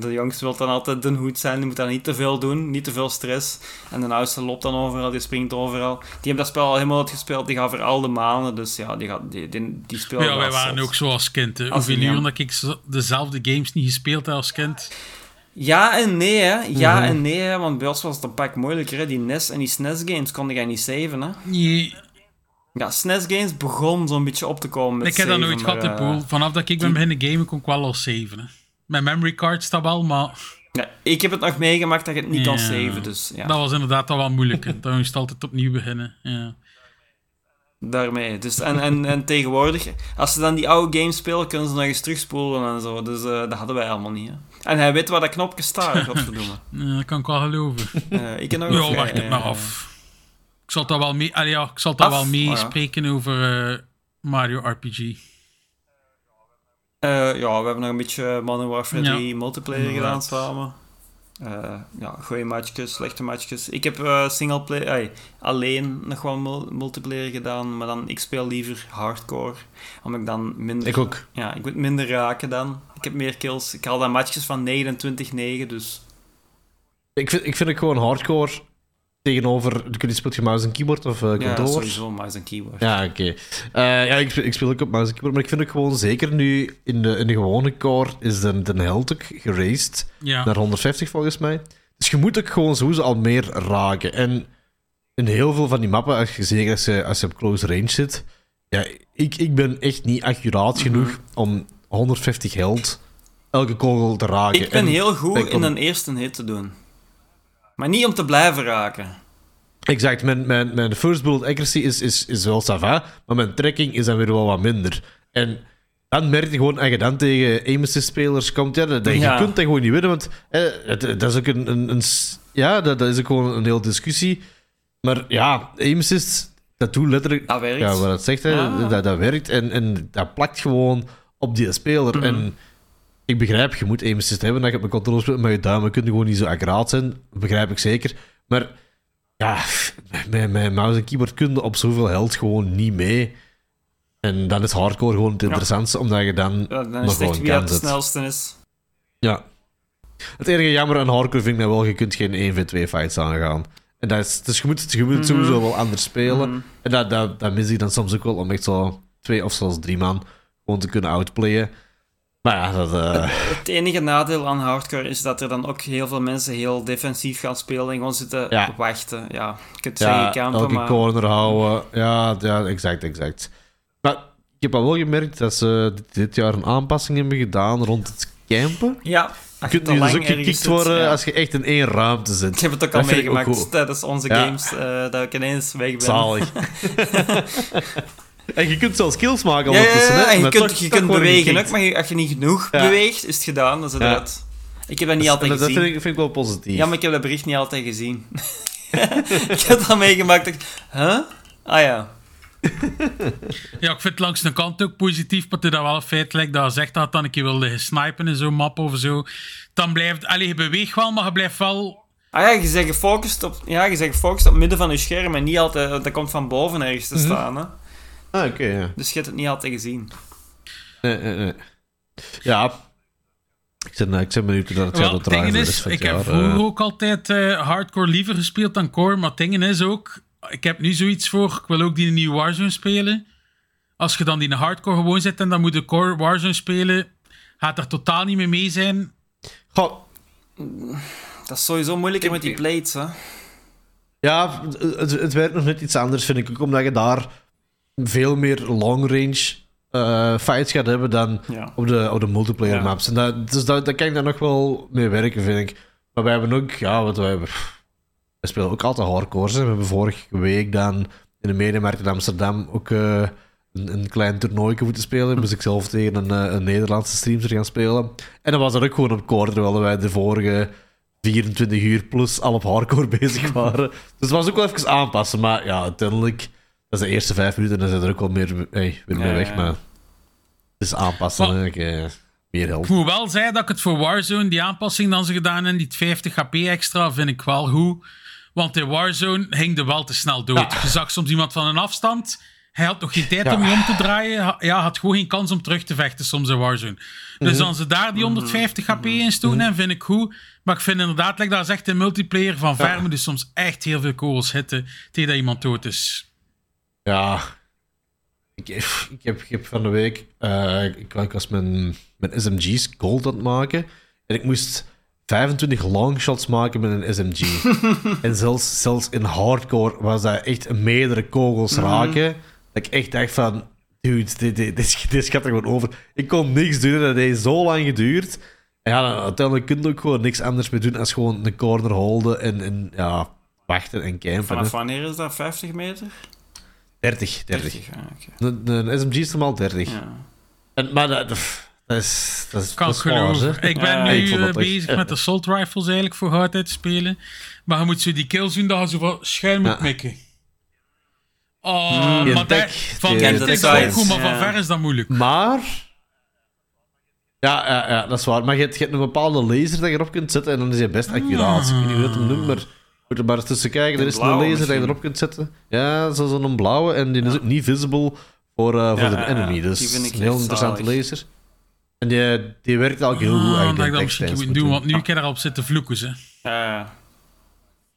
Speaker 2: De jongste wil dan altijd de hoed zijn, die moet dan niet te veel doen, niet te veel stress. En de oudste loopt dan overal, die springt overal. Die hebben dat spel al helemaal uitgespeeld, die gaan voor al de maanden, dus ja, die, gaat, die, die, die spelen
Speaker 1: Ja, wij waren ook zo als kind. hè.
Speaker 2: Als
Speaker 1: Hoeveel uur dat ik dezelfde games niet gespeeld heb als kind.
Speaker 2: Ja en nee, hè. Ja
Speaker 3: Mhm.
Speaker 2: en nee, hè, want bij ons was het een pak moeilijker, hè. Die NES en die SNES-games konden jij niet saven, hè. Ja, SNES-games begon zo'n beetje op te komen met
Speaker 1: ik heb dat nooit gehad, de
Speaker 2: eh,
Speaker 1: pool. Vanaf dat ik ben beginnen gamen, kon ik wel al saven. hè. Mijn memory card staat wel, maar
Speaker 2: ja, ik heb het nog meegemaakt dat je het niet kan
Speaker 1: Ja.
Speaker 2: saven, dus ja.
Speaker 1: dat was inderdaad al wel moeilijk. hè. Dan moest je altijd opnieuw beginnen. Ja.
Speaker 2: Daarmee. Dus, en, en, en tegenwoordig, als ze dan die oude games spelen, kunnen ze nog eens terugspoelen en zo. Dus eh, dat hadden wij allemaal niet. Hè. En hij weet waar dat knopje staat, godverdomme.
Speaker 1: Ja, dat kan ik wel geloven.
Speaker 2: Eh ik ken nog
Speaker 1: Ja, wacht het maar af. Ik zal daar wel mee, allee, ja, ik zal daar wel mee
Speaker 2: Oh, ja.
Speaker 1: spreken over eh, Mario RPG.
Speaker 2: ja, we hebben nog een beetje Modern Warfare
Speaker 1: Ja.
Speaker 2: 3 multiplayer gedaan samen. Eh, ja, goede matchjes, slechte matchjes. Ik heb eh singleplayer, ai, alleen nog wel mul- multiplayer gedaan, maar dan ik speel liever hardcore, omdat ik dan minder...
Speaker 3: Ik ook.
Speaker 2: Ja, ik moet minder raken dan. Ik heb meer kills. Ik haal dan matchjes van 29-9, dus...
Speaker 3: Ik vind, ik vind het gewoon hardcore tegenover... Kun je speelt je mouse en keyboard of eh
Speaker 2: Ja,
Speaker 3: controller?
Speaker 2: sowieso, maar is een keyword.
Speaker 3: Ja, oké. Eh, ja, ik, speel- ik speel ook op mouse en keyboard, maar ik vind ook gewoon zeker nu in de, in de gewone core is de, de held ook geraced
Speaker 1: Ja,
Speaker 3: naar 150 volgens mij. Dus je moet ook gewoon sowieso al meer raken. En in heel veel van die mappen, als je, zeker als je, als je op close range zit, ja, ik, ik ben echt niet accuraat
Speaker 2: Mhm.
Speaker 3: genoeg om 150 held elke kogel te raken.
Speaker 2: Ik ben
Speaker 3: En-
Speaker 2: heel goed in een eerste hit te doen. Maar niet om te blijven raken.
Speaker 3: Exact, mijn, mijn, mijn first bullet accuracy is, is, is wel sava, maar mijn tracking is dan weer wel wat minder. En dan merk je gewoon, als je dan tegen aim spelers komt, ja, dat, dat-
Speaker 2: Ja.
Speaker 3: je kunt dat gewoon niet winnen, want eh, het, dat is ook een, een, ja, dat, dat is ook gewoon een hele discussie. Maar ja, aim assist, dat doet letterlijk,
Speaker 2: Dat werkt.
Speaker 3: ja, wat het zegt, hè,
Speaker 2: Ah.
Speaker 3: dat, dat werkt en, en dat plakt gewoon op die speler.
Speaker 1: Mhm.
Speaker 3: En ik begrijp, je moet aim assist hebben, dat je op een controle speelt, maar je duimen kunnen gewoon niet zo accuraat zijn, begrijp ik zeker. Maar ja, met, met mouse en keyboard kun je op zoveel held gewoon niet mee. En dan is hardcore gewoon het interessantste, omdat je dan,
Speaker 2: Ja, dan
Speaker 3: nog
Speaker 2: is het echt wie het snelste is.
Speaker 3: Ja. Het enige jammer aan hardcore vind ik nou wel, je kunt geen 1v2 fights aangaan. En dat is, dus je moet, je moet
Speaker 2: Mhm.
Speaker 3: sowieso wel anders spelen.
Speaker 2: Mhm.
Speaker 3: En dat, dat, dat mis ik dan soms ook wel, om echt zo twee of zelfs drie man gewoon te kunnen outplayen. Ja, dat... eh,
Speaker 2: Het enige nadeel aan hardcore is dat er dan ook heel veel mensen heel defensief gaan spelen en gewoon zitten
Speaker 3: Ja.
Speaker 2: wachten. Ja, je kunt
Speaker 3: ja,
Speaker 2: zeggen
Speaker 3: elke
Speaker 2: maar...
Speaker 3: corner houden. Ja, ja, exact, exact. Maar ik heb al wel gemerkt dat ze dit, jaar een aanpassing hebben gedaan rond het campen.
Speaker 2: Ja,
Speaker 3: Je kunt nu dus ook gekikt worden
Speaker 2: ja.
Speaker 3: als je echt in één ruimte zit.
Speaker 2: Ik heb het ook al meegemaakt
Speaker 3: cool.
Speaker 2: tijdens onze games, eh, dat ik ineens weg ben.
Speaker 3: Zalig. en je kunt zelfs kills maken
Speaker 2: Ja, ja,
Speaker 3: ondertussen.
Speaker 2: ja,
Speaker 3: hè,
Speaker 2: en je kunt,
Speaker 3: toch-
Speaker 2: je
Speaker 3: toch
Speaker 2: kunt bewegen ook, maar als je niet genoeg
Speaker 3: Ja.
Speaker 2: beweegt, is het gedaan. Dan zit
Speaker 3: Ja.
Speaker 2: het. Ik heb dat niet altijd
Speaker 3: dat, dat
Speaker 2: gezien.
Speaker 3: vind ik, vind ik wel positief.
Speaker 2: Ja, maar ik heb dat bericht niet altijd gezien. ik heb dat meegemaakt. dat ik, Huh? Ah ja.
Speaker 1: Ja, ik vind het langs de kant ook positief, maar het is dat wel feitelijk dat je zegt dat dan een keer wilde snipen in zo'n map of zo. Dan blijft, allee, je beweegt wel, maar je blijft wel.
Speaker 2: Ah ja, je zegt gefocust op, ja, je zegt gefocust op het midden van je scherm en niet altijd, dat komt van boven ergens te staan. Hè?
Speaker 3: Ah, oké, ja.
Speaker 2: Dus je hebt het niet altijd gezien.
Speaker 3: Nee, nee, nee. Ja. Ik ben, eh, ik ben benieuwd hoe dat het
Speaker 1: Wel,
Speaker 3: gaat draaien. de
Speaker 1: is, ik heb vroeger
Speaker 3: eh.
Speaker 1: ook altijd eh, hardcore liever gespeeld dan core, maar het ding is ook, ik heb nu zoiets voor, ik wil ook die nieuwe Warzone spelen. Als je dan die hardcore gewoon zet en dan moet je core Warzone spelen, gaat er totaal niet mee mee zijn.
Speaker 3: Goh,
Speaker 2: Dat is sowieso moeilijker met die plates, hè.
Speaker 3: Ja, het, het werkt nog net iets anders, vind ik ook, omdat je daar veel meer long-range eh, fights gaat hebben dan
Speaker 2: Ja.
Speaker 3: op de, op de multiplayer
Speaker 2: Ja.
Speaker 3: maps. En dat, dus dat, daar kan ik daar nog wel mee werken, vind ik. Maar wij hebben ook, ja, wat wij hebben. We spelen ook altijd hardcore. hè. We hebben vorige week dan in de Mediamarkt in Amsterdam ook eh, een, een klein toernooi moeten spelen. Moest ik zelf tegen een, eh, een Nederlandse streamer gaan spelen. En dan was dat ook gewoon op core, terwijl wij de vorige 24 uur plus al op hardcore bezig waren. Dus het was ook wel even aanpassen. Maar ja, uiteindelijk, dat is de eerste vijf minuten en dan zijn er ook wel meer, hey, weer mee weg. Maar het is aanpassen,
Speaker 1: Maar-.
Speaker 3: Ik, eh, meer help.
Speaker 1: Ik moet wel zeggen dat ik het voor Warzone, die aanpassing dan ze gedaan hebben, die 50 HP extra, vind ik wel goed. Want in Warzone ging de wel te snel dood.
Speaker 3: Ja.
Speaker 1: Je zag soms iemand van een afstand. Hij had nog geen tijd
Speaker 3: Ja.
Speaker 1: om je om te draaien. Ja, had gewoon geen kans om terug te vechten soms in Warzone. Dus
Speaker 3: Mhm.
Speaker 1: als ze daar die 150 HP in stoken hebben, vind ik goed. Maar ik vind inderdaad, like dat is echt een multiplayer van ver,
Speaker 3: Ja.
Speaker 1: moet je soms echt heel veel kogels hitten tegen dat iemand dood is.
Speaker 3: Ja. Ik, ik, heb, ik heb van de week... eh, ik, ik was mijn, mijn SMG's gold aan het maken. En ik moest 25 longshots maken met een SMG. en zelfs, zelfs in hardcore was dat echt meerdere kogels raken. Dat ik echt dacht van... Dude, dit, dit, dit, dit gaat er gewoon over. Ik kon niks doen en dat heeft zo lang geduurd. En ja, dan, uiteindelijk kun je ook gewoon niks anders meer doen als gewoon een corner holden en, en ja, wachten en campen.
Speaker 2: Vanaf wanneer is dat? 50 meter?
Speaker 3: 30, 30.
Speaker 2: ja, oké.
Speaker 3: Een, een SMG is normaal 30.
Speaker 2: Ja.
Speaker 3: En, maar dat, dat is, dat is,
Speaker 1: Kan
Speaker 3: dat
Speaker 1: ik
Speaker 3: is waar,
Speaker 1: geloven.
Speaker 3: hè.
Speaker 1: Ik ben
Speaker 2: Ja,
Speaker 1: nu
Speaker 3: ik
Speaker 1: eh, bezig met assault rifles eigenlijk voor hardheid te spelen. Maar je moet zo die kills doen dat je zo van schuin moet
Speaker 3: Ja.
Speaker 1: mikken. Oh,
Speaker 3: Die
Speaker 1: maar daar, van
Speaker 3: die-
Speaker 1: dicht
Speaker 2: die
Speaker 1: is dat ook goed, maar van ver is dat moeilijk.
Speaker 3: Maar... Ja, ja, ja, dat is waar. Maar je hebt, je hebt een bepaalde laser dat je erop kunt zetten en dan is hij best accuraat. Ik weet niet hoe dat hem noemt, maar... Moet er maar eens tussen kijken. Er is een laser dat je erop kunt zetten. Ja, zo- zo'n blauwe. En die is ook niet visible voor, eh, voor
Speaker 2: Ja,
Speaker 3: de enemy.
Speaker 2: ja.
Speaker 3: Dus
Speaker 2: Die ik
Speaker 3: een heel interessante
Speaker 2: zalig.
Speaker 3: laser. En die, die werkt eigenlijk heel goed.
Speaker 1: Ah,
Speaker 3: eigenlijk
Speaker 1: dat ik dat
Speaker 3: in
Speaker 1: misschien moet doen, want nu kan je erop zitten vloeken ze.
Speaker 2: Ja.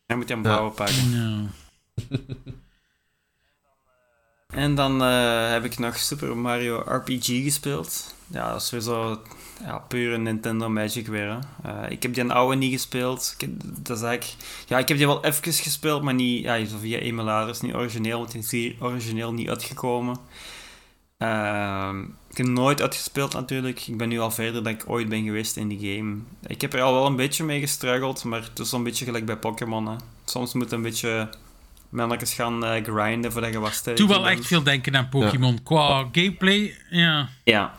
Speaker 2: Dan moet je een blauwe pakken.
Speaker 1: Ja.
Speaker 2: En dan eh, heb ik nog Super Mario RPG gespeeld. Ja, dat is sowieso ja, pure Nintendo Magic weer. Hè. Eh, ik heb die een oude niet gespeeld. Ik heb, dat is eigenlijk, ja, ik heb die wel even gespeeld, maar niet ja, via emularis, niet origineel, want die is hier origineel niet uitgekomen. Ehm, ik heb nooit uitgespeeld natuurlijk. Ik ben nu al verder dan ik ooit ben geweest in die game. Ik heb er al wel een beetje mee gestruggeld, maar het is zo'n beetje gelijk bij Pokémon. hè. Soms moet je een beetje mannetjes gaan eh, grinden voordat je sterker
Speaker 1: Doe wel
Speaker 2: bent.
Speaker 1: echt veel denken aan Pokémon. Qua gameplay, ja.
Speaker 2: Ja.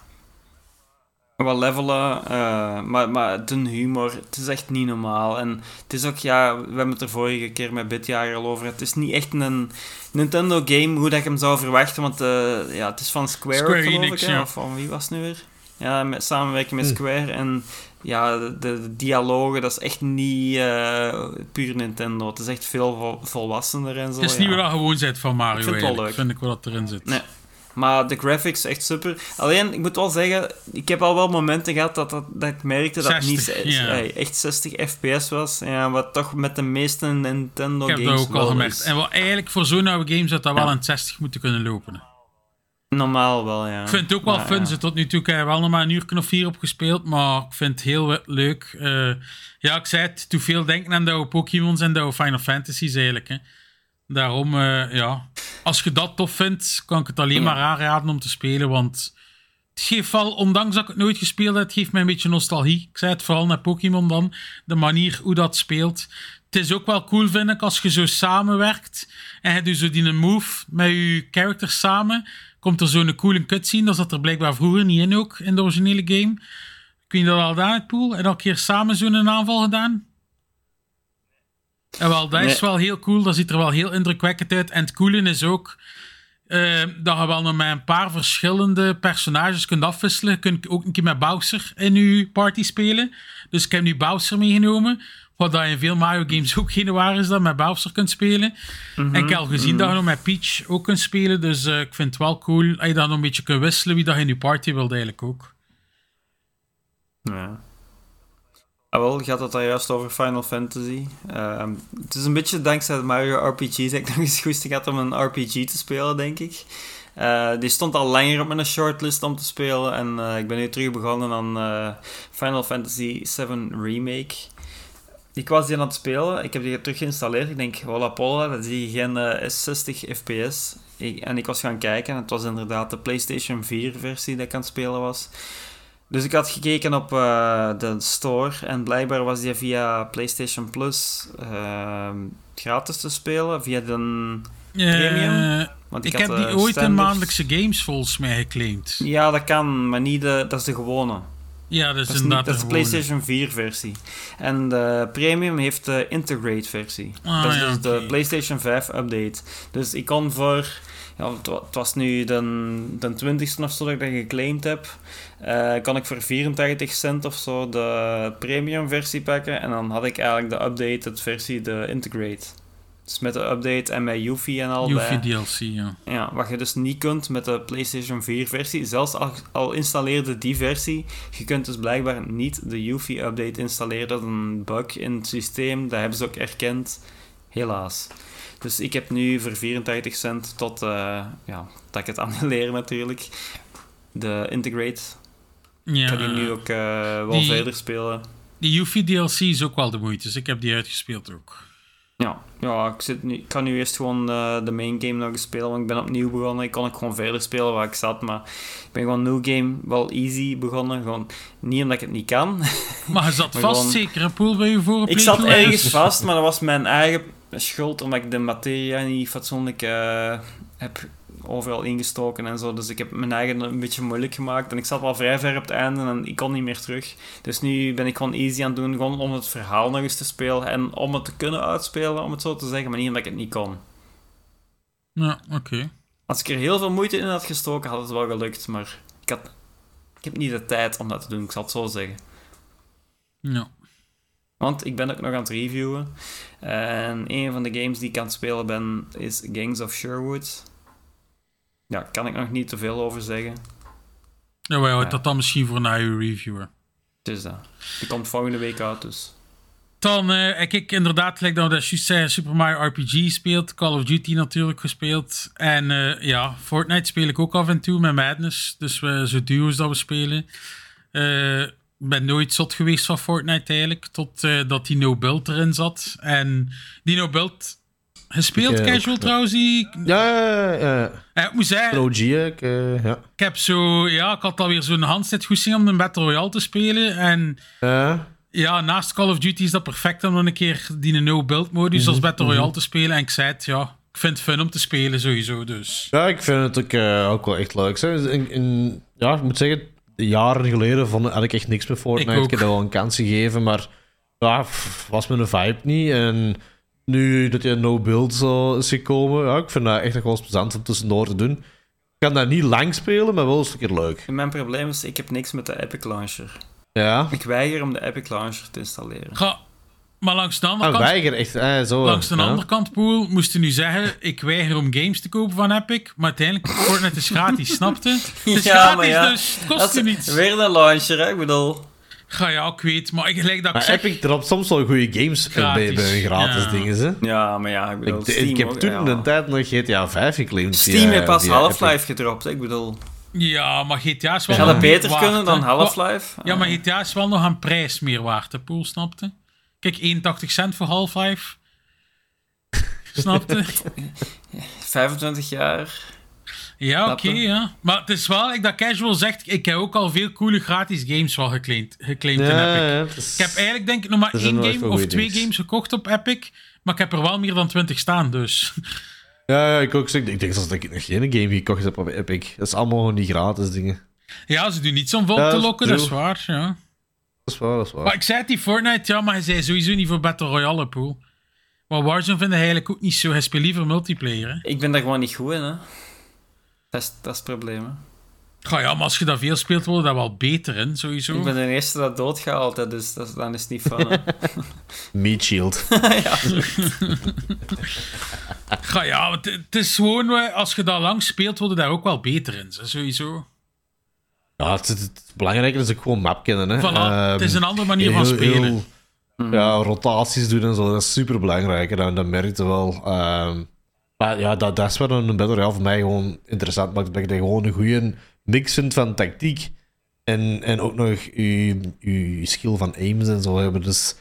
Speaker 2: Wat levelen, eh, maar, maar de humor, het is echt niet normaal. En het is ook, ja, we hebben het er vorige keer met Bitjager al over. Het is niet echt een Nintendo game hoe dat ik hem zou verwachten, want eh, ja, het is van Square,
Speaker 1: Square
Speaker 2: geloof
Speaker 1: Enix,
Speaker 2: ik,
Speaker 1: ja.
Speaker 2: Of van wie was het nu weer? Ja, met, samenwerken met
Speaker 3: Hm.
Speaker 2: Square. En ja, de, de dialogen, dat is echt niet eh, puur Nintendo. Het is echt veel vol- volwassener en zo.
Speaker 1: Het is niet
Speaker 2: ja.
Speaker 1: je gewoon bent van Mario.
Speaker 2: Ik vind het wel leuk.
Speaker 1: Vind ik wel dat erin zit.
Speaker 2: Nee. Maar de graphics echt super. Alleen, ik moet wel zeggen, ik heb al wel momenten gehad dat, dat, dat ik merkte dat het niet
Speaker 1: 60,
Speaker 2: eh,
Speaker 1: ja.
Speaker 2: eh, echt 60 fps was. Ja, wat toch met de meeste Nintendo
Speaker 1: Ik heb
Speaker 2: games
Speaker 1: dat ook al gemerkt.
Speaker 2: is.
Speaker 1: En wel, eigenlijk voor zo'n oude game zou dat wel aan het 60 moeten kunnen lopen.
Speaker 2: Normaal wel, ja.
Speaker 1: Ik vind het ook wel
Speaker 2: Maar,
Speaker 1: fun. Ze tot nu toe ik heb wel nog maar een uur of vier op gespeeld, maar ik vind het heel leuk. Eh, ja, ik zei het, te veel denken aan de oude Pokémon's en de oude Final Fantasies eigenlijk. Hè. Daarom, eh, ja, als je dat tof vindt, kan ik het alleen maar aanraden om te spelen, want het geeft wel, ondanks dat ik het nooit gespeeld heb, het geeft mij een beetje nostalgie. Ik zei het vooral naar Pokémon dan, de manier hoe dat speelt. Het is ook wel cool, vind ik, als je zo samenwerkt en je doet zo die een move met je characters samen, komt er zo'n coole cutscene. Dat zat er blijkbaar vroeger niet in ook, in de originele game. Weet niet dat al gedaan het pool. En al een keer samen zo'n aanval gedaan. En wel, dat is wel heel cool. Dat ziet er wel heel indrukwekkend uit. En het coole is ook eh, dat je wel nog met een paar verschillende personages kunt afwisselen. Je kunt ook een keer met Bowser in je party spelen. Dus ik heb nu Bowser meegenomen. Wat dat in veel Mario games ook geen waar is dat je met Bowser kunt spelen. En ik heb al gezien dat je nog met Peach ook kunt spelen. Dus eh, ik vind het wel cool dat je dan nog een beetje kunt wisselen wie dat je in je party wilt eigenlijk ook.
Speaker 2: Ja. Ah, wel, gaat het daar juist over Final Fantasy. Ehm, het is een beetje dankzij de Mario RPG's dat ik nog eens goesting had om een RPG te spelen, denk ik. Eh, die stond al langer op mijn shortlist om te spelen. En eh, ik ben nu terug begonnen aan eh, Final Fantasy VII Remake. Ik was die aan het spelen. Ik heb die terug geïnstalleerd. Ik denk, voilà, Polla, dat is die geen eh, 60 fps. En ik was gaan kijken. en Het was inderdaad de PlayStation 4 versie dat ik aan het spelen was. Dus ik had gekeken op eh, de store en blijkbaar was die via PlayStation Plus ehm, gratis te spelen, via de... Premium?
Speaker 1: Eh,
Speaker 2: Want
Speaker 1: ik
Speaker 2: had
Speaker 1: heb die ooit in
Speaker 2: standaard-
Speaker 1: maandelijkse games volgens mij geclaimd.
Speaker 2: Ja, dat kan, maar niet de, dat is de gewone.
Speaker 1: Ja, dat is
Speaker 2: Dat is, niet,
Speaker 1: inderdaad
Speaker 2: dat is de. PlayStation 4 versie. En de Premium heeft de Integrate versie.
Speaker 1: Ah,
Speaker 2: dat is
Speaker 1: ja,
Speaker 2: dus de PlayStation 5 update. Dus ik kon voor... Ja, het, wa- het was nu de, de 20ste of zo dat ik dat geclaimd heb. eh, kan ik voor 84 cent of zo de premium versie pakken. En dan had ik eigenlijk de updated versie, de Integrate. Dus met de update en met Yuffie en al bij.
Speaker 1: Yuffie DLC, ja.
Speaker 2: Ja, wat je dus niet kunt met de PlayStation 4 versie, zelfs al, al installeerde die versie, je kunt dus blijkbaar niet de Yuffie update installeren. Dat is een bug in het systeem, dat hebben ze ook erkend. Helaas. Dus ik heb nu voor 84 cent tot, eh, ja, dat ik het annuleer natuurlijk, de Integrate.
Speaker 1: ja
Speaker 2: Ik ga die nu ook eh, wel
Speaker 1: die-
Speaker 2: verder spelen.
Speaker 1: Die Yuffie DLC is ook wel de moeite, dus ik heb die uitgespeeld ook.
Speaker 2: Ja, ja ik, zit nu, ik kan nu eerst gewoon eh, de main game nog eens spelen, want ik ben opnieuw begonnen. Ik kon ook gewoon verder spelen waar ik zat, maar ik ben gewoon new game wel easy begonnen. Gewoon, niet omdat ik het niet kan.
Speaker 1: Maar je zat
Speaker 2: Maar
Speaker 1: vast
Speaker 2: gewoon-
Speaker 1: zeker een pool bij je vorige
Speaker 2: ik zat ergens vast, maar dat was mijn eigen schuld, omdat ik de materia niet fatsoenlijk eh, heb overal ingestoken en zo. Dus ik heb mijn eigen een beetje moeilijk gemaakt. En ik zat wel vrij ver op het einde en ik kon niet meer terug. Dus nu ben ik gewoon easy aan het doen, gewoon om het verhaal nog eens te spelen. En om het te kunnen uitspelen, om het zo te zeggen, maar niet omdat ik het niet kon.
Speaker 1: Ja, oké.
Speaker 2: Als ik er heel veel moeite in had gestoken, had het wel gelukt. Maar ik, had, ik heb niet de tijd om dat te doen, ik zal het zo zeggen.
Speaker 1: Ja.
Speaker 2: Want ik ben ook nog aan het reviewen. En een van de games die ik aan het spelen ben, is Gangs of Sherwood. Ja, kan ik nog niet te veel over zeggen.
Speaker 1: Ja, wij houden
Speaker 2: Ja.
Speaker 1: dat dan misschien voor na uw reviewer.
Speaker 2: Het is dat. Die komt volgende week uit, dus.
Speaker 1: Dan eh, heb ik inderdaad, gelijk dat dat juist zei, Super Mario RPG speelt. Call of Duty natuurlijk gespeeld. En eh, ja, Fortnite speel ik ook af en toe met Madness. Dus we zo duo's dat we spelen. Eh, Ik ben nooit zot geweest van Fortnite eigenlijk. Tot eh, dat die no-build erin zat. En die no-build gespeeld,
Speaker 3: Ik, eh,
Speaker 1: casual
Speaker 3: ook,
Speaker 1: trouwens. Die,
Speaker 3: Ja, ja, ja, ja.
Speaker 1: Ik moet zeggen,
Speaker 3: OG, ik, eh, ja.
Speaker 1: ik heb zo... Ja, ik had alweer zo'n handzetgoesting om een Battle Royale te spelen. En
Speaker 3: Ja.
Speaker 1: ja, naast Call of Duty is dat perfect om dan een keer die no-build modus als Battle Royale te spelen. En ik zei het, ja, ik vind het fun om te spelen sowieso, dus...
Speaker 3: Ja, ik vind het ook, eh, ook wel echt leuk. Zeg. In, in- ja, ik moet zeggen, jaren geleden vond, had ik echt niks met Fortnite.
Speaker 1: Ik
Speaker 3: Ik, heb dat wel een kans gegeven, maar ja, pff, was mijn vibe niet. En nu dat je no-build zo is gekomen, ja, ik vind dat echt nog wel eens plezant om tussendoor te doen. Ik kan dat niet lang spelen, maar wel eens een keer leuk.
Speaker 2: Mijn probleem is, ik heb niks met de Epic Launcher.
Speaker 3: Ja.
Speaker 2: Ik weiger om de Epic Launcher te installeren.
Speaker 1: Ga, maar langs de andere
Speaker 3: Ah,
Speaker 1: kant...
Speaker 3: weiger echt. Eh, zo,
Speaker 1: Langs de
Speaker 3: ja.
Speaker 1: andere kant, Poel, moest je nu zeggen: ik weiger om games te kopen van Epic. Maar uiteindelijk, Fortnite is gratis, snapte? Het is
Speaker 2: Ja,
Speaker 1: gratis,
Speaker 2: maar ja.
Speaker 1: dus het kost je niets.
Speaker 2: Weer een launcher, hè? Ik bedoel...
Speaker 1: Ga ja, ik weet, maar ik gelijk dat ik
Speaker 3: Maar
Speaker 1: zeg.
Speaker 3: Epic dropt soms wel goede games bij,
Speaker 1: Gratis,
Speaker 3: bij gratis
Speaker 1: ja.
Speaker 3: dingen. Hè?
Speaker 2: Ja, maar ja, ik bedoel...
Speaker 3: Ik,
Speaker 2: Steam
Speaker 3: ik heb
Speaker 2: ook,
Speaker 3: toen
Speaker 2: ja.
Speaker 3: een tijd nog GTA 5 geclaimd.
Speaker 2: Steam heeft pas Half-Life
Speaker 3: Epic.
Speaker 2: gedropt? Ik bedoel...
Speaker 1: Ja, maar GTA is wel. Nog
Speaker 2: het beter
Speaker 1: waard,
Speaker 2: kunnen dan. Half-Life?
Speaker 1: Ja, maar GTA is wel nog aan prijs meer waard, hè, Poel, snapte? Kijk, 81 cent voor Half-Life. Snapte?
Speaker 2: 25 jaar.
Speaker 1: Ja, oké, ja. Maar het is wel, ik dat casual zegt, ik heb ook al veel coole gratis games wel geclaimd, geclaimd in Epic.
Speaker 3: ja, het is-
Speaker 1: Ik heb eigenlijk denk ik nog maar één game of twee games gekocht op Epic. Maar ik heb er wel meer dan 20 staan, dus.
Speaker 3: ja, ja, ik ook. Ik denk zelfs dat ik nog geen game gekocht heb op Epic. Dat is allemaal gewoon die gratis dingen.
Speaker 1: Ja, ze doen niets om volk
Speaker 3: Ja,
Speaker 1: te lokken, dat is waar. Ja.
Speaker 3: Dat is waar, dat is waar.
Speaker 1: Maar ik zei het, die Fortnite, ja, maar hij zei sowieso niet voor Battle Royale pool. Maar Warzone vind hij eigenlijk ook niet zo. Hij speelt liever multiplayer. Hè.
Speaker 2: Ik ben daar gewoon niet goed in, hè. Dat is, dat is het probleem, hè.
Speaker 1: Ga ja, maar als je dat veel speelt, word je dat wel beter in, sowieso.
Speaker 2: Ik ben de eerste dat doodgaat altijd, dus dat, is- dan is het niet fun, hè.
Speaker 3: Meat Shield.
Speaker 2: ja,
Speaker 1: Ga ja, het, het is gewoon, eh, als je dat lang speelt, word je daar ook wel beter in, sowieso.
Speaker 3: Ja, het, het, het belangrijke is ook gewoon map kennen. Hè.
Speaker 1: Voilà,
Speaker 3: Ehm,
Speaker 1: het is een andere manier van spelen.
Speaker 3: heel- ja, rotaties doen en zo, dat is super belangrijk. En dat, dat merk je wel. Ehm, maar ja, dat, dat is wat een Battle Royale voor mij gewoon interessant maakt. Dat je gewoon een goede mix vindt van tactiek. En, en ook nog je, je skill van aims en zo hebben. Dus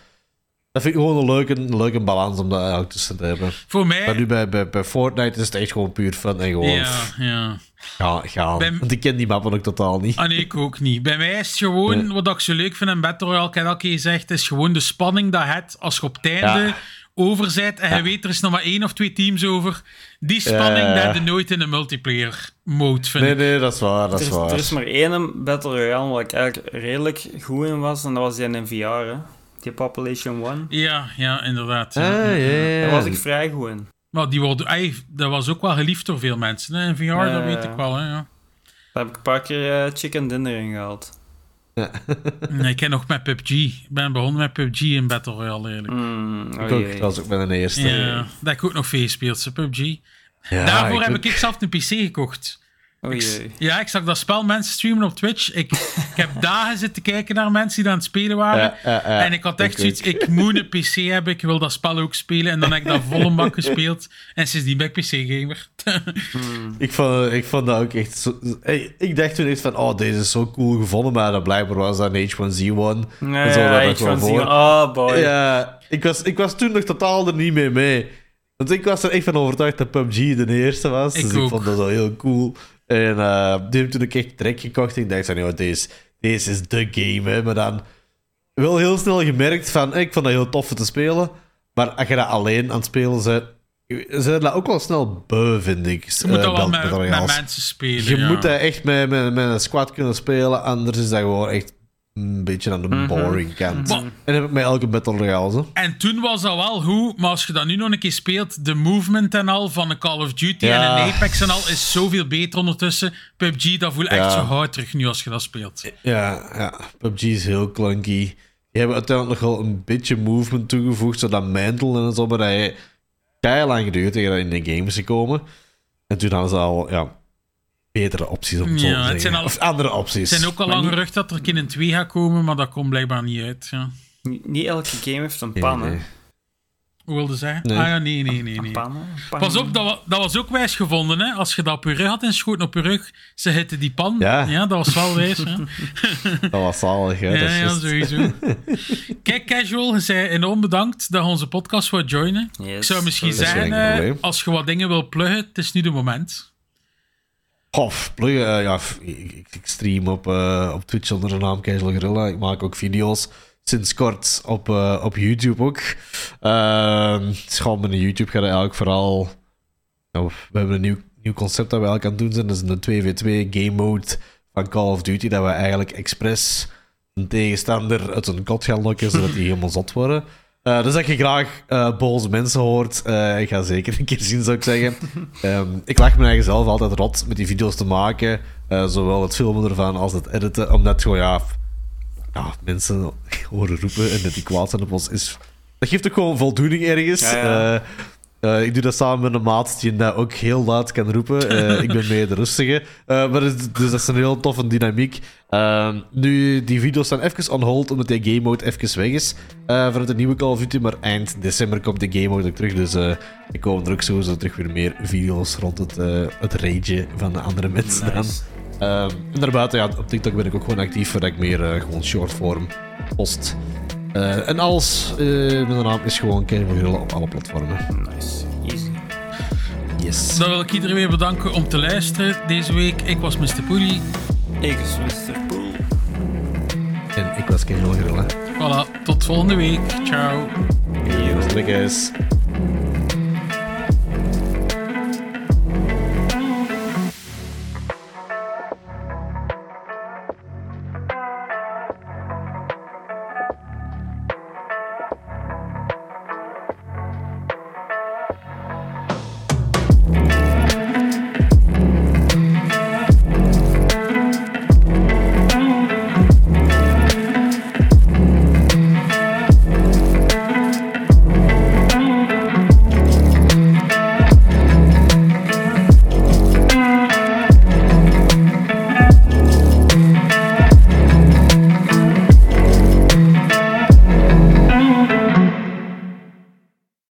Speaker 3: dat vind ik gewoon een leuke, een leuke balans om dat eigenlijk tussen te hebben.
Speaker 1: Voor mij...
Speaker 3: Maar nu bij, bij, bij Fortnite is het echt gewoon puur fun en gewoon
Speaker 1: ja, ja.
Speaker 3: gaan. gaan.
Speaker 1: Bij-
Speaker 3: Want ik ken die mappen ook totaal niet.
Speaker 1: Ah nee, ik ook niet. Bij mij is het gewoon,
Speaker 3: Nee.
Speaker 1: wat ik zo leuk vind in Battle Royale, ik heb al gezegd, is gewoon de spanning dat het als je op het einde
Speaker 3: Ja.
Speaker 1: Over bent en je weet er is nog maar één of twee teams over. Die spanning,
Speaker 3: Ja.
Speaker 1: dat je nooit in een multiplayer mode, vind
Speaker 3: Nee,
Speaker 1: ik.
Speaker 3: nee, dat is waar. Dat
Speaker 2: er,
Speaker 3: is
Speaker 2: is,
Speaker 3: waar.
Speaker 2: er is maar één Battle Royale waar ik eigenlijk redelijk goed in was, en dat was die in VR, hè. Die Population One.
Speaker 1: Ja, ja, inderdaad.
Speaker 3: Ah,
Speaker 1: Ja.
Speaker 3: ja, ja,
Speaker 2: Daar
Speaker 3: ja.
Speaker 2: was ik vrij goed in.
Speaker 1: Maar die wordt, ey, dat was ook wel geliefd door veel mensen. Hè? In VR,
Speaker 2: Ja,
Speaker 1: dat
Speaker 2: ja,
Speaker 1: weet
Speaker 2: ja.
Speaker 1: ik wel. Hè? Ja.
Speaker 2: Daar heb ik een paar keer eh, chicken dinner in gehaald.
Speaker 1: Nee, ik ken nog met PUBG. Ik ben begonnen met PUBG in Battle Royale, eigenlijk.
Speaker 2: Mm, oh
Speaker 3: Ik was ook mijn eerste.
Speaker 1: Ja, dat heb ik ook nog veel gespeeld, PUBG.
Speaker 3: Ja,
Speaker 1: Daarvoor
Speaker 3: ik
Speaker 1: heb
Speaker 3: ook.
Speaker 1: ik zelf een PC gekocht.
Speaker 2: Oh jee.
Speaker 1: Ja, ik zag dat spel mensen streamen op Twitch. Ik, ik heb dagen zitten kijken naar mensen die aan het spelen waren.
Speaker 3: Ja, ja, ja.
Speaker 1: en ik had echt
Speaker 3: Ik
Speaker 1: zoiets, ik moet een PC hebben, ik wil dat spel ook spelen. En dan heb ik dat volle bak gespeeld. En sindsdien ben ik PC-gamer.
Speaker 3: Ik vond, ik vond dat ook echt zo... Hey, ik dacht toen echt van, oh, deze is zo cool gevonden, maar dat blijkbaar was dat een H1Z1.
Speaker 2: Nee,
Speaker 3: en zo, dat
Speaker 2: ja,
Speaker 3: had ik wel
Speaker 2: H1Z1.
Speaker 3: voor.
Speaker 2: Oh boy.
Speaker 3: Ja, ik was, ik was toen nog totaal er niet mee mee. Want ik was er echt van overtuigd dat PUBG de eerste was.
Speaker 1: Ik
Speaker 3: dus
Speaker 1: ook.
Speaker 3: ik vond dat wel heel cool. En eh, die heb ik toen ook echt direct gekocht. En ik dacht van, joh, deze, deze is de game, hè. Maar dan wel heel snel gemerkt van, ik vond dat heel tof te spelen. Maar als je dat alleen aan het spelen bent, zijn dat ook wel snel beu, vind ik.
Speaker 1: Je moet
Speaker 3: eh,
Speaker 1: dat wel met, mensen spelen.
Speaker 3: Je
Speaker 1: ja.
Speaker 3: moet dat echt met, met, met een squad kunnen spelen, anders is dat gewoon echt een beetje aan de boring kant.
Speaker 1: Maar-
Speaker 3: En heb ik met elke Battle Royale. Zo.
Speaker 1: En toen was dat wel goed, maar als je dat nu nog een keer speelt, de movement en al van een Call of Duty
Speaker 3: Ja.
Speaker 1: en een Apex en al is zoveel beter ondertussen. PUBG, dat voelt echt
Speaker 3: Ja.
Speaker 1: zo hard terug nu als je dat speelt.
Speaker 3: Ja, ja, PUBG is heel clunky. Die hebben uiteindelijk nog wel een beetje movement toegevoegd, zodat mantle en zo, maar dat je keihard lang geduurd tegen dat in de game is gekomen. En toen hadden ze al, ja, betere opties om zo
Speaker 1: Ja,
Speaker 3: te
Speaker 1: het
Speaker 3: zeggen.
Speaker 1: zijn al-
Speaker 3: Of andere opties.
Speaker 1: Het zijn ook al lang gerucht dat er een 2 gaat komen, maar dat komt blijkbaar niet uit. Ja.
Speaker 2: Niet, niet elke game heeft een
Speaker 3: Nee,
Speaker 2: pan, hè.
Speaker 3: nee.
Speaker 1: Hoe wilde zeggen?
Speaker 3: Nee.
Speaker 1: Ah ja, nee, nee, nee.
Speaker 2: Een
Speaker 1: nee.
Speaker 2: pan, hè. Pan.
Speaker 1: Pas op, dat was, dat was ook wijs gevonden, hè. Als je dat op je rug had en schoten op je rug, ze hitte die pan.
Speaker 3: Ja.
Speaker 1: dat was wel wijs, hè.
Speaker 3: Dat was zalig, hè.
Speaker 1: Ja,
Speaker 3: dat is
Speaker 1: ja,
Speaker 3: juist-
Speaker 1: sowieso. Kijk, Casual, je zei enorm bedankt dat je onze podcast wou joinen.
Speaker 2: Yes,
Speaker 1: Ik zou misschien zeggen, eh, als je wat dingen wil pluggen, het is nu de moment.
Speaker 3: Pluggen, eh, ja, ik, ik- stream op, eh, op Twitch onder de naam Casual Gorilla. Ik maak ook video's sinds kort op, eh, op YouTube ook. Is gewoon een YouTube gaat eigenlijk vooral... we hebben een nieuw, nieuw concept dat we eigenlijk aan het doen zijn. Dat is een 2v2 game mode van Call of Duty. Dat we eigenlijk expres een tegenstander uit een kot gaan lokken, zodat die helemaal zot worden. Eh, dus dat je graag eh, boze mensen hoort, eh, ik ga zeker een keer zien, zou ik zeggen. Ehm, ik lag me eigen zelf altijd rot met die video's te maken. zowel het filmen ervan als het editen. Omdat gewoon, ja, ja mensen horen roepen en dat die kwaad zijn op ons. Is, dat geeft ook gewoon voldoening ergens.
Speaker 2: Ja, ja.
Speaker 3: Eh, ik doe dat samen met een maat die dat ook heel luid kan roepen. Eh, ik ben mee de rustige. Eh, maar dus, dus dat is een heel toffe dynamiek. Ehm, nu, die video's staan even on hold omdat die game mode even weg is. vanuit de nieuwe Call of Duty. Maar eind december komt de game mode ook terug. Dus ik komen er ook sowieso terug weer meer video's rond het, het ragen van de andere mensen dan.
Speaker 2: Nice.
Speaker 3: Ehm, en daarbuiten, ja, op TikTok ben ik ook gewoon actief, waar ik meer gewoon shortform post. Eh, en alles, eh mijn naam is gewoon Kevin van Grillen op alle platformen.
Speaker 2: Nice. Easy.
Speaker 3: Yes.
Speaker 1: Dan wil ik iedereen weer bedanken om te luisteren deze week. Ik was Mr. Poelie.
Speaker 2: Ik is Mr. Poel.
Speaker 3: En ik was Kevin van Grillen.
Speaker 1: Voilà, tot volgende week. Ciao.
Speaker 3: Yes. guys.